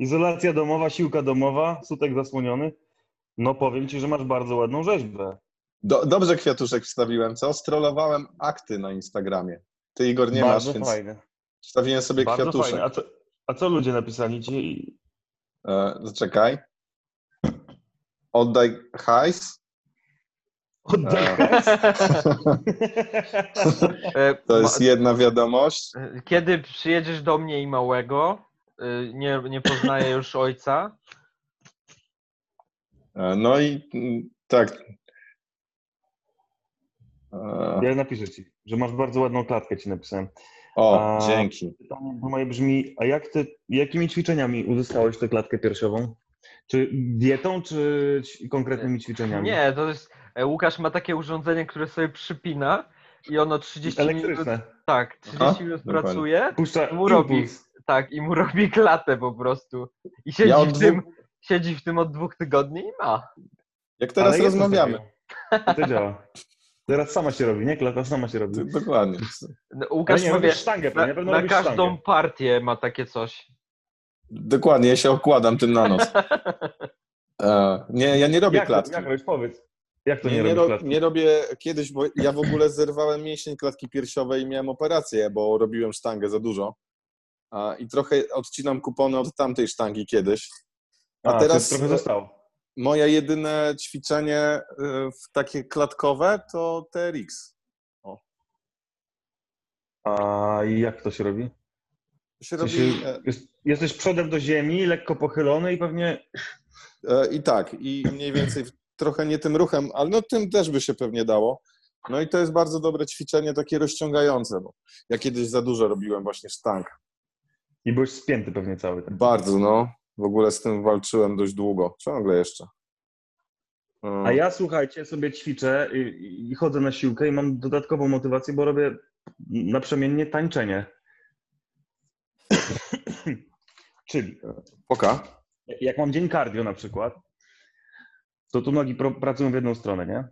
Izolacja domowa, siłka domowa, sutek zasłoniony. No powiem ci, że masz bardzo ładną rzeźbę. Do, dobrze kwiatuszek wstawiłem, co? Strollowałem akty na Instagramie. Ty, Igor, nie bardzo masz, więc fajne. wstawiłem sobie Bardzo kwiatuszek. fajne. A co, a co ludzie napisali ci? E, zaczekaj. Oddaj hajs. Oddaj E, hajs. E, to jest jedna wiadomość. Kiedy przyjedziesz do mnie i małego, nie, nie poznaję już ojca, E, no i mm, tak. E, Ja napiszę ci, że masz bardzo ładną klatkę ci napisałem. o, A- dzięki. Pytanie moje brzmi, a jak ty, jakimi ćwiczeniami uzyskałeś tę klatkę piersiową? Czy dietą, czy konkretnymi ćwiczeniami? Nie, to jest. e, Łukasz ma takie urządzenie, które sobie przypina i ono 30 minut. Elektryczne. Tak, 30 Aha, minut dokładnie. pracuje. Puszcza Mu robi. impuls. Tak, i mu robi klatę po prostu. I siedzi, Ja w tym, dwóch- siedzi w tym od dwóch tygodni i ma. Jak teraz Ale rozmawiamy. takiego. To działa. Teraz sama się robi, nie? Klata sama się robi. Dokładnie. No, Łukasz nie, wiesz, sztangę, na, na każdą sztangę. partię ma takie coś. Dokładnie, ja się okładam tym na nos. E, nie, ja nie robię Jak, to- klatki. jak robisz? Powiedz. Jak to nie, Nie, nie, ro, klatki? nie robię kiedyś, bo ja w ogóle zerwałem mięsień klatki piersiowej i miałem operację, bo robiłem sztangę za dużo. A, I trochę odcinam kupony od tamtej sztangi kiedyś. A, A, teraz trochę zostało. moje jedyne ćwiczenie y, w takie klatkowe to TRX. A jak to się robi? To się robi e, jest, jesteś przodem do ziemi, lekko pochylony i pewnie e, i tak, i mniej więcej trochę nie tym ruchem, ale no tym też by się pewnie dało. No i to jest bardzo dobre ćwiczenie, takie rozciągające, bo ja kiedyś za dużo robiłem właśnie sztang. I byłeś spięty pewnie cały. Tak. Bardzo, no. W ogóle z tym walczyłem dość długo. Ciągle jeszcze. Mm. A ja słuchajcie, sobie ćwiczę i, i chodzę na siłkę i mam dodatkową motywację, bo robię naprzemiennie tańczenie. Czyli Poka. jak mam dzień cardio na przykład, to tu nogi pro, pracują w jedną stronę, nie?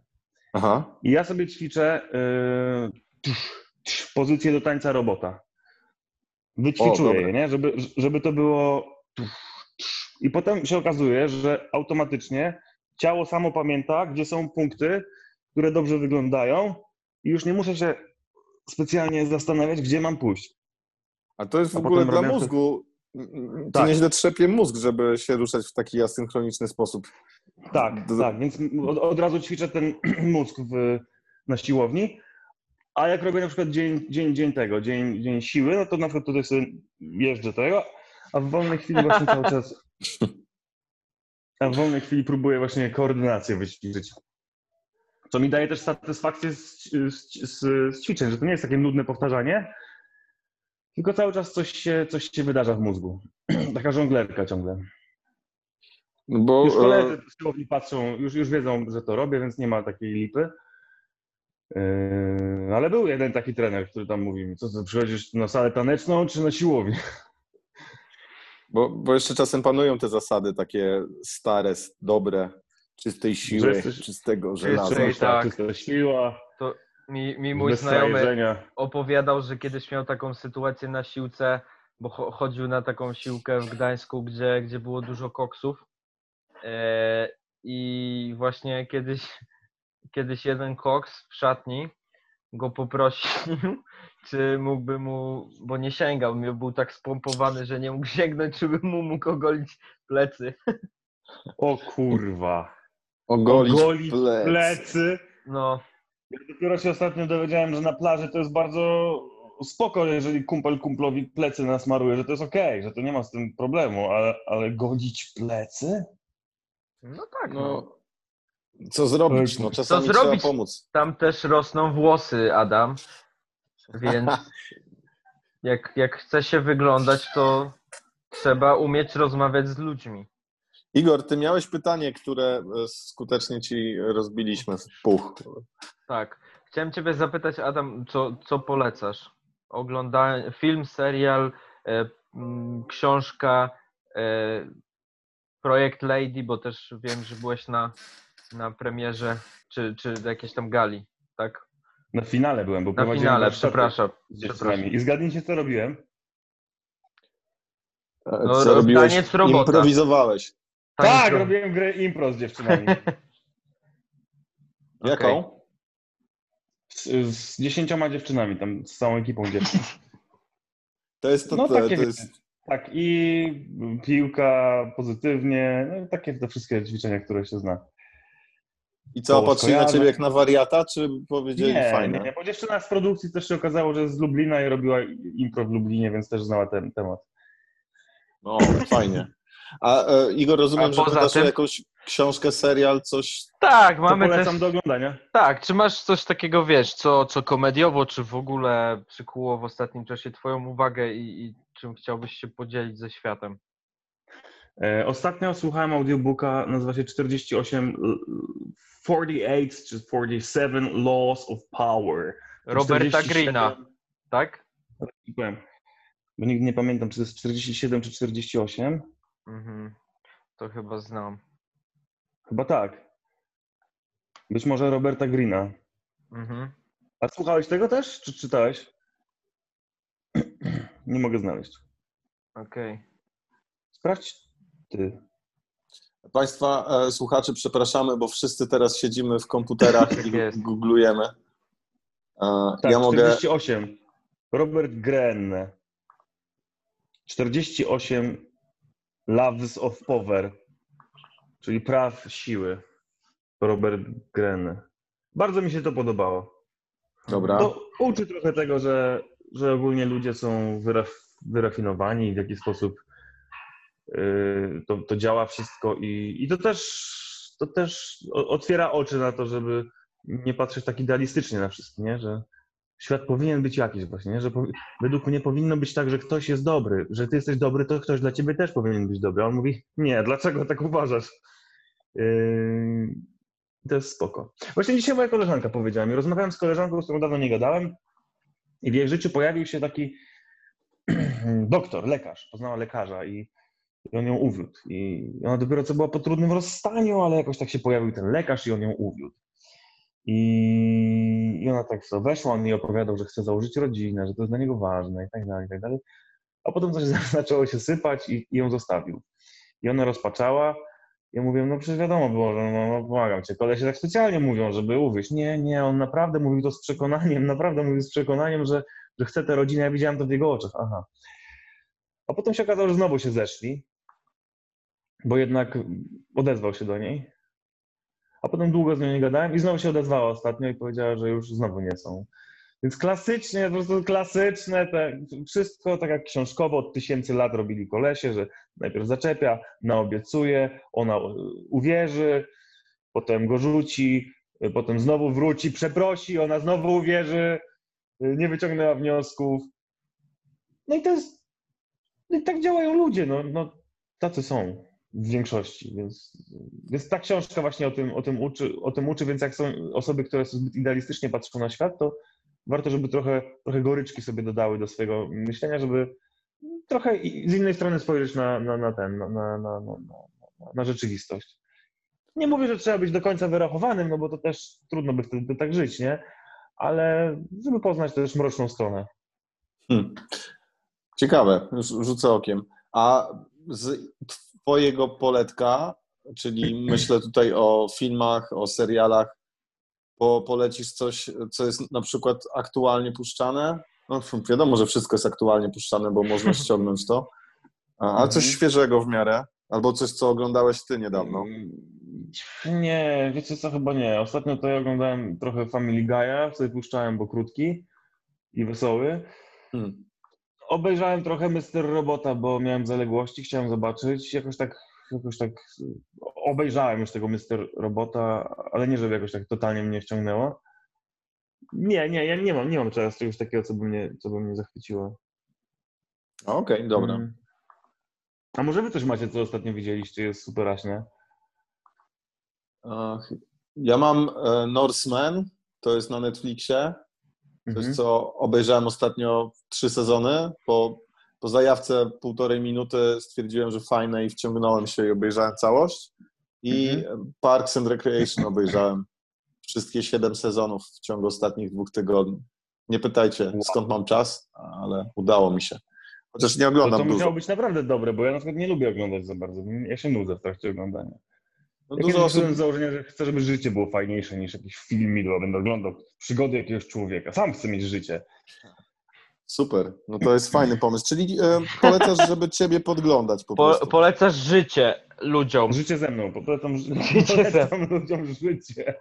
Aha. I ja sobie ćwiczę yy, tusz, tusz, pozycję do tańca robota. Dobre. je, nie? Żeby, żeby to było. I potem się okazuje, że automatycznie ciało samo pamięta, gdzie są punkty, które dobrze wyglądają, i już nie muszę się specjalnie zastanawiać, gdzie mam pójść. A to jest w A ogóle dla mózgu. To Tak. nieźle trzepie mózg, żeby się ruszać w taki asynchroniczny sposób. Tak, D- tak, więc od, od razu ćwiczę ten mózg w, na siłowni. A jak robię na przykład dzień, dzień, dzień tego, dzień, dzień siły, no to na przykład tutaj sobie jeżdżę tego, a w wolnej chwili właśnie cały czas. A w wolnej chwili próbuję właśnie koordynację wyćwiczyć. Co mi daje też satysfakcję z, z, z, z ćwiczeń, że to nie jest takie nudne powtarzanie, tylko cały czas coś się, coś się wydarza w mózgu. Taka żonglerka ciągle. Bo Już e, koledzy z siłowni patrzą, już, już wiedzą, że to robię, więc nie ma takiej lipy. Yy, ale był jeden taki trener, który tam mówi mi, co ty przychodzisz na salę taneczną czy na siłownię? bo, bo jeszcze czasem panują te zasady takie stare, dobre, czystej siły, jesteś- czystego żelaza. Czystej, tak. czysta siła, Mi, mi mój znajomy opowiadał, że kiedyś miał taką sytuację na siłce, bo cho- chodził na taką siłkę w Gdańsku, gdzie, gdzie było dużo koksów. E, I właśnie kiedyś, kiedyś jeden koks w szatni go poprosił, czy mógłby mu, bo nie sięgał, był tak spompowany, że nie mógł sięgnąć, żeby mu mógł ogolić plecy. O kurwa. Ogolić, Ogolić plec. plecy. No, Ja dopiero się ostatnio dowiedziałem, że na plaży to jest bardzo spoko, jeżeli kumpel kumplowi plecy nasmaruje, że to jest okej, że to nie ma z tym problemu, ale, ale golić plecy? no tak. No. No, co zrobić? No, czasami zrobić? trzeba pomóc. Tam też rosną włosy, Adam, więc jak, jak chce się wyglądać, to trzeba umieć rozmawiać z ludźmi. Igor, ty miałeś pytanie, które e, skutecznie ci rozbiliśmy w puch. Tak. Chciałem Ciebie zapytać, Adam, co, co polecasz? Oglądanie film, serial, e, mm, książka, e, projekt Lady, bo też wiem, że byłeś na, na premierze, czy, czy jakiejś tam gali, tak? Na finale byłem, bo Na prowadziłem finale, przepraszam. z dziewczynami. I zgadnijcie, co robiłem? No, Co robiłeś? taniec robota. Improwizowałeś. Tańczył. Tak, robiłem grę impro z dziewczynami. Jaką? Z, z dziesięcioma dziewczynami, tam z całą ekipą dziewczyn. To jest to, No to, takie to jest... Tak, i piłka pozytywnie, no, takie te wszystkie ćwiczenia, które się zna. I co, patrzyli na ciebie jak na wariata, czy powiedzieli Nie, fajne? nie, nie, bo dziewczyna z produkcji też się okazało, że jest z Lublina i robiła impro w Lublinie, więc też znała ten temat. No, fajnie. A e, Igor, rozumiem, A że pytasz o tym? jakąś książkę, serial, coś... Tak, To mamy polecam też... do oglądania. Tak, czy masz coś takiego, wiesz, co, co komediowo, czy w ogóle przykuło w ostatnim czasie twoją uwagę i, i czym chciałbyś się podzielić ze światem? E, Ostatnio słuchałem audiobooka, nazywa się 48, l- 48 czy 47 Laws of Power. Roberta 47 Greena, tak? Bo nigdy nie pamiętam, czy to jest 47 czy 48. Mhm. To chyba znam. Chyba tak. Być może Roberta Greena. Mhm. A słuchałeś tego też, czy czytałeś? Nie mogę znaleźć. Okej. Sprawdź ty. Państwa e, słuchaczy, przepraszamy, bo wszyscy teraz siedzimy w komputerach Tak i googlujemy. E, Tak, ja mogę... 48. Robert Greene. 48 Loves of Power, czyli praw siły. Robert Greene. Bardzo mi się to podobało. Dobra. To uczy trochę tego, że, że ogólnie ludzie są wyraf, wyrafinowani, w jaki sposób to, to działa wszystko i, i to też, to też otwiera oczy na to, żeby nie patrzeć tak idealistycznie na wszystko, nie? że świat powinien być jakiś właśnie, nie? że powi- według mnie powinno być tak, że ktoś jest dobry, że ty jesteś dobry, to ktoś dla ciebie też powinien być dobry. A on mówi, nie, dlaczego tak uważasz? Yy, to jest spoko. Właśnie dzisiaj moja koleżanka powiedziała mi, rozmawiałem z koleżanką, z którą dawno nie gadałem i w jej życiu pojawił się taki doktor, lekarz, poznała lekarza i, i on ją uwiódł. I ona dopiero co była po trudnym rozstaniu, ale jakoś tak się pojawił ten lekarz i on ją uwiódł. I, I ona tak weszła, on jej opowiadał, że chce założyć rodzinę, że to jest dla niego ważne i tak dalej, i tak dalej. A potem coś zaczęło się sypać i, i ją zostawił. I ona rozpaczała. Ja mówię, no przecież wiadomo było, że no, no pomagam cię. Kolesie tak specjalnie mówią, żeby uwieść. Nie, nie, on naprawdę mówił to z przekonaniem, naprawdę mówił z przekonaniem, że, że chce tę rodzinę. Ja widziałem to w jego oczach. Aha. A potem się okazało, że znowu się zeszli, bo jednak odezwał się do niej. A potem długo z nią nie gadałem i znowu się odezwała ostatnio i powiedziała, że już znowu nie są. Więc klasycznie, po prostu klasyczne, te, wszystko tak jak książkowo od tysięcy lat robili kolesie, że najpierw zaczepia, naobiecuje, ona uwierzy, potem go rzuci, potem znowu wróci, przeprosi, ona znowu uwierzy, nie wyciągnęła wniosków. No i to jest, i tak działają ludzie, no, no tacy są w większości, więc, więc ta książka właśnie o tym, o, tym uczy, o tym uczy, więc jak są osoby, które są zbyt idealistycznie patrzą na świat, to warto, żeby trochę, trochę goryczki sobie dodały do swojego myślenia, żeby trochę z innej strony spojrzeć na, na, na ten, na, na, na, na rzeczywistość. Nie mówię, że trzeba być do końca wyrachowanym, no bo to też trudno by wtedy tak żyć, nie? Ale żeby poznać też mroczną stronę. Hmm. Ciekawe, rzucę okiem. A z twojego poletka, czyli myślę tutaj o filmach, o serialach, po, polecisz coś, co jest na przykład aktualnie puszczane? No wiadomo, że wszystko jest aktualnie puszczane, bo można ściągnąć to. A, a coś Mhm. świeżego w miarę? Albo coś, co oglądałeś ty niedawno? Nie, wiecie co, chyba nie. Ostatnio to ja oglądałem trochę Family Guy'a, sobie puszczałem, bo krótki i wesoły. Hmm. Obejrzałem trochę Mister Robota, bo miałem zaległości, chciałem zobaczyć. Jakoś tak, jakoś tak obejrzałem już tego Mister Robota, ale nie, żeby jakoś tak totalnie mnie ściągnęło. Nie, nie, ja nie mam, nie mam teraz czegoś takiego, co by mnie, co by mnie zachwyciło. Okej, dobra. Mm. A może wy coś macie, co ostatnio widzieliście, jest superaśnie? Ja mam e, Norseman, to jest na Netflixie. Coś, Mhm. co obejrzałem ostatnio trzy sezony. Po, po zajawce półtorej minuty stwierdziłem, że fajne i wciągnąłem się i obejrzałem całość. i Mhm. Parks and Recreation obejrzałem. Wszystkie siedem sezonów w ciągu ostatnich dwóch tygodni. Nie pytajcie, skąd mam czas, ale udało mi się. Chociaż nie To, oglądam to dużo. musiało być naprawdę dobre, bo ja na przykład nie lubię oglądać za bardzo. Ja się nudzę w trakcie oglądania. No, dużo osób z założenia, że chcę, żeby życie było fajniejsze niż jakiś film midło. Będę oglądał przygody jakiegoś człowieka. Sam chcę mieć życie. Super, no to jest fajny pomysł. Czyli e, polecasz, żeby ciebie podglądać po Po, prostu. polecasz życie ludziom. Życie ze mną, polecam, Życie polecam ludziom życie.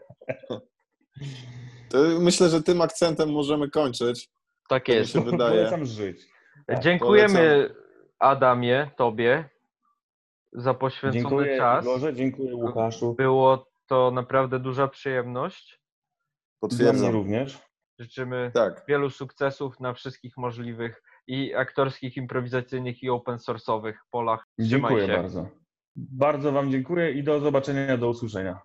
To myślę, że tym akcentem możemy kończyć. Tak mi jest. się wydaje. Polecam żyć. Tak, Dziękujemy Adamie, tobie za poświęcony Dziękuję czas. Igorze, dziękuję Łukaszu. Było to naprawdę duża przyjemność. Dla mnie Potwierdzam. również. Życzymy Tak. wielu sukcesów na wszystkich możliwych i aktorskich, improwizacyjnych i open source'owych polach. Trzymaj Dziękuję się. bardzo. Bardzo Wam dziękuję i do zobaczenia, do usłyszenia.